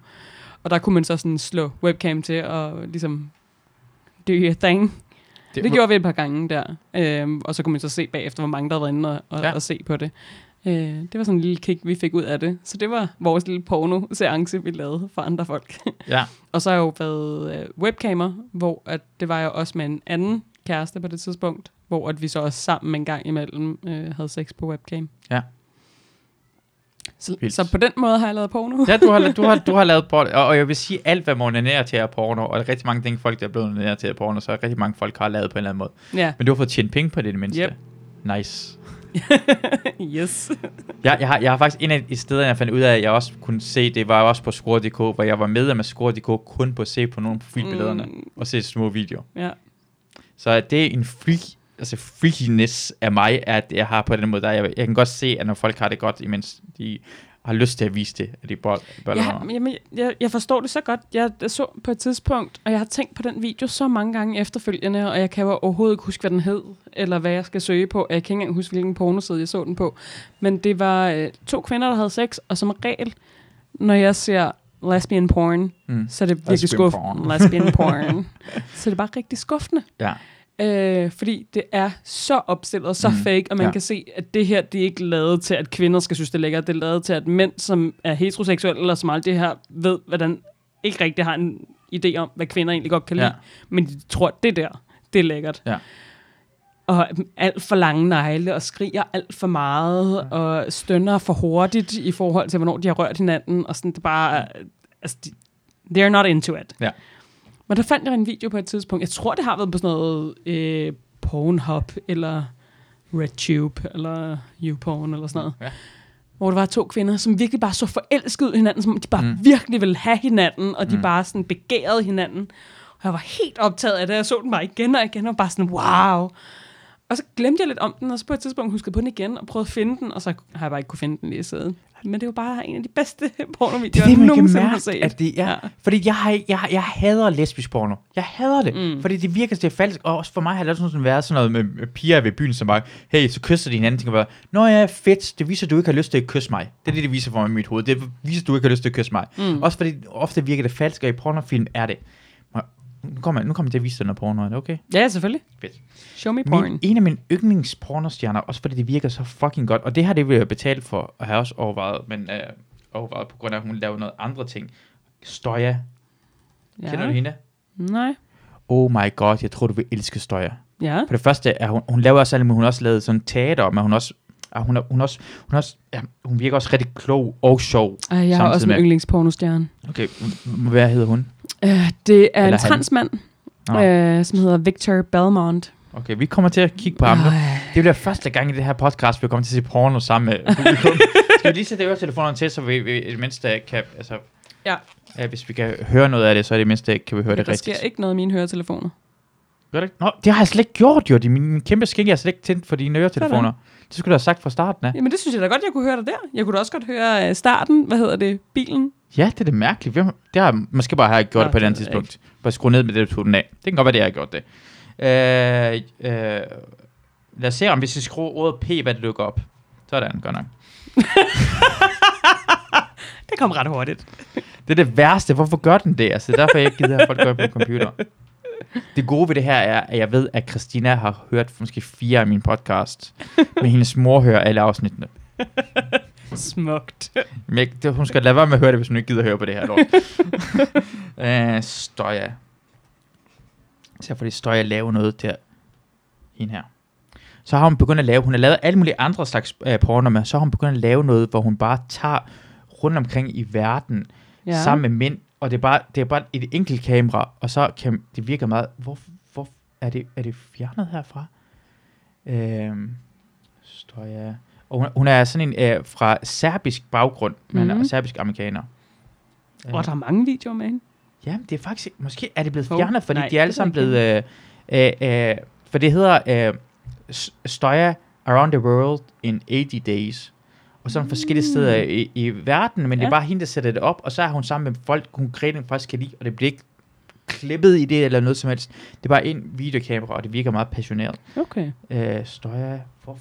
Og der kunne man så sådan slå webcam til og ligesom do your thing. Det, det gjorde vi et par gange der. Øhm, og så kunne man så se bagefter, hvor mange der været inde og, og,
ja.
og se på det. Øh, det var sådan en lille kick, vi fik ud af det. Så det var vores lille porno-seance, vi lavede for andre folk.
Ja,
og så har jeg jo været øh, webcamer, hvor at det var jeg også med en anden kæreste på det tidspunkt, hvor at vi så også sammen en gang imellem øh, havde sex på webcam.
Ja.
Så,
Vildt.
så på den måde har jeg lavet porno.
ja du, har, du, har, du har lavet porno, og, og jeg vil sige, alt hvad man onanerer til er porno, og der er rigtig mange ting, folk, der er blevet onaneret til er porno, så er rigtig mange folk har lavet på en eller anden måde.
ja.
Men du har fået tjent penge på det, det mindste.
Yep.
Nice.
yes.
Jeg, jeg, har, jeg har faktisk en af de steder, jeg fandt ud af, at jeg også kunne se, det var også på Score.dk, hvor jeg var medlem af Score.dk kun på at se på nogle profilbillederne
Mm.
og se små videoer.
Ja.
Så det er en freak, altså freakiness af mig, at jeg har på den måde, der jeg, jeg kan godt se, at når folk har det godt, imens de har lyst til at vise det, at de bold, boller
Ja, men jamen, jeg, jeg forstår det så godt. Jeg så på et tidspunkt, og jeg har tænkt på den video så mange gange efterfølgende, og jeg kan jo overhovedet ikke huske, hvad den hed, eller hvad jeg skal søge på. Jeg kan ikke engang huske, hvilken pornoside jeg så den på. Men det var øh, to kvinder, der havde sex, og som regel, når jeg ser lesbian porn,
Mm.
så er det virkelig skuffende.
porn.
Lesbian porn. så er det bare rigtig skuffende.
Ja.
Øh, fordi det er så opstillet og så
Mm,
fake, og man
ja.
kan se, at det her, det er ikke lavet til, at kvinder skal synes, det er lækkert. Det er lavet til, at mænd, som er heteroseksuelle, eller som det her, ved, hvordan ikke rigtig har en idé om, hvad kvinder egentlig godt kan lide.
Ja.
Men de tror, at det der, det er lækkert.
Ja.
Og alt for lange negle, og skriger alt for meget, ja. og stønner for hurtigt i forhold til, hvornår de har rørt hinanden, og sådan, det er bare, altså, de, they're not into it.
Ja.
Men der fandt jeg en video på et tidspunkt, jeg tror, det har været på sådan noget øh, Pornhub, eller RedTube, eller YouPorn, eller sådan noget.
Ja.
Hvor der var to kvinder, som virkelig bare så forelskede hinanden, som om de bare
Mm.
virkelig ville have hinanden, og de
mm.
bare sådan begærede hinanden. Og jeg var helt optaget af det, jeg så den bare igen og igen, og bare sådan, wow. Og så glemte jeg lidt om den, og så på et tidspunkt huskede jeg på den igen, og prøvede at finde den, og så har jeg bare ikke kunne finde den lige siden. Men det er jo bare en af de bedste
Det
pornovideoer,
er det,
jeg
man
nogensinde har set.
at det er. Ja. Fordi jeg, har, jeg, jeg hader lesbisk porno. Jeg hader det. Mm. Fordi det virker, det er falsk. Og også for mig har det sådan været sådan noget med, med piger ved byen, som bare, hey, så kysser de hinanden. Tænker bare, nå ja, fedt. Det viser, at du ikke har lyst til at kysse mig. Det er det, det viser for mig i mit hoved. Det viser, at du ikke har lyst til at kysse mig. Mm. Også fordi ofte virker det falsk, og i pornofilm er det. Nu kommer, nu kommer jeg til at vise dig noget porno. Er det okay?
Ja, selvfølgelig.
Fedt.
Show me porn.
Min, en af mine yndlingspornostjerner, også fordi det virker så fucking godt, og det har det vil jeg betale for, og har også overvejet, men øh, overvejet på grund af, at hun laver noget andre ting. Stoja. Ja. Kender du hende?
Nej.
Oh my god, jeg tror, du vil elske Stoja.
Ja.
For det første er hun, hun laver også alt, men hun har også lavet sådan teater, men hun også, ah, hun, er, hun, også, hun, er også, ja, hun virker også rigtig klog og sjov.
Ej, jeg har også en yndlingspornostjerne.
Okay, hvad hedder hun?
Uh, det er
Eller
en
han.
transmand, uh, som hedder Victor Belmont.
Okay, vi kommer til at kigge på ham nu. Det bliver første gang i det her podcast, vi kommer til at se porno sammen med publikum. Skal vi lige sætte øretelefonerne til, så vi, vi i det mindste kan, altså,
Ja.
ja, hvis vi kan høre noget af det, så i det mindste kan vi høre
Ja,
det
der
rigtigt.
sker ikke noget i mine høretelefoner.
Gør det? Nå, det har jeg slet ikke gjort, jo. Det min, min kæmpe skænke, jeg har slet ikke tændt for dine øretelefoner. Det skulle du have sagt fra starten af.
Jamen det synes jeg da godt, jeg kunne høre dig der. Jeg kunne da også godt høre uh, starten, hvad hedder det, bilen.
Ja, det er det mærkeligt. Hvem, det har måske bare har jeg gjort
Nå,
det på et
det
andet tidspunkt. Bare skrue ned med det, du tog den af. Det kan godt være, det jeg har gjort det. Øh, øh, lad os se, om vi skal skrue ordet P, hvad det dukker op. Sådan, godt nok.
Det kom ret hurtigt.
Det er det værste. Hvorfor gør den det? Altså, det er derfor, jeg ikke gider, at folk gør det på computer. Det gode ved det her er, at jeg ved, at Christina har hørt måske fire af mine podcast. Men hendes mor hører alle afsnittene.
Smukt.
Det, hun skal lade være med at høre det, hvis hun ikke gider høre på det her lort. uh, Støja. Så fordi Støja lave noget der. Hende her. Så har hun begyndt at lave, hun har lavet alle mulige andre slags uh, porno, men så har hun begyndt at lave noget, hvor hun bare tager rundt omkring i verden, ja. Sammen med mænd, og det er bare, det er bare et enkelt kamera, og så kan det virker meget, hvor, hvor er, det, er det fjernet herfra? Øhm, Støja. Og hun, hun er sådan en øh, fra serbisk baggrund, men.
Mhm.
er serbisk amerikaner.
Og der er mange videoer med hende.
Ja, det er faktisk, måske er det blevet fjernet, fordi
nej,
de er alle sammen blevet, øh, øh, øh, for det hedder øh, Støja Around the World in 80 Days. Og sådan forskellige steder i, i verden, men ja. det er bare hende, der sætter det op, og så er hun sammen med folk, hun rent faktisk kan lide, og det bliver ikke klippet i det eller noget som helst. Det er bare en videokamera, og det virker meget passioneret.
Okay.
Øh, Støja, hvor...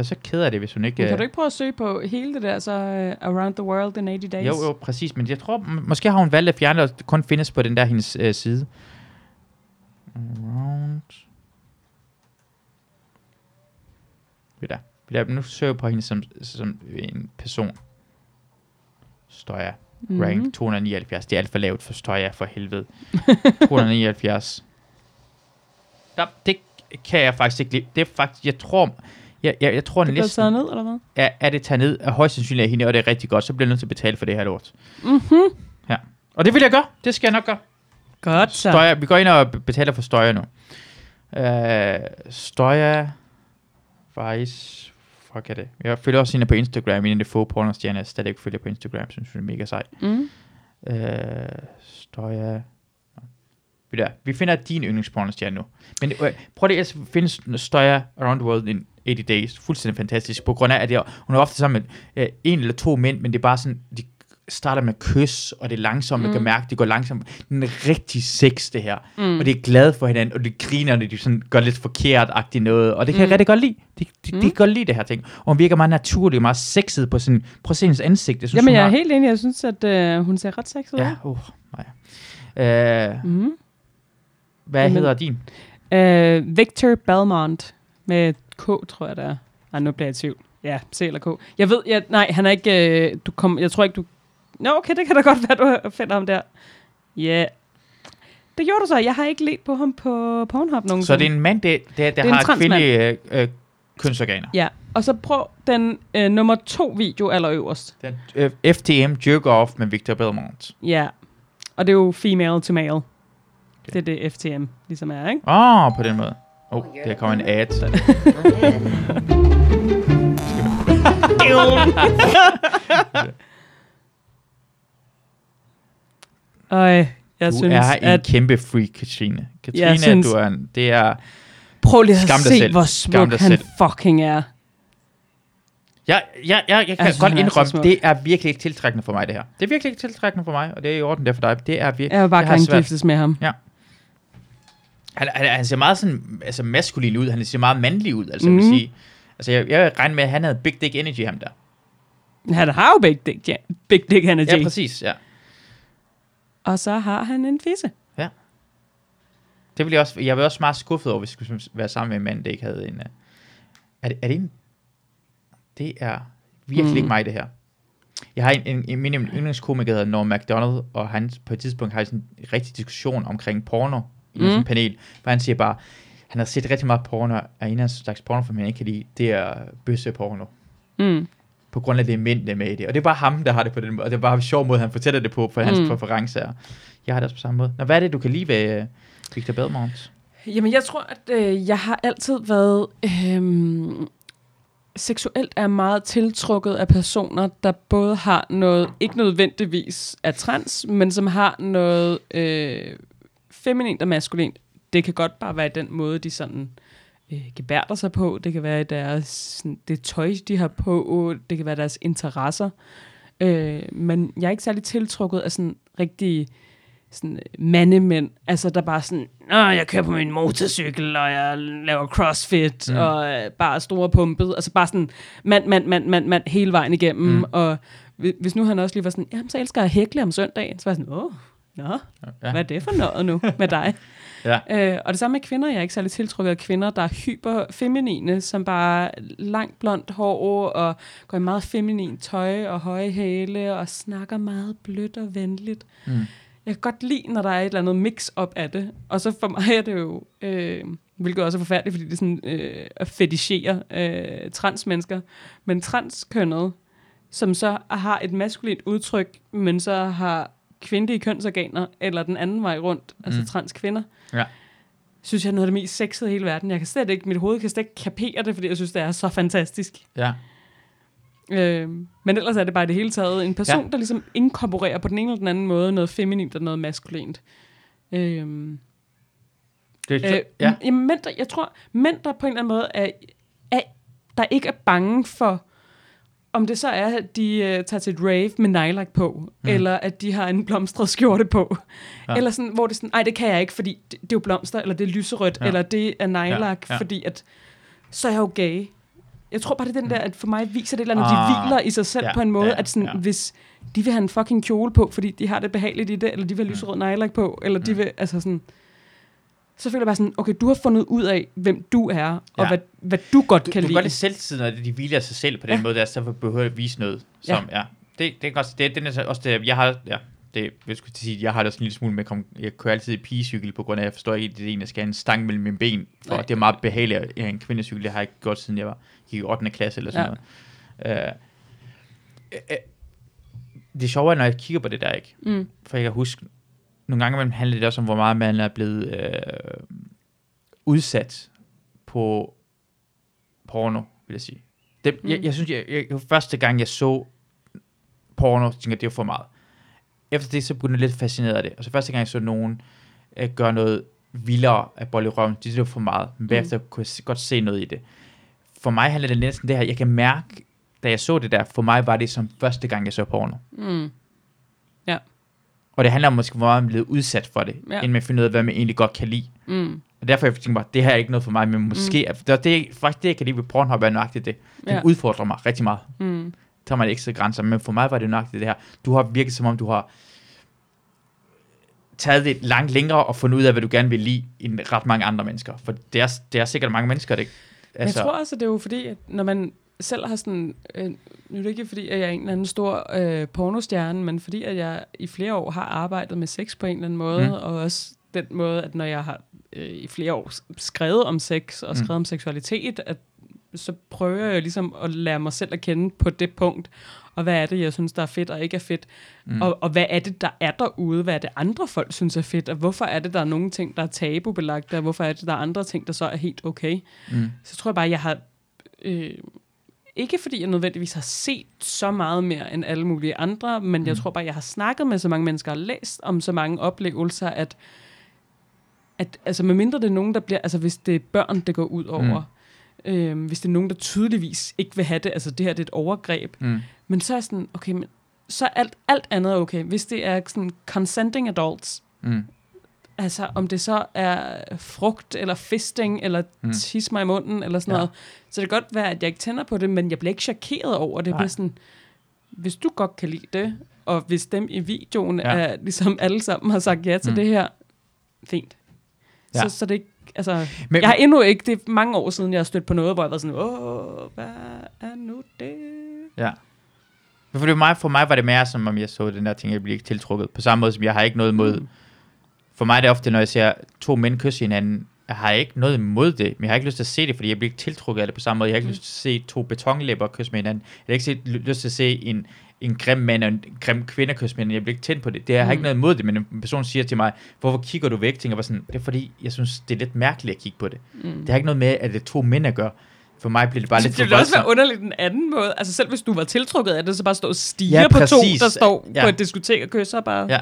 Jeg er så ked af det, hvis hun ikke...
Men kan
øh,
du ikke prøve at søge på hele det der, så uh, Around the World in 80 Days?
Jo, jo, præcis. Men jeg tror, måske har hun valgt at fjerne det, og kun findes på den der hendes øh, side. Around. Ved der. Ved der. Nu søger jeg på hende som, som en person. Støjer. Mm. Rank 279. Det er alt for lavt for Støjer, for helvede. 279. Ja, det kan jeg faktisk ikke lide. Det er faktisk, jeg tror, jeg, jeg, jeg tror
Det
næsten,
taget ned, eller hvad?
er, er det taget ned, er højst sandsynligt af hende, og det er rigtig godt, så bliver jeg nødt til at betale for det her lort.
Mhm.
Ja. Og det vil jeg gøre. Det skal jeg nok gøre.
Godt så.
Støjer, vi går ind og be- betaler for støjer nu. Uh, støjer... Faktisk... Fuck er det. Jeg følger også hende på Instagram, en af de få pornostjerner, jeg stadig ikke følger på Instagram, synes jeg er mega sej.
Mm.
Uh, støjer... Du hvad, Vi finder din yndlingspornostjerne nu. Men øh, prøv lige at finde Støjer Around the World in 80 Days. Fuldstændig fantastisk. På grund af, at det, er- hun er ofte sammen med øh, en eller to mænd, men det er bare sådan, de starter med kys, og det er langsomt, man kan mærke, det går langsomt. Den er rigtig sex, det her. Mm. Og det er glade for hinanden, og de griner, når de sådan gør lidt forkert-agtigt noget. Og det kan mm. jeg rigtig godt lide. De, de, de kan godt lide det her ting. Og hun virker meget naturlig, meget sexet på sin, se hendes ansigt. Jeg synes,
Jamen, jeg er
har,
helt enig. Jeg synes, at øh, hun ser ret sexet ud.
Ja, uh, nej. Øh,
Mm.
hvad
Jamen-
hedder din?
Øh, Victor Belmont med K, tror jeg, det er. Nej, nu bliver jeg i tvivl. Ja, C eller K. Jeg ved, jeg, nej, han er ikke, øh, du kom, jeg tror ikke, du... Nå, okay, det kan da godt være, du finder ham der. Ja. Yeah. Det gjorde du så. Jeg har ikke let på ham på Pornhub nogen
Så det er en mand, der, der, der
er en
har kvindelige øh, øh, kønsorganer.
Ja, og så prøv den øh, nummer to video allerøverst.
Den, øh, FTM Jerk Off med Victor Belmont.
Ja, og det er jo female to male. Det er det FTM ligesom er, ikke?
Åh, oh, på den måde. Åh, oh, der kommer en ad.
Og jeg
Du
synes,
er en
at...
kæmpe freak, Katrine. Katrine,
Jeg synes-
du er en, det er...
Prøv lige at
Skam dig
se,
selv.
hvor smuk han
selv.
fucking er.
Jeg, jeg, jeg, jeg kan
synes,
godt
er
indrømme,
smuk.
det er virkelig ikke tiltrækkende for mig, det her. Det er virkelig ikke tiltrækkende for mig, og det er i orden der for dig. Det er virkelig...
Jeg vil bare gerne giftes med ham.
Han, han, han ser meget sådan, altså maskulin ud. Han ser meget mandlig ud, altså mm.
Mhm.
vil sige. Altså, jeg, jeg regner med, at han havde big dick energy, ham der.
Han har jo big dick, ja. big dick energy.
Ja, præcis, ja.
og så har han en fisse.
Det vil jeg også, jeg var også meget skuffet over, hvis jeg skulle være sammen med en mand, der ikke havde en... Uh, er, det, er det en... Det er virkelig
Mm.
mm. ikke mig, det her. Jeg har en, en, en min yndlingskomiker, der hedder Norm MacDonald, og han på et tidspunkt har sådan en rigtig diskussion omkring porno i mm. Sådan en panel, hvor han siger bare, han har set rigtig meget porno, og en af slags porno, som han ikke kan lide, det er bøsseporno.
Mm.
På grund af det er mænd, der er med i det. Og det er bare ham, der har det på den måde. Og det er bare en sjov måde, han fortæller det på, for hans
Mm.
præferencer. Jeg har det også på samme måde. Nå, hvad er det, du kan lide ved uh, Victor Belmont?
Jamen, jeg tror, at øh, jeg har altid været... Øh, seksuelt er meget tiltrukket af personer, der både har noget, ikke nødvendigvis er trans, men som har noget øh, feminint og maskulint. Det kan godt bare være den måde, de sådan øh, gebærder sig på. Det kan være deres, sådan, det tøj, de har på. Det kan være deres interesser. Øh, men jeg er ikke særlig tiltrukket af sådan rigtig sådan mandemænd, altså der bare sådan, Nå, jeg kører på min motorcykel, og jeg laver crossfit,
Mm.
og øh, bare store pumpet, altså bare sådan mand, mand, mand, mand, mand, hele vejen igennem,
Mm.
og hvi- hvis nu han også lige var sådan, jamen så elsker jeg at hækle om søndagen, så var jeg sådan, åh, nå,
Ja.
hvad er det for noget nu med dig?
Ja.
Øh, og det samme med kvinder. Jeg er ikke særlig tiltrukket af kvinder, der er hyperfeminine, som bare langt blondt hår og går i meget feminin tøj og høje hæle og snakker meget blødt og venligt.
Mm.
Jeg kan godt lide, når der er et eller andet mix-up af det. Og så for mig er det jo, øh, hvilket også er forfærdeligt, fordi det er sådan øh, at fetishere øh, transmennesker. Men transkønnet, som så har et maskulint udtryk, men så har kvindelige kønsorganer, eller den anden vej rundt, altså
Mm.
transkvinder,
Ja.
synes jeg er noget af det mest sexede i hele verden. Jeg kan slet ikke, mit hoved kan slet ikke kapere det, fordi jeg synes, det er så fantastisk.
Ja.
Øh, men ellers er det bare det hele taget en person,
Ja.
der ligesom inkorporerer på den ene eller den anden måde noget feminint og noget maskulint. Øh,
Det,
øh,
ja.
mænd, der, jeg tror, mænd, der på en eller anden måde er, er der ikke er bange for, om det så er, at de øh, tager til et rave med nylak på,
Mm.
mm. eller at de har en blomstret skjorte på,
Ja.
eller sådan, hvor det er sådan, nej, det kan jeg ikke, fordi det, det er jo blomster, eller det er lyserødt,
Ja.
eller det er nylak,
Ja,
ja. fordi at, så er jeg jo gay. Jeg tror bare, det er den der, at for mig viser det et eller andet,
Ah.
de hviler i sig selv
Ja,
på en måde,
ja,
at sådan,
ja.
hvis de vil have en fucking kjole på, fordi de har det behageligt i det, eller de vil have lyserød nylak på, eller de
Mm.
vil, altså sådan, så føler jeg bare sådan, okay, du har fundet ud af, hvem du er, og
Ja.
hvad, hvad du godt
Du,
kan
du
lide.
gør det selvtid, når de hviler sig selv på den
Ja.
måde, der, så behøver at vise noget. Som, ja. ja. Det, det er godt. Det, den er så også det, jeg har, ja, det, jeg skulle sige, jeg har det også en lille smule med, kom, jeg kører altid i pigecykel, på grund af, at jeg forstår ikke, at det er en, der skal have en stang mellem mine ben, for
Nej.
det er meget behageligt at have en kvindecykel, det har jeg ikke gjort, siden jeg var gik i 8. klasse eller sådan
Ja.
noget. Uh, uh, det sjove er, når jeg kigger på det der, ikke?
Mm.
For jeg kan huske, nogle gange imellem handler det også om, hvor meget man er blevet øh, udsat på porno, vil jeg sige. Det, mm. jeg,
Mm.
jeg synes, jeg, jeg, første gang jeg så porno, tænkte jeg, det var for meget. Efter det, så begyndte jeg lidt fascineret af det. Og så første gang jeg så nogen øh, gøre noget vildere af bold i røven. Det er lidt for meget. Men bagefter kunne jeg godt se noget i det. For mig handler det næsten det her. Jeg kan mærke, da jeg så det der, for mig var det som første gang, jeg så porno.
Mm.
Og det handler om måske, hvor meget man er blevet udsat for det,
Ja.
inden man finder ud af, hvad man egentlig godt kan lide.
Mm.
Og derfor jeg tænkte bare, det her er ikke noget for mig, men måske, mm. det, det er faktisk det, jeg kan lide ved Pornhub, er nøjagtigt det. Den
Ja.
udfordrer mig rigtig meget.
Mm.
tager man ekstra grænser, men for mig var det nøjagtigt det her. Du har virket som om, du har taget det langt længere og fundet ud af, hvad du gerne vil lide, end ret mange andre mennesker. For det er, det er sikkert mange mennesker, det
Altså, jeg tror også, at det er jo fordi, at når man selv har sådan... Øh, nu er det ikke fordi, at jeg er en eller anden stor øh, pornostjerne, men fordi, at jeg i flere år har arbejdet med sex på en eller anden måde, mm. Og også den måde, at når jeg har øh, i flere år skrevet om sex og
Mm.
skrevet om seksualitet, at så prøver jeg ligesom at lære mig selv at kende på det punkt, og hvad er det, jeg synes, der er fedt og ikke er fedt. Mm. og, og hvad er det, der er derude, hvad er det, andre folk synes er fedt, og hvorfor er det, der er nogle ting, der er tabubelagte, og hvorfor er det, der er andre ting, der så er helt okay.
Mm.
Så tror jeg bare, jeg har... Øh, ikke fordi jeg nødvendigvis har set så meget mere end alle mulige andre, men mm. jeg tror bare, jeg har snakket med så mange mennesker og læst om så mange oplevelser, at, at altså medmindre det er nogen, der bliver... Altså hvis det er børn, det går ud over, mm. øh, hvis det er nogen, der tydeligvis ikke vil have det, altså det her det er et overgreb,
Mm.
men så er sådan, okay, men så alt, alt andet er okay. Hvis det er sådan consenting adults,
Mm.
Altså om det så er frugt, eller fisting, eller mm. Tis mig i munden, eller sådan ja. Noget. Så det kan godt være, at jeg ikke tænder på det, men jeg bliver ikke chokeret over det.
Nej.
sådan, hvis du godt kan lide det, og hvis dem i videoen ja. Er, ligesom alle sammen har sagt ja til mm. Det her, fint. Ja. Så, så det ikke, altså,
Men,
jeg har endnu ikke, det er mange år siden, jeg har stødt på noget, hvor jeg var sådan, åh, hvad er nu det?
Ja. For, det mig, for mig var det mere, som om jeg så den der ting, jeg blev ikke tiltrukket. På samme måde, som jeg har ikke noget imod...
Mm.
For mig er det ofte, når jeg ser to mænd kysse hinanden, jeg har ikke noget imod det, men jeg har ikke lyst til at se det, fordi jeg bliver ikke tiltrukket af det på samme måde. Jeg har ikke
Mm.
lyst til at se to betonlæber kysse med hinanden. Jeg har ikke set, lyst til at se en, en grim mand og en grim kvinde kysse med hinanden. Jeg bliver ikke tændt på det. det jeg har
Mm.
ikke noget imod det, men en person siger til mig, hvorfor kigger du væk? Tænker jeg sådan, det er fordi, jeg synes, det er lidt mærkeligt at kigge på det.
Mm.
Det har ikke noget med, at det er to mænd at gøre. For mig bliver det bare lidt
det ville også være underligt den anden måde. Altså selv hvis du var tiltrukket af det, så bare stå og stige
Ja,
på to, der står
Ja.
på et diskotek og kysser bare.
Ja.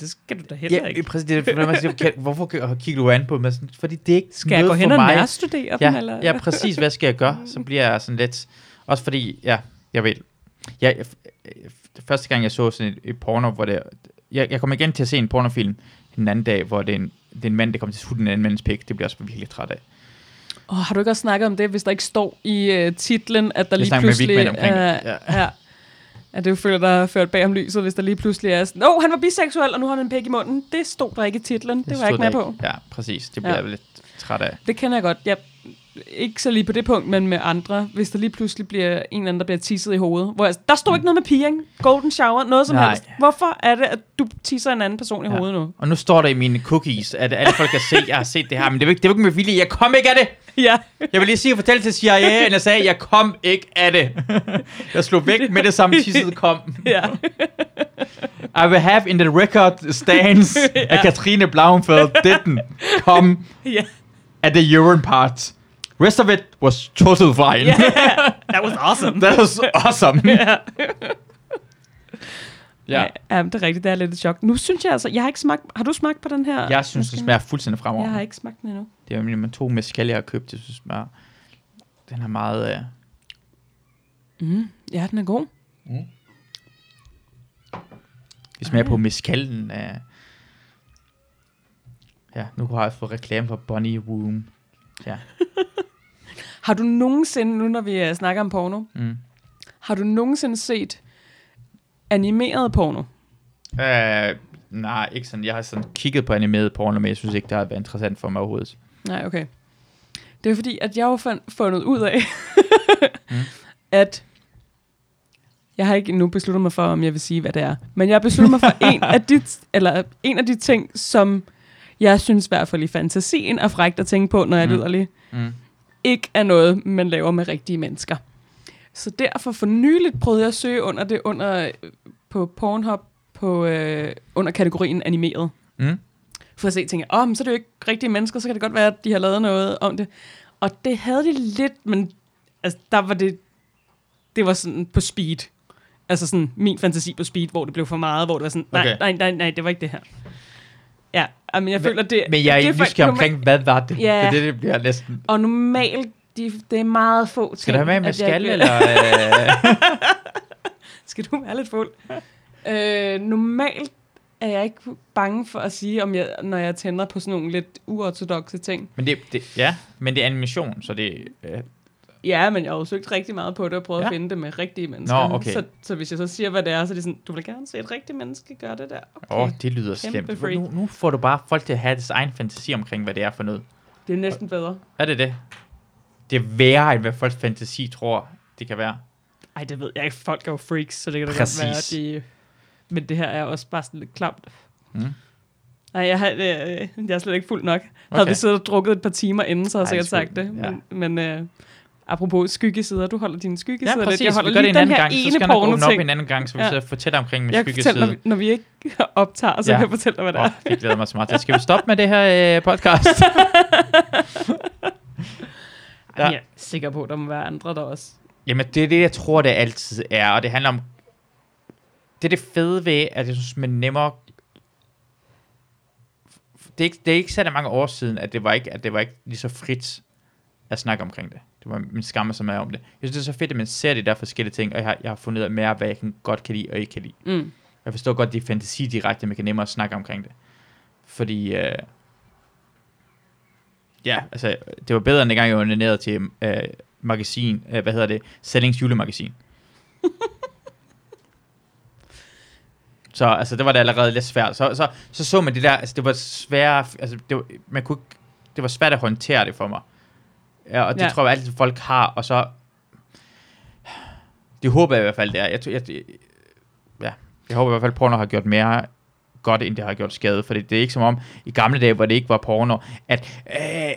Det skal du da heller
Ja,
ikke.
præcis. Det er, fordi man siger, kan, hvorfor kigger du an på mig? Fordi det er ikke
Skal jeg gå hen og nærstudere
ja,
dem? Eller?
ja, præcis. Hvad skal jeg gøre? Så bliver jeg sådan lidt... Også fordi, ja, jeg ved... Jeg, jeg, første gang jeg så sådan et, et porno, hvor det... Jeg, jeg kom igen til at se en pornofilm en anden dag, hvor det er en, det er en mand, der kommer til at sutte en anden mands pik. Det bliver jeg også virkelig træt af.
Oh, har du ikke også snakket om det, hvis der ikke står i uh, titlen, at der
Jeg
lige
snakker med
pludselig...
Vigman omkring det,
øh,
ja.
ja. At det føler, der er ført bag om lyset, hvis der lige pludselig er sådan, åh, oh, han var biseksuel, og nu har han en pæk i munden. Det stod der ikke i titlen. Det, det var jeg ikke med på.
Ja, præcis. Det bliver
Ja.
jeg lidt træt af.
Det kender jeg godt. Jeg, ikke så lige på det punkt, men med andre. Hvis der lige pludselig bliver en eller anden, der bliver tisset i hovedet. Hvor jeg, der stod ikke noget med pigen, golden shower, noget som
Nej.
helst. Hvorfor er det, at du tisser en anden person i
Ja.
hovedet nu?
Og nu står der i mine cookies, at alle folk kan se, at jeg har set det her. Men det er jo ikke, det jo ikke med vilje. Jeg kom ikke af det.
Ja.
Jeg vil lige sige og fortælle til CIA, at jeg sagde, at jeg kom ikke af det. Jeg slog væk med det samme tisset kom.
ja.
I will have in the record stands, at Katrine Blauenfeld didn't come
ja.
at the urine part. Rest of it was total fine.
Yeah. That was awesome.
That was awesome.
ja.
ja.
ja, det er rigtigt, det er lidt et chok. Nu synes jeg altså, jeg har ikke smagt, har du smagt på den her?
Jeg synes, det smager fuldstændig fremover.
Jeg har ikke smagt den endnu.
Det er jo med to mezcal, jeg har købt. Jeg synes bare, den er meget... Uh,
Mm. Ja, den er god.
det smager
Ej.
på mezcalen af... Ja, nu har jeg fået reklame for Bonnie Womb. Ja.
Har du nogensinde, nu når vi uh, snakker om porno,
Mm.
har du nogensinde set animeret porno?
Uh, nej, ikke sådan. Jeg har sådan kigget på animeret porno, men jeg synes ikke, det har været interessant for mig overhovedet.
Nej, okay. Det er fordi, at jeg har fund, fundet ud af,
Mm.
at jeg har ikke endnu besluttet mig for, om jeg vil sige, hvad det er. Men jeg har besluttet mig for en af de, eller en af de ting, som jeg synes i hvert fald i fantasien er frækt at tænke på, når jeg er
Mm.
liderlig,
Mm.
ikke er noget, man laver med rigtige mennesker. Så derfor for nyligt prøvede jeg at søge under det under, på Pornhub på, øh, under kategorien animeret.
Mm.
For at se, tænke, åh, oh, så er det jo ikke rigtige mennesker, så kan det godt være, at de har lavet noget om det. Og det havde de lidt, men altså, der var det, det var sådan på speed. Altså sådan min fantasi på speed, hvor det blev for meget, hvor det var sådan, nej,
Okay.
nej, nej, nej, det var ikke det her. Ja, men jeg føler, det,
Men jeg
det
er
for-
nysgerrig omkring, hvad var det?
Ja.
Det er det, det bliver næsten...
Og normalt, de, det er meget få ting.
Skal du have med med skal, eller... Øh...
Skal du være lidt fuld? øh, normalt er jeg ikke bange for at sige, om jeg, når jeg tænder på sådan nogle lidt uortodoxe ting.
Men det, det, ja, men det er animation, så det... Øh,
Ja, men jeg har jo søgt rigtig meget på det og prøvet ja.
Ja.
at finde det med rigtige mennesker.
Nå, okay.
så, så hvis jeg så siger, hvad det er, så er det sådan, du vil gerne se et rigtigt menneske gøre det der. Okay.
Åh, oh, det lyder
Kæmpe
slemt.
freak.
Nu, nu får du bare folk til at have deres egen fantasi omkring, hvad det er for noget.
Det er næsten bedre.
Er det det? Det er værre, end hvad folks fantasi tror, det kan være.
Ej, det ved jeg ikke. Folk er jo freaks, så det kan da godt være, at de... Men det her er også bare sådan lidt klamt.
Mm.
Nej, jeg, har, øh, jeg er slet ikke fuld nok. Okay. Havde
Okay.
vi siddet og drukket et par timer inden, så havde jeg sikkert sagt
det skulle-
Men, men øh, apropos skyggesider, du holder dine skyggesider
Ja,
lidt.
præcis.
Jeg holder
vi gør det
lige
en
den
anden
her
gang, så skal jeg nok åbne op en anden gang, så vi
Ja.
så fortæller omkring med
Jeg kan fortælle, når, når vi ikke optager, så
Ja.
kan jeg fortælle dig, hvad det er.
det glæder mig så meget til. Skal vi stoppe med det her øh, podcast?
Ej, jeg er sikker på, at der må være andre, der også...
Jamen, det er det, jeg tror, det altid er, og det handler om... Det er det fede ved, at jeg synes, man nemmere... Det er, ikke, det er ikke så mange år siden, at det var ikke, at det var ikke lige så frit at snakke omkring det. Det var min skammer så meget om det. Jeg synes, det er så fedt, at man ser de der forskellige ting, og jeg har, jeg har fundet ud af mere, hvad jeg kan, godt kan lide og ikke kan lide.
Mm.
Jeg forstår godt, det er fantasi direkte, man kan nemmere snakke omkring det. Fordi, øh, ja, altså, det var bedre, end dengang jeg var nede til øh, magasin, øh, hvad hedder det, Sellings julemagasin. så altså, det var da allerede lidt svært. Så, så, så så man det der, altså det var svært, altså det var, man kunne, det var svært at håndtere det for mig. Ja, og det
Ja.
tror jeg altid, folk har, og så, det håber jeg i hvert fald, det er. Jeg, jeg, jeg, ja, jeg håber i hvert fald, at porno har gjort mere godt, end det har gjort skade. For det, det er ikke som om, i gamle dage, hvor det ikke var porno, at, øh,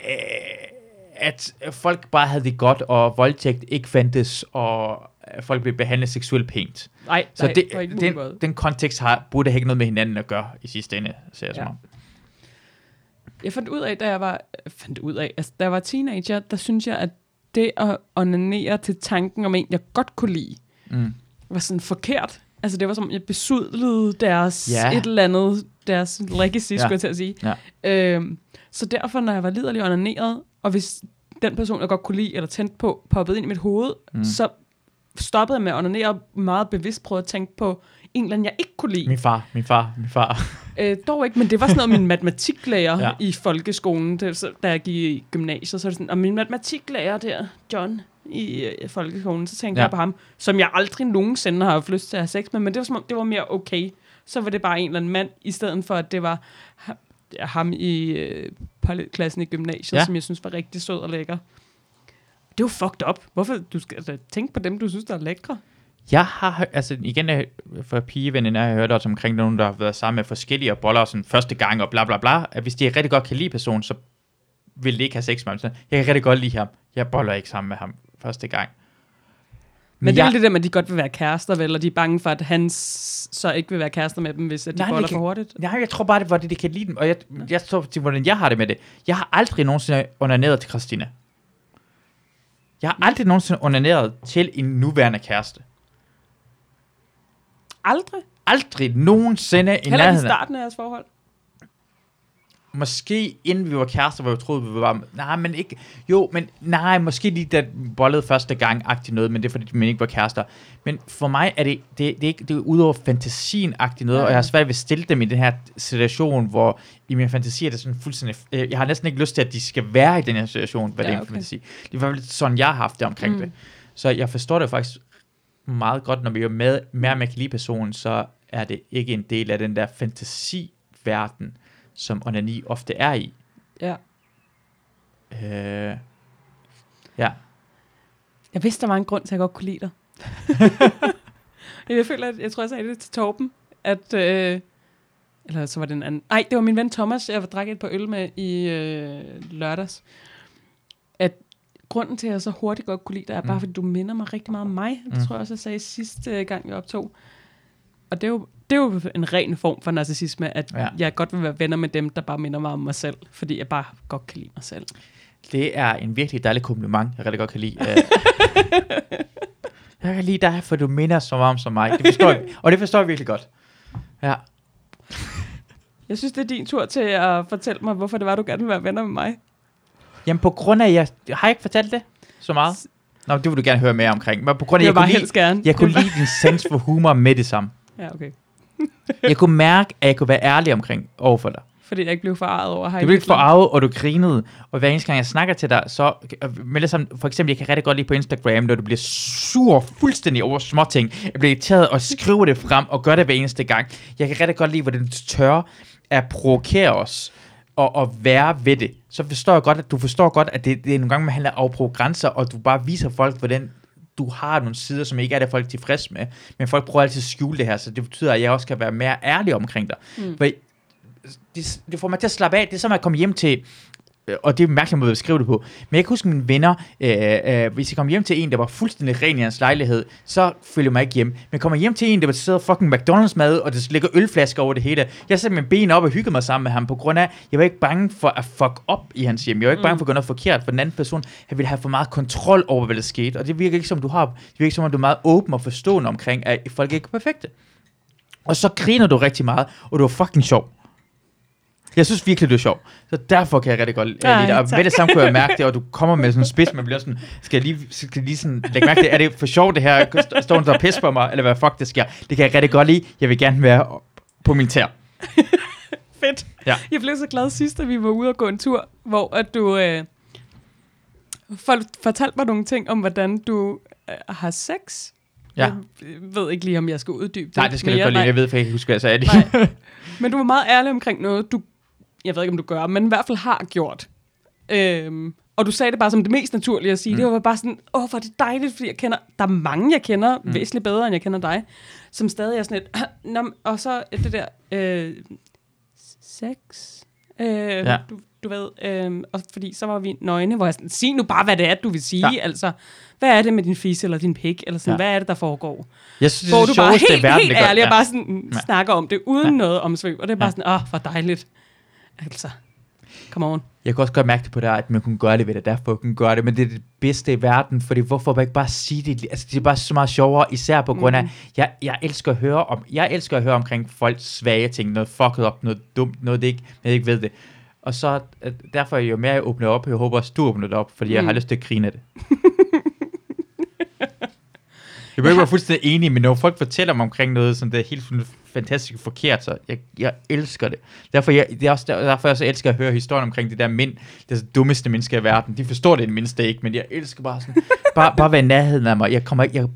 at folk bare havde det godt, og voldtægt ikke fandtes, og folk blev behandlet seksuelt pænt.
Nej,
Så
nej,
det, den, den kontekst har, burde have ikke noget med hinanden at gøre i sidste ende, ser jeg som
Ja.
om.
Jeg fandt ud af, da jeg var, fandt ud af, altså, da jeg var teenager, der synes jeg, at det at onanere til tanken om en, jeg godt kunne lide,
Mm.
var sådan forkert. Altså det var som, jeg besudlede deres
Ja.
et eller andet, deres legacy,
Ja.
skulle jeg til at sige.
Ja.
Øhm, så derfor, når jeg var liderlig onaneret, og hvis den person, jeg godt kunne lide, eller tændte på, poppede ind i mit hoved, mm.
Mm.
så stoppede jeg med at onanere og meget bevidst prøvede at tænke på en eller anden, jeg ikke kunne lide.
Min far, min far, min far.
Øh, dog ikke, men det var sådan noget, min matematiklærer ja. I folkeskolen, det, så, da jeg gik i gymnasiet, så det sådan, og min matematiklærer der, John, i øh, folkeskolen, så tænkte ja. Jeg på ham, som jeg aldrig nogensinde har haft lyst til at have sex med, men det var som om, det var mere okay. Så var det bare en eller anden mand, i stedet for, at det var ham i øh, parallelklassen i gymnasiet. Ja. som jeg synes var rigtig sød og lækker. Det var fucked up. Hvorfor? Du skal altså, tænke på dem, du synes, der er lækre.
Jeg har, altså igen jeg- for pigeveninder, jeg har hørt også omkring nogen, der har været sammen med forskellige og boller sådan første gang og bla bla bla, at hvis de rigtig godt kan lide personen, så vil de ikke have sex med ham. Så jeg kan rigtig godt lide ham. Jeg boller ikke sammen med ham første gang.
Men, men det er
jeg,
det der med, at de godt vil være kærester, vel? Og de er bange for, at han så ikke vil være kærester med dem, hvis at de
Nej,
boller
det
for hurtigt.
Nej, jeg tror bare, det var det, de kan lide dem. Og jeg, jeg tror til, hvordan jeg har det med det. Jeg har aldrig nogensinde onaneret til Christina. Jeg har aldrig nogensinde onaneret til en nuværende kæreste.
Aldrig.
Aldrig nogensinde i
Heller ikke i
nærheden. af-
starten af jeres forhold.
Måske inden vi var kærester, hvor jeg troede, vi var... Nej, men ikke... Jo, men nej, måske lige da vi bollede første gang, agtigt noget, men det er fordi, man ikke var kærester. Men for mig er det, det, det er ikke, det er udover fantasien agtigt noget, og jeg har svært ved at stille dem i den her situation, hvor i min fantasi er det sådan fuldstændig... øh, Jeg har næsten ikke lyst til, at de skal være i den her situation, hvad
Ja,
ja, det er
okay.
en fantasi. Det var lidt sådan, jeg har haft det omkring
mm.
det. Så jeg forstår det faktisk meget godt, når vi er med, mere med kan lide personen, så er det ikke en del af den der fantasiverden, som onani ofte er i.
Ja.
Øh, ja.
Jeg vidste, der var en grund til, at jeg godt kunne lide dig. jeg føler, at jeg tror, jeg sagde det til Torben, at... Øh, eller så var det en anden... Nej, det var min ven Thomas, jeg drak et par øl med i øh, lørdags. Grunden til, at jeg så hurtigt godt kunne lide dig, er bare,
Mm.
fordi du minder mig rigtig meget om mig. Det
Mm.
tror jeg også, jeg sagde sidste øh, gang, vi optog. Og det er, jo, det er jo en ren form for narcissisme, at ja. Jeg godt vil være venner med dem, der bare minder mig om mig selv, fordi jeg bare godt kan lide mig selv.
Det er en virkelig dejlig kompliment, jeg rigtig godt kan lide. Øh, jeg kan lide dig, for du minder så meget om som mig. Det forstår jeg, og det forstår jeg virkelig godt. Ja.
Jeg synes, det er din tur til at fortælle mig, hvorfor det var, du gerne vil være venner med mig.
Jamen på grund af, jeg har jeg ikke fortalt det så meget. Nå, det vil du gerne høre mere omkring. Men på grund af,
Jeg
jeg, kunne lide,
gerne.
jeg kunne lide din sans for humor med det samme.
Ja, okay.
Jeg kunne mærke, at jeg kunne være ærlig omkring overfor dig.
Fordi jeg ikke blev forarvet over Heidi
Du blev ikke forarvet, og du grinede. Og hver eneste gang, jeg snakker til dig, så... Med det samme, for eksempel, jeg kan rigtig godt lide på Instagram, når du bliver sur fuldstændig over småting. Jeg bliver irriteret og skriver det frem og gør det hver eneste gang. Jeg kan rigtig godt lide, hvordan du tør at provokere os og, og være ved det. Så forstår jeg godt, at du forstår godt, at det, det er nogle gange, man handler afprøve grænser, og du bare viser folk, hvordan du har nogle sider, som ikke er det, folk er tilfreds med. Men folk prøver altid at skjule det her, så det betyder, at jeg også kan være mere ærlig omkring dig. Mm. For det, det får mig til at slappe af. Det er som at komme hjem til, og det er en mærkelig måde at beskrive det på, men jeg kan huske mine venner, øh, øh, hvis jeg kom hjem til en, der var fuldstændig ren i hans lejlighed, så følger jeg mig ikke hjem. Men jeg kommer hjem til en, der sidder fucking McDonald's mad, og der ligger ølflasker over det hele. Jeg satte mine ben op og hyggede mig sammen med ham, på grund af, jeg var ikke bange for at fuck op i hans hjem. Jeg var ikke bange for at gøre noget forkert, for den anden person, han ville have for meget kontrol over, hvad der skete. Og det virker ikke som, du har. Det virker ikke som, om du er meget åben og forstående omkring, at folk ikke er perfekte. Og så griner du rigtig meget, og du er fucking sjov. Jeg synes virkelig, du er sjov. Så derfor kan jeg rigtig godt lide dig. Og med det samme kunne jeg mærke det, og du kommer med sådan en spids, man bliver sådan, skal jeg lige, skal jeg lige sådan, lægge mærke til, er det for sjovt det her, står hun der og pis på mig, eller hvad fuck det sker. Det kan jeg rigtig godt lide. Jeg vil gerne være på min tær.
Fedt.
Ja.
Jeg blev så glad sidst, at vi var ude og gå en tur, hvor at du øh, for, fortalte mig nogle ting om, hvordan du øh, har sex.
Ja.
Jeg ved ikke lige, om jeg skal uddybe det.
Nej, det skal du
mere.
ikke godt.
Nej.
Jeg ved, for jeg kan ikke huske, hvad jeg sagde. det.
Nej. Men du var meget ærlig omkring noget, du, jeg ved ikke, om du gør, men i hvert fald har gjort. Øhm, og du sagde det bare som det mest naturlige at sige. Mm. Det var bare sådan, åh, hvor er det dejligt, fordi jeg kender, der er mange, jeg kender mm. væsentligt bedre, end jeg kender dig, som stadig er sådan et, Nå, og så det der, øh, sex, øh,
Ja.
du, du ved, øh, og fordi så var vi nøgne, hvor jeg sådan, sig nu bare, hvad det er, du vil sige,
Ja.
altså, hvad er det med din fisse eller din pik, eller sådan,
Ja.
hvad er det, der foregår?
Jeg synes,
Hvor
det er
du bare helt,
verden.
helt ærlig og
ja.
bare sådan
Ja.
ja. snakker om det, uden
Ja.
noget omsvøb. Og det er bare
ja.
sådan, åh, hvor dejligt. Altså, come on.
Jeg kunne også godt mærke det på dig, at man kunne gøre det ved det, derfor kunne gøre det, men det er det bedste i verden, fordi hvorfor man ikke bare sige det? Altså, det er bare så meget sjovere, især på grund af,
Mhm.
jeg, jeg elsker at høre om, jeg elsker at høre omkring folks svage ting, noget fucket op, noget dumt, noget det ikke, jeg ikke ved det. Og så, derfor jo mere jeg åbner op, jeg håber også, du åbner det op, fordi jeg har
Mm.
lyst til at grine af det. Jeg vil ikke være fuldstændig enig, men når folk fortæller mig omkring noget, som det er helt fantastisk forkert, så jeg, jeg elsker det. Derfor, jeg, det er også der- derfor, jeg så elsker at høre historien omkring det der mænd, det er så dummeste mennesker i verden. De forstår det i det mindste ikke, men jeg elsker bare sådan, bare, bare være i nærheden af mig. Jeg kommer ikke, jeg,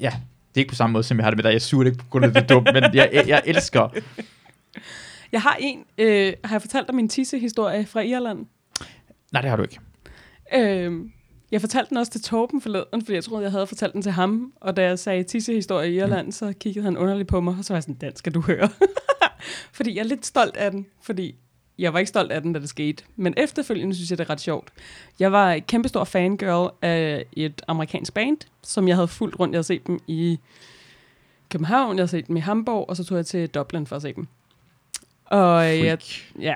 ja, det er ikke på samme måde, som jeg har det med dig. Jeg suger det ikke på grund af det dumt, men jeg, jeg, jeg elsker.
Jeg har en, øh, har jeg fortalt dig min tissehistorie fra Irland?
Nej, det har du ikke.
Øh, jeg fortalte den også til Torben forleden, fordi jeg troede, jeg havde fortalt den til ham. Og da jeg sagde tissehistorie i Irland, mm. så kiggede han underligt på mig, og så var jeg sådan, den skal du høre. fordi jeg er lidt stolt af den, fordi jeg var ikke stolt af den, da det skete. Men efterfølgende synes jeg, det er ret sjovt. Jeg var et kæmpestor fangirl af et amerikansk band, som jeg havde fulgt rundt. Jeg havde set dem i København, jeg havde set dem i Hamburg, og så tog jeg til Dublin for at se dem. Og jeg,
Freak.
Ja.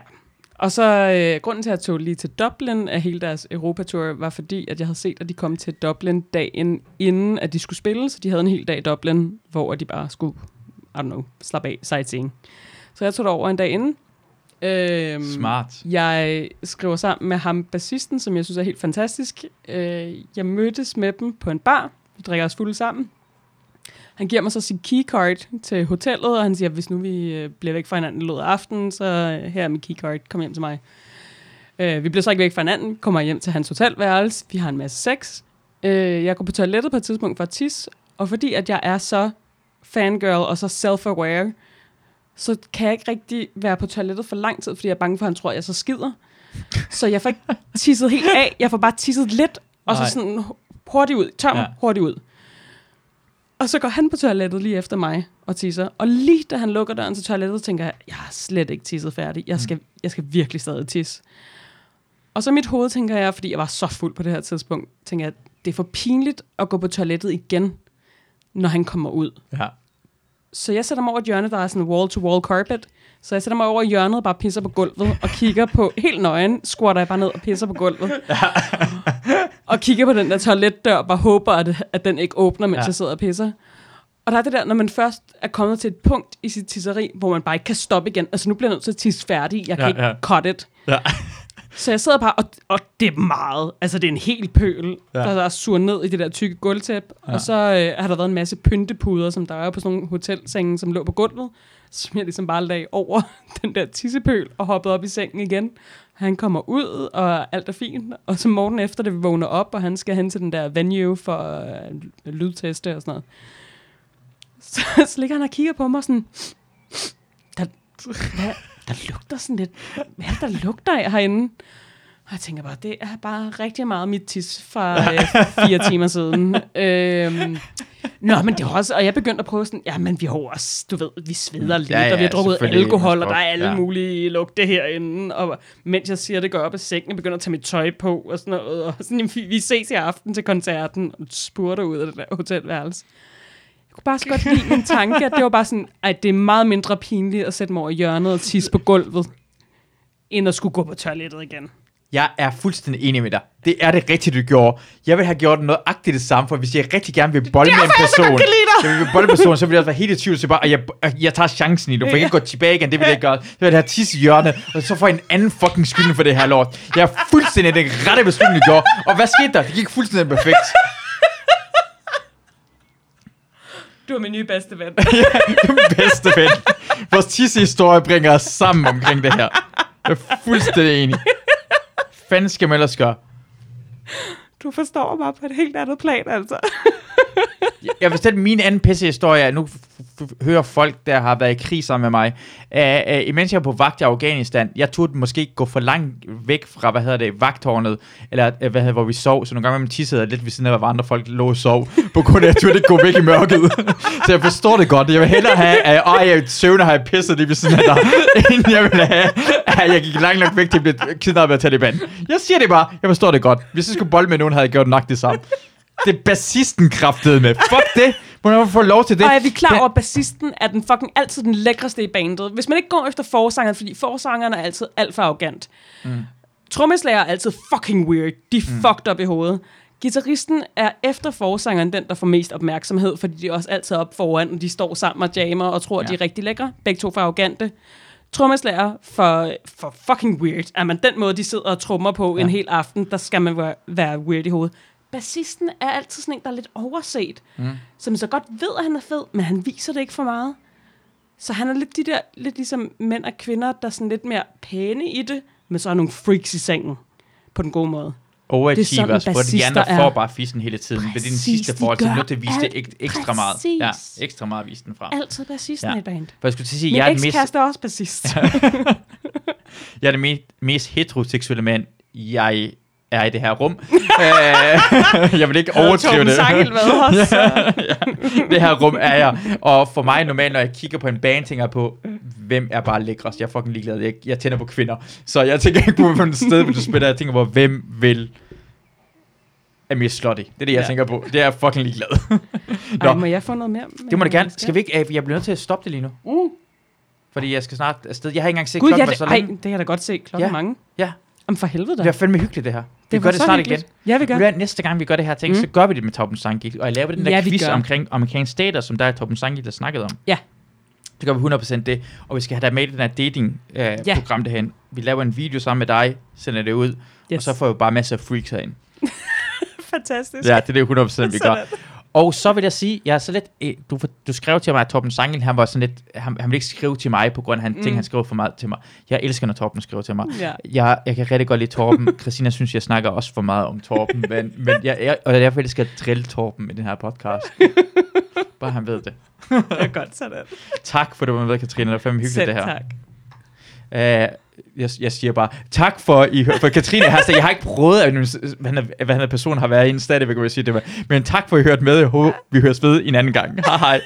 Og så øh, grunden til, at jeg tog lige til Dublin af hele deres Europatur, var fordi, at jeg havde set, at de kom til Dublin dagen inden, at de skulle spille. Så de havde en hel dag i Dublin, hvor de bare skulle, I don't know, slappe af, sightseeing. Så jeg tog derover en dag inden. Øhm,
Smart.
Jeg skriver sammen med ham, bassisten, som jeg synes er helt fantastisk. Øh, jeg mødtes med dem på en bar. Vi drikker os fulde sammen. Han giver mig så sin keycard til hotellet, og han siger, hvis nu vi øh, bliver væk fra hinanden i løbet af aftenen, så øh, her er min keycard, kom hjem til mig. Øh, vi bliver så ikke væk fra hinanden, kommer hjem til hans hotelværelse, vi har en masse sex. Øh, jeg går på toilettet på et tidspunkt for at tisse, og fordi at jeg er så fangirl og så self-aware, så kan jeg ikke rigtig være på toilettet for lang tid, fordi jeg er bange for, at han tror, at jeg så skider. Så jeg får ikke tisset helt af, jeg får bare tisset lidt, og så sådan hurtigt ud, mig
Ja.
hurtigt ud. Og så går han på toilettet lige efter mig og tisser. Og lige da han lukker døren til toilettet, tænker jeg, jeg har slet ikke tisset færdig. Jeg skal, jeg skal virkelig stadig tisse. Og så mit hoved tænker jeg, fordi jeg var så fuld på det her tidspunkt, tænker jeg, det er for pinligt at gå på toilettet igen, når han kommer ud.
Ja.
Så jeg sætter mig over et hjørne, der er sådan wall-to-wall carpet. Så jeg sætter mig over i hjørnet og bare pisser på gulvet, og kigger på, helt nøgen, squatter jeg bare ned og pisser på gulvet. og kigger på den der toiletdør, og bare håber, at, at den ikke åbner, mens
Ja.
ja. jeg sidder og pisser. Og der er det der, når man først er kommet til et punkt i sit tisseri, hvor man bare ikke kan stoppe igen. Altså nu bliver jeg nødt til at tisse færdig. Jeg kan
Ja,
ikke
ja.
cut it.
Ja.
Så jeg sidder bare, og, og det er meget. Altså, det er en hel pøl,
Ja.
ja. der er sur ned i det der tykke gulvtæp.
Ja.
Og så øh, har der været en masse pyntepuder, som der er på sådan nogle hotelsenge, som lå på gulvet. Som jeg ligesom bare lagde over den der tissepøl og hoppede op i sengen igen. Han kommer ud, og alt er fint. Og så morgen efter det, vågner op, og han skal hen til den der venue for øh, lydteste og sådan noget. Så, så ligger han og kigger på mig sådan, der, hvad, der lugter sådan lidt, hvad er det, der lugter af herinde? Og jeg tænker bare, det er bare rigtig meget mit tis fra øh, fire timer siden. Øhm, nå, men det er også, og jeg begyndte at prøve sådan, ja, men vi har også, du ved, vi sveder lidt,
Ja,
ja, og vi har drukket alkohol, og der er alle
Ja.
mulige lugte herinde, og mens jeg siger det, går jeg op af sengen, og begynder at tage mit tøj på, og sådan noget, og sådan, "Jamen, vi vi ses i aften til koncerten, og spurter ud af det der hotelværelse. Kunne bare så godt lide min tanke, at det var bare sådan, at det er meget mindre pinligt at sætte mig over hjørnet og tisse på gulvet, end at skulle gå på toilettet igen.
Jeg er fuldstændig enig med dig. Det er det rigtige, du gjorde. Jeg vil have gjort noget agtigt det samme, for hvis jeg rigtig gerne vil bolle med en person, jeg vil bolle med en person, så vil jeg også være helt i tvivl, så bare, og jeg, jeg tager chancen i det, for jeg kan ikke gå tilbage igen, det vil jeg ikke gøre. Så vil jeg have tisse i hjørnet, og så får jeg en anden fucking skyld for det her lort. Jeg er fuldstændig den rette beslutning, du gjorde. Og hvad skete der? Det gik fuldstændig perfekt.
Du er min nye bedste ven.
Du er bedste ven. Vores tissehistorie bringer os sammen omkring det her. Jeg er fuldstændig enig. Fanden skal man ellers gøre?
Du forstår mig på et helt andet plan, altså.
Jeg vil sætte min anden pissehistorie, er, nu hører folk, der har været i krig sammen med mig. Uh, uh, imens jeg var på vagt i Afghanistan, jeg turde måske gå for langt væk fra, hvad hedder det, vagtårnet, eller uh, hvad hedder, hvor vi sov, så nogle gange man tissede lidt ved siden af, hvor andre folk lå og sov, på grund af, at jeg turde ikke gå væk i mørket. så jeg forstår det godt. Jeg vil hellere have, uh, åh, jeg søvner har jeg pisset lige ved siden af dig, inden jeg vil have, at jeg gik langt nok væk til at blive kidnappet af Taliban. Jeg siger det bare, jeg forstår det godt. Hvis jeg skulle bolle med nogen, havde jeg gjort nok det samme. Det er bassisten kraftede med. Fuck det. Hvordan man få lov til det?
Og er vi klar over, at bassisten er den fucking altid den lækreste i bandet? Hvis man ikke går efter forsangeren, fordi forsangeren er altid alt for arrogant. Mm. Trommeslager er altid fucking weird. De er mm. fucked up i hovedet. Gitarristen er efter forsangeren den, der får mest opmærksomhed, fordi de er også altid op foran, og de står sammen og jammer og tror,
Ja.
de er rigtig lækre. Begge to for arrogante. Trommeslager for, for fucking weird. Er man den måde, de sidder og trommer på. Ja. en hel aften, der skal man være, være weird i hovedet. Bassisten er altid sådan en, der er lidt overset. Mm. Som så godt ved, at han er fed, men han viser det ikke for meget. Så han er lidt de der, lidt ligesom mænd og kvinder, der er sådan lidt mere pæne i det, men så er nogle freaks i sengen. På den gode måde. Er
Overachievers, hvor de andre
er.
får bare fissen hele tiden. Præcis, det er den sidste
de
forhold, så nødt til at vise det ekstra meget.
præcis.
Ja, ekstra meget vise den fra.
Altid bassisten
Ja.
i band.
For jeg skulle til at sige,
Min
jeg er, den mest,
er også bassist.
jeg er den mest, mest heteroseksuelle mand, jeg er i det her rum. Øh, jeg vil ikke overskrive
Torben
det.
Sangel været også.
ja, det her rum er jeg. Og for mig normalt, når jeg kigger på en band, tænker jeg på, hvem er bare lækrest. Jeg er fucking ligeglad. Jeg, jeg tænder på kvinder. Så jeg tænker ikke på, hvilket sted du spiller. Jeg tænker på, hvem vil er mest slutty. Det er det, jeg
Ja.
ja. tænker på. Det er jeg fucking ligeglad.
Ej,
Nå.
må jeg få noget mere?
det må du gerne. Skal vi ikke? øh, Jeg bliver nødt til at stoppe det lige nu.
Uh.
Fordi jeg skal snart afsted. Jeg har ikke engang set
Gud,
klokken
ja, det,
så
ej, det kan jeg da godt se. Klokken
Ja.
ja. mange.
Ja,
Jamen for helvede da.
det er fandme hyggeligt det her. Vi
var
gør det snart
hyggeligt.
igen.
Ja, vi gør.
Næste gang vi gør det her ting,
Mm.
så gør vi det med Torben Sangil. Og jeg laver den der
Ja,
quiz
gør.
omkring amerikanske stater, som der er Torben Sangil, der snakkede om.
Ja.
Så gør vi 100% det. Og vi skal have dig med i den her dating-program øh,
Ja.
program derhen. Vi laver en video sammen med dig, sender det ud, yes. og så får vi bare masser af freaks herinde.
Fantastisk.
Ja, det er det 100% vi gør. Og så vil jeg sige, jeg er så lidt, øh, du, du skrev til mig, at Torben Sangel, han var sådan lidt, han, han ville ikke skrive til mig, på grund af, han mm. ting, han skrev for meget til mig. Jeg elsker, når Torben skriver til mig.
Ja.
Jeg, jeg kan rigtig godt lide Torben. Christina synes, jeg snakker også for meget om Torben, men, men jeg, jeg, og derfor elsker jeg drille Torben i den her podcast. Bare han ved det.
Det er godt sådan.
Tak for, du var med, Katrine. Det er fandme hyggeligt,
Selv
det her.
tak.
Uh, jeg, jeg siger bare, tak for, I, for Katrine her. Jeg har ikke prøvet, at hvad han, hvad han person har været inde stadigvæk, vil jeg sige det. Men tak for, at I hørte med. Jeg håber, vi høres ved en anden gang. Hej hej.